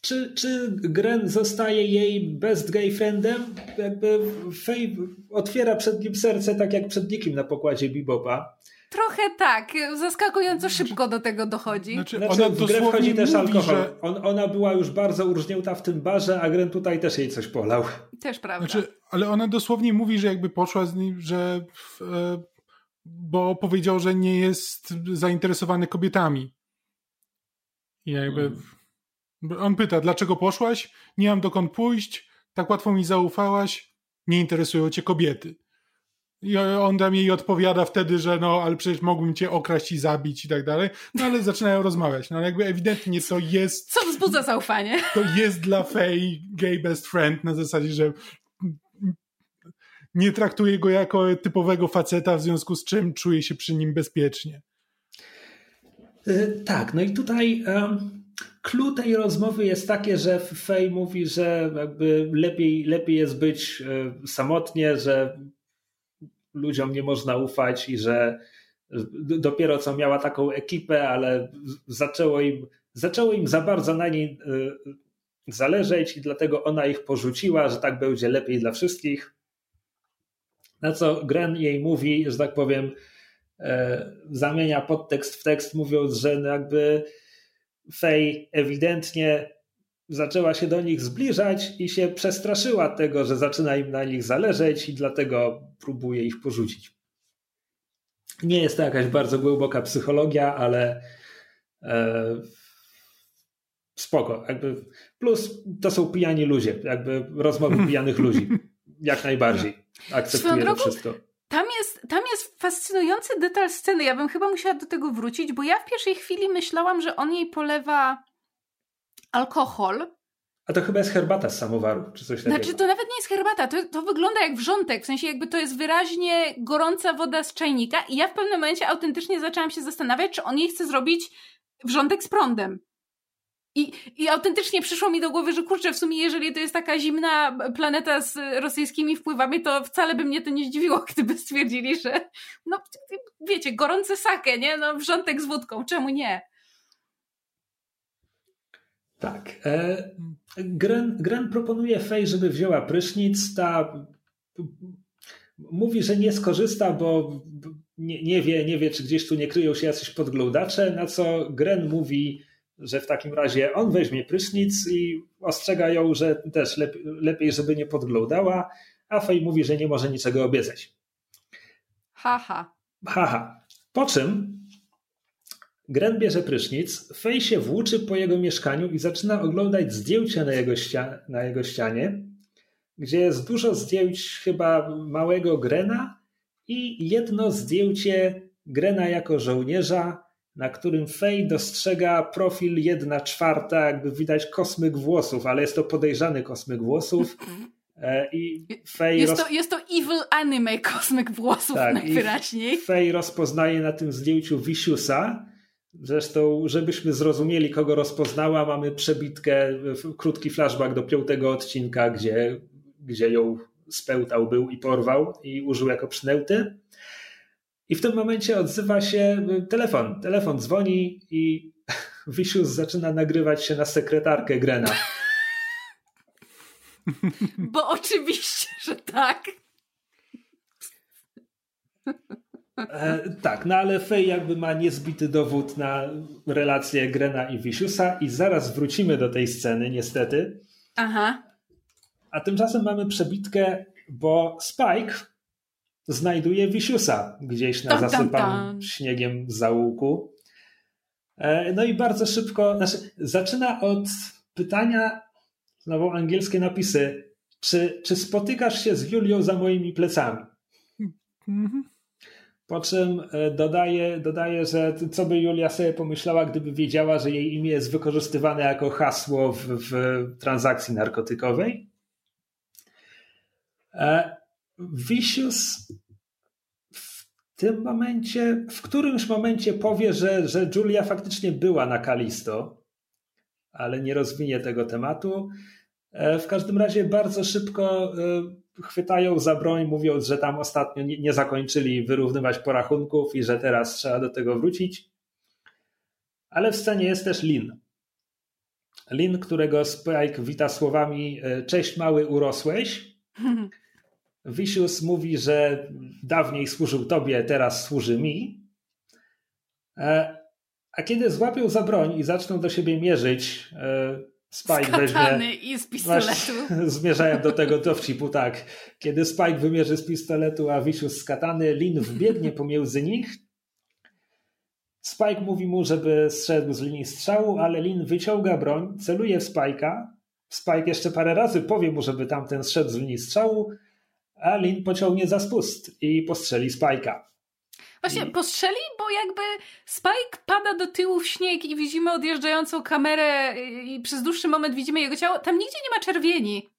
czy, czy Gren zostaje jej best gay friendem? Jakby Faye otwiera przed nim serce tak jak przed nikim na pokładzie Bebopa. Trochę tak, zaskakująco szybko do tego dochodzi. Znaczy, znaczy ona w grę wchodzi też mówi, alkohol. Że... On, ona była już bardzo urżnięta w tym barze, a Gren tutaj też jej coś polał. Też prawda. Znaczy, ale ona dosłownie mówi, że jakby poszła z nim, że e, bo powiedział, że nie jest zainteresowany kobietami. I jakby hmm. on pyta, dlaczego poszłaś? Nie mam dokąd pójść, tak łatwo mi zaufałaś, nie interesują cię kobiety. I on tam jej odpowiada wtedy, że no, ale przecież mógłbym cię okraść i zabić i tak dalej. No ale zaczynają rozmawiać. No ale jakby ewidentnie to jest... Co wzbudza zaufanie. To jest dla Faye gay best friend na zasadzie, że nie traktuje go jako typowego faceta, w związku z czym czuje się przy nim bezpiecznie. Yy, tak, no i tutaj um, clue tej rozmowy jest takie, że Faye mówi, że jakby lepiej, lepiej jest być y, samotnie, że ludziom nie można ufać i że dopiero co miała taką ekipę, ale zaczęło im, zaczęło im za bardzo na niej y, zależeć i dlatego ona ich porzuciła, że tak będzie lepiej dla wszystkich. Na co Gren jej mówi, że tak powiem, e, zamienia podtekst w tekst, mówiąc, że jakby Fej ewidentnie zaczęła się do nich zbliżać i się przestraszyła tego, że zaczyna im na nich zależeć i dlatego próbuje ich porzucić. Nie jest to jakaś bardzo głęboka psychologia, ale e, spoko. Jakby, plus to są pijani ludzie, jakby rozmowy pijanych ludzi. Jak najbardziej. Akceptuję to wszystko. Tam jest, tam jest fascynujący detal sceny. Ja bym chyba musiała do tego wrócić, bo ja w pierwszej chwili myślałam, że on jej polewa alkohol. A to chyba jest herbata z samowaru, czy coś takiego. Znaczy, to nawet nie jest herbata, to, to wygląda jak wrzątek, w sensie jakby to jest wyraźnie gorąca woda z czajnika i ja w pewnym momencie autentycznie zaczęłam się zastanawiać, czy on jej chce zrobić wrzątek z prądem. I, I autentycznie przyszło mi do głowy, że kurczę, w sumie jeżeli to jest taka zimna planeta z rosyjskimi wpływami, to wcale by mnie to nie zdziwiło, gdyby stwierdzili, że no wiecie, gorące sake, nie? No wrzątek z wódką, czemu nie? Tak. E, Gren, Gren proponuje Fej, żeby wzięła prysznic. Ta mówi, że nie skorzysta, bo nie, nie, wie, nie wie, czy gdzieś tu nie kryją się jacyś podglądacze, na co Gren mówi, że w takim razie on weźmie prysznic i ostrzega ją, że też lepiej, lepiej żeby nie podglądała, a Fej mówi, że nie może niczego obiecać. Haha. Haha. Po czym Gren bierze prysznic, Fej się włóczy po jego mieszkaniu i zaczyna oglądać zdjęcia na jego, na jego ścianie, gdzie jest dużo zdjęć chyba małego Grena i jedno zdjęcie Grena jako żołnierza, na którym Fej dostrzega profil jedna czwarta, jakby widać kosmyk włosów, ale jest to podejrzany kosmyk włosów. E, I Fej jest, to, jest to evil anime kosmyk włosów tak, najwyraźniej. Fej rozpoznaje na tym zdjęciu Visiusa, Zresztą, żebyśmy zrozumieli, kogo rozpoznała, mamy przebitkę, krótki flashback do piątego odcinka, gdzie, gdzie ją spełtał był i porwał i użył jako przynęty. I w tym momencie odzywa się telefon. Telefon dzwoni i Wisius zaczyna nagrywać się na sekretarkę Grena. Bo oczywiście, że tak. E, tak, no ale Fej jakby ma niezbity dowód na relację Grena i Visiusa i zaraz wrócimy do tej sceny, niestety. Aha. A tymczasem mamy przebitkę, bo Spike znajduje Visiusa gdzieś na zasypanym śniegiem zaułku. E, no i bardzo szybko, znaczy, zaczyna od pytania, znowu angielskie napisy, czy, czy spotykasz się z Julią za moimi plecami? Mhm. Po czym e, dodaje, dodaje, że co by Julia sobie pomyślała, gdyby wiedziała, że jej imię jest wykorzystywane jako hasło w, w transakcji narkotykowej. E, Vicious w tym momencie, w którymś momencie powie, że, że Julia faktycznie była na Kalisto, ale nie rozwinie tego tematu. E, w każdym razie bardzo szybko chwytają za broń, mówiąc, że tam ostatnio nie, nie zakończyli wyrównywać porachunków i że teraz trzeba do tego wrócić. Ale w scenie jest też Lin. Lin, którego Spike wita słowami e, Cześć mały, urosłeś. Vicious mówi, że dawniej służył tobie, teraz służy mi. E, a kiedy złapią za broń i zaczną do siebie mierzyć, Spike weźmie. i z pistoletu. zmierzałem do tego dowcipu, tak. Kiedy Spike wymierzy z pistoletu, a Vicious z katany, Lin wbiegnie pomiędzy nich. Spike mówi mu, żeby zszedł z linii strzału, ale Lin wyciąga broń, celuje w Spike'a. Spike jeszcze parę razy powie mu, żeby tamten zszedł z linii strzału, a Lin pociągnie za spust i postrzeli Spike'a. Właśnie postrzeli, bo jakby Spike pada do tyłu w śnieg i widzimy odjeżdżającą kamerę i przez dłuższy moment widzimy jego ciało. Tam nigdzie nie ma czerwieni.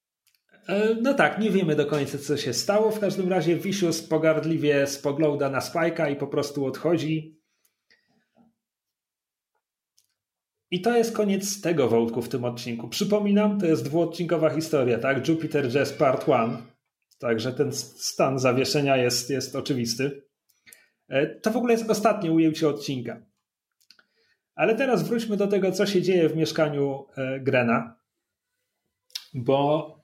E, no tak, nie wiemy do końca, co się stało. W każdym razie Vicious pogardliwie spogląda na Spike'a i po prostu odchodzi. I to jest koniec tego wątku w tym odcinku. Przypominam, to jest dwuodcinkowa historia, tak? Jupiter Jazz Part 1. Także ten stan zawieszenia jest, jest oczywisty. E, to w ogóle jest ostatnie ujęcie odcinka. Ale teraz wróćmy do tego, co się dzieje w mieszkaniu e, Grena. Bo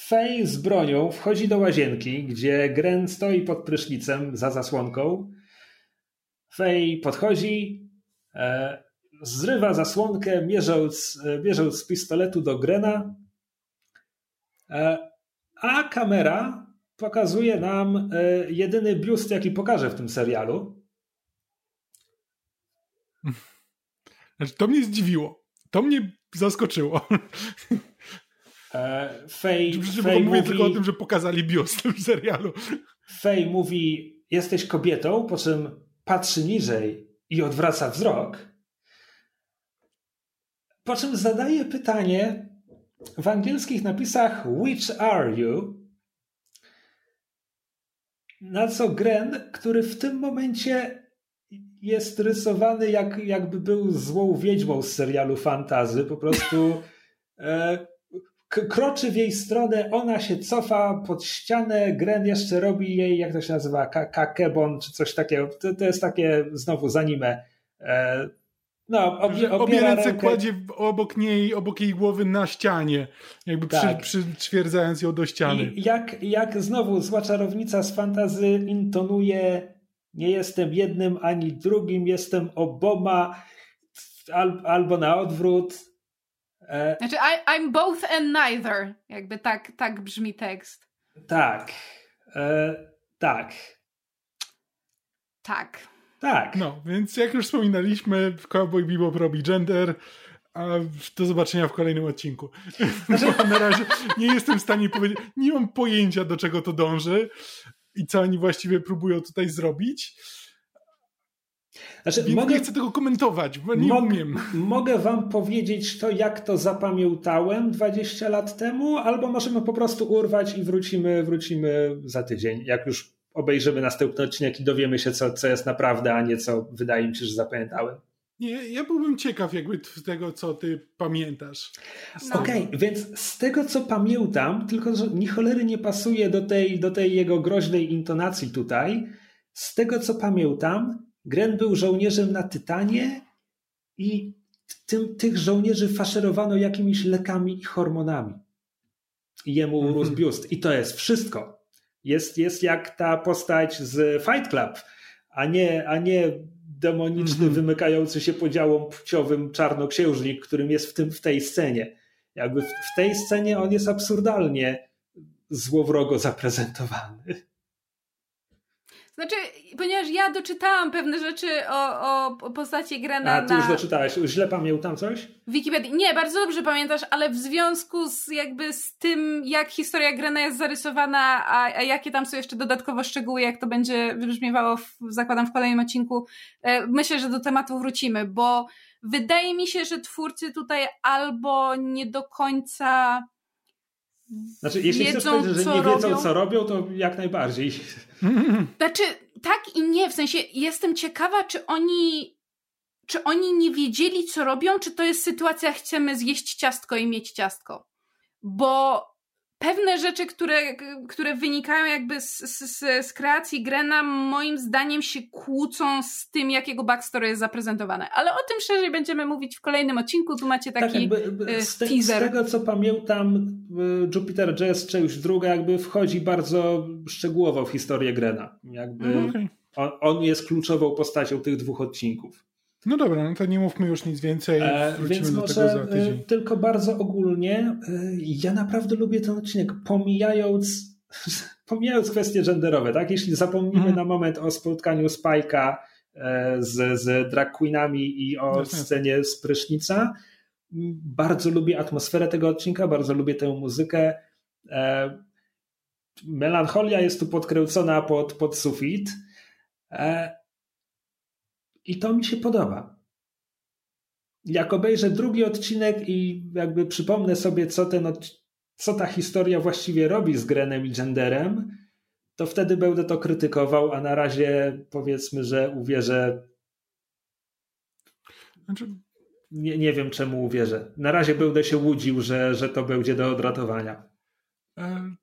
Fej z bronią wchodzi do łazienki, gdzie Gren stoi pod prysznicem za zasłonką. Fej podchodzi, e, zrywa zasłonkę, mierząc, mierząc z pistoletu do Grena, a kamera pokazuje nam jedyny biust, jaki pokaże w tym serialu. Znaczy, to mnie zdziwiło. To mnie zaskoczyło. E, Fej, Fej mówię mówi, tylko o tym, że pokazali biust w serialu. Fej mówi, jesteś kobietą, po czym patrzy niżej i odwraca wzrok. Po czym zadaje pytanie w angielskich napisach Which are you? Na co Gren, który w tym momencie jest rysowany jak, jakby był złą wiedźmą z serialu fantazy. Po prostu e, kroczy w jej stronę, ona się cofa pod ścianę, Gren jeszcze robi jej, jak to się nazywa, kakebon czy coś takiego. To, to jest takie znowu z anime. E, no, obie, obie ręce rękę... kładzie obok niej, obok jej głowy na ścianie, jakby tak. przy, przytwierdzając ją do ściany. I jak, jak znowu zła czarownica z fantazy intonuje nie jestem jednym ani drugim, jestem oboma, al, albo na odwrót. E... Znaczy, I, I'm both and neither. Jakby tak, tak brzmi tekst. Tak. E, tak. Tak. Tak. No, więc jak już wspominaliśmy, Cowboy Bebop robi gender, a do zobaczenia w kolejnym odcinku. Znaczy... na razie nie jestem w stanie powiedzieć, nie mam pojęcia do czego to dąży, i co oni właściwie próbują tutaj zrobić. Znaczy, mogę, nie chcę tego komentować, bo nie umiem. Mogę wam powiedzieć to, jak to zapamiętałem 20 lat temu, albo możemy po prostu urwać i wrócimy, wrócimy za tydzień, jak już obejrzymy następny odcinek i dowiemy się, co, co jest naprawdę, a nie co wydaje mi się, że zapamiętałem. Nie, ja byłbym ciekaw jakby z tego, co ty pamiętasz. No. Okej, okay, więc z tego, co pamiętam, tylko że ni cholery nie pasuje do tej, do tej jego groźnej intonacji tutaj, z tego, co pamiętam, Gren był żołnierzem na Tytanie i tym, tych żołnierzy faszerowano jakimiś lekami i hormonami. I jemu mm -hmm. biust. I to jest wszystko. Jest, jest jak ta postać z Fight Club, a nie, a nie demoniczny, mm -hmm. wymykający się podziałom płciowym czarnoksiężnik, którym jest w, tym, w tej scenie. Jakby w, w tej scenie on jest absurdalnie złowrogo zaprezentowany. Znaczy, ponieważ ja doczytałam pewne rzeczy o, o postaci Grena A, ty już doczytałeś. Źle pamiętam coś? Wikipedii. Nie, bardzo dobrze pamiętasz, ale w związku z jakby z tym, jak historia Grena jest zarysowana, a, a jakie tam są jeszcze dodatkowo szczegóły, jak to będzie wybrzmiewało, w, zakładam, w kolejnym odcinku, e, myślę, że do tematu wrócimy, bo wydaje mi się, że twórcy tutaj albo nie do końca znaczy, jeśli wiedzą, chcesz powiedzieć, że nie wiedzą, robią. co robią, to jak najbardziej. Znaczy, tak i nie, w sensie jestem ciekawa, czy oni czy oni nie wiedzieli, co robią, czy to jest sytuacja, chcemy zjeść ciastko i mieć ciastko. Bo pewne rzeczy, które, które wynikają jakby z, z, z, kreacji Grena, moim zdaniem się kłócą z tym, jakiego backstory jest zaprezentowane. Ale o tym szerzej będziemy mówić w kolejnym odcinku. Tu macie taki tak, jakby, z, te, teaser. Z tego, co pamiętam, y, Jupiter Jazz, część druga jakby wchodzi bardzo szczegółowo w historię Grena. Jakby okay. on, on jest kluczową postacią tych dwóch odcinków. No dobra, no to nie mówmy już nic więcej. E, więc może e, tylko bardzo ogólnie. E, ja naprawdę lubię ten odcinek, pomijając, pomijając kwestie genderowe, tak? Jeśli zapomnimy hmm. na moment o spotkaniu Spajka e, z, z drag queenami i o Jasne. scenie z prysznica, bardzo lubię atmosferę tego odcinka, bardzo lubię tę muzykę. Melancholia jest tu podkręcona pod, pod sufit. I to mi się podoba. Jak obejrzę drugi odcinek i jakby przypomnę sobie, co, ten, co ta historia właściwie robi z Grenem i Genderem, to wtedy będę to krytykował, a na razie powiedzmy, że uwierzę. Znaczy... Nie, nie wiem, czemu uwierzę. Na razie będę się łudził, że, że to będzie do odratowania. E,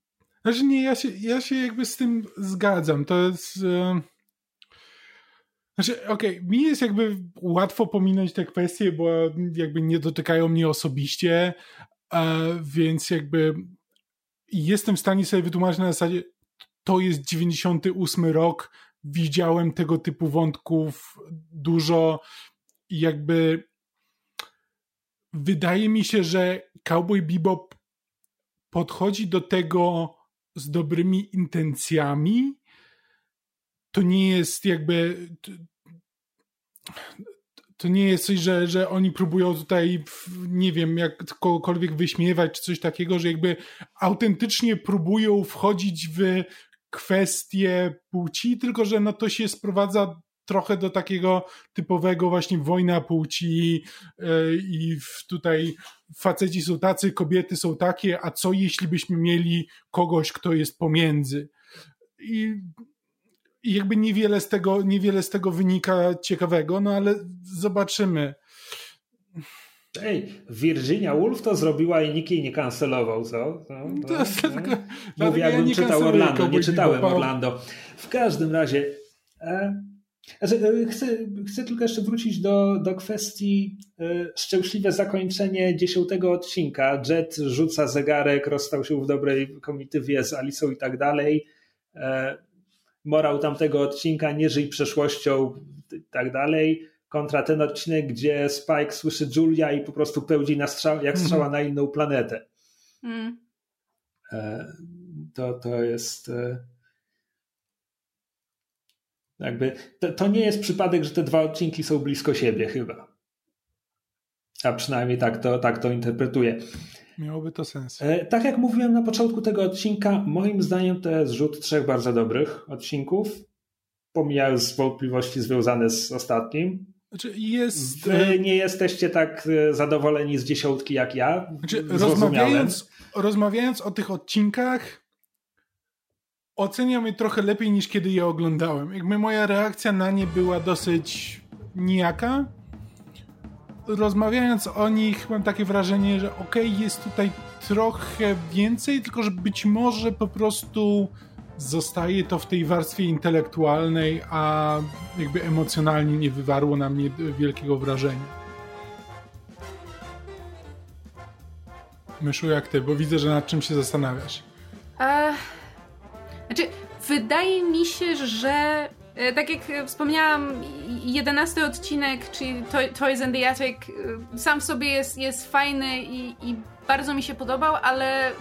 Znaczy nie, ja się, ja się jakby z tym zgadzam. To jest... E... Znaczy, okej, okay, mi jest jakby łatwo pominąć te kwestie, bo jakby nie dotykają mnie osobiście, e, więc jakby jestem w stanie sobie wytłumaczyć na zasadzie, to jest 98 rok, widziałem tego typu wątków dużo i jakby wydaje mi się, że Cowboy Bebop podchodzi do tego z dobrymi intencjami. To nie jest jakby. To nie jest coś, że, że oni próbują tutaj, nie wiem, jak kogokolwiek wyśmiewać, czy coś takiego, że jakby autentycznie próbują wchodzić w kwestie płci, tylko że no to się sprowadza trochę do takiego typowego właśnie wojna płci yy, i tutaj faceci są tacy, kobiety są takie, a co jeśli byśmy mieli kogoś, kto jest pomiędzy? I, i jakby niewiele z tego, niewiele z tego wynika ciekawego, no ale zobaczymy. Ej, Virginia Woolf to zrobiła i nikt jej nie kancelował, co? No, no, to, no. Mówię, jakbym ja czytał Orlando, nie czytałem Orlando. W każdym razie... E, znaczy, e, chcę, chcę tylko jeszcze wrócić do, do kwestii e, szczęśliwe zakończenie dziesiątego odcinka. Jet rzuca zegarek, rozstał się w dobrej komitywie z Alicą i tak dalej. E, morał tamtego odcinka, nie żyj przeszłością i tak dalej kontra ten odcinek, gdzie Spike słyszy Julia i po prostu pełdzi na strzał, jak mhm. strzała na inną planetę. Mm. To, to jest jakby to, to, nie jest przypadek, że te dwa odcinki są blisko siebie chyba. A przynajmniej tak to, tak to interpretuję. Miałoby to sens. E, tak jak mówiłem na początku tego odcinka, moim zdaniem to jest rzut trzech bardzo dobrych odcinków, pomijając wątpliwości związane z ostatnim. Znaczy jest... Wy e, nie jesteście tak e, zadowoleni z dziesiątki jak ja. Znaczy, rozmawiając, rozmawiając o tych odcinkach, oceniam je trochę lepiej niż kiedy je oglądałem. Jakby moja reakcja na nie była dosyć nijaka. Rozmawiając o nich, mam takie wrażenie, że okay, jest tutaj trochę więcej, tylko że być może po prostu zostaje to w tej warstwie intelektualnej, a jakby emocjonalnie nie wywarło na mnie wielkiego wrażenia. Myszu, jak ty? Bo widzę, że nad czym się zastanawiasz. Uh znaczy, wydaje mi się, że e, tak jak wspomniałam, jedenasty odcinek, czyli Toys and the Attic, e, sam w sobie jest, jest fajny i, i bardzo mi się podobał, ale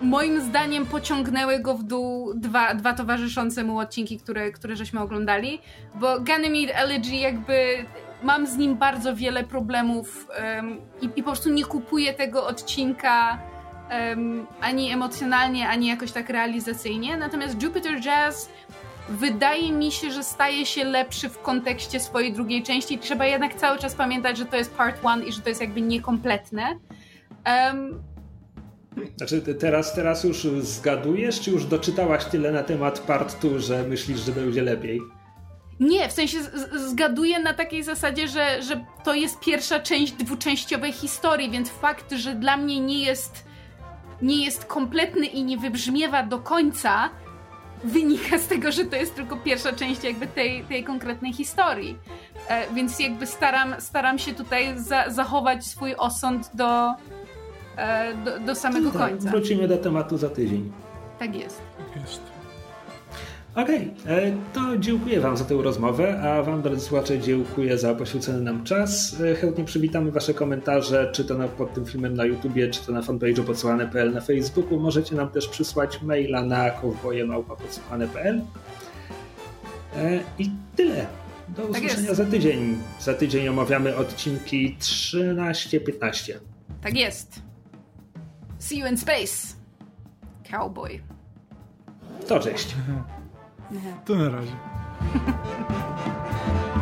moim zdaniem pociągnęły go w dół dwa, dwa towarzyszące mu odcinki, które, które żeśmy oglądali, bo Ganymede Elegy jakby mam z nim bardzo wiele problemów um, i, i po prostu nie kupuję tego odcinka um, ani emocjonalnie, ani jakoś tak realizacyjnie. Natomiast Jupiter Jazz wydaje mi się, że staje się lepszy w kontekście swojej drugiej części. Trzeba jednak cały czas pamiętać, że to jest part one i że to jest jakby niekompletne. Um, znaczy teraz, teraz już zgadujesz, czy już doczytałaś tyle na temat part 2, że myślisz, że będzie lepiej? Nie, w sensie zgaduję na takiej zasadzie, że, że to jest pierwsza część dwuczęściowej historii, więc fakt, że dla mnie nie jest nie jest kompletny i nie wybrzmiewa do końca, wynika z tego, że to jest tylko pierwsza część jakby tej, tej konkretnej historii. E, więc jakby staram, staram się tutaj za, zachować swój osąd do, e, do, do, samego tak, końca. Wrócimy do tematu za tydzień. Tak jest. Tak jest. Okej, okay, e, to dziękuję Wam za tę rozmowę, a Wam, drodzy słuchacze, dziękuję za poświęcony nam czas. E, chętnie przywitamy Wasze komentarze, czy to na, pod tym filmem na YouTubie, czy to na fanpage'u podsłuchane.pl na Facebooku. Możecie nam też przysłać maila na kowboje.podsłuchane.pl e, I tyle. Do tak usłyszenia tak za tydzień. Za tydzień omawiamy odcinki 13-15. Tak jest. See you in space. Cowboy. To cześć. To na razie.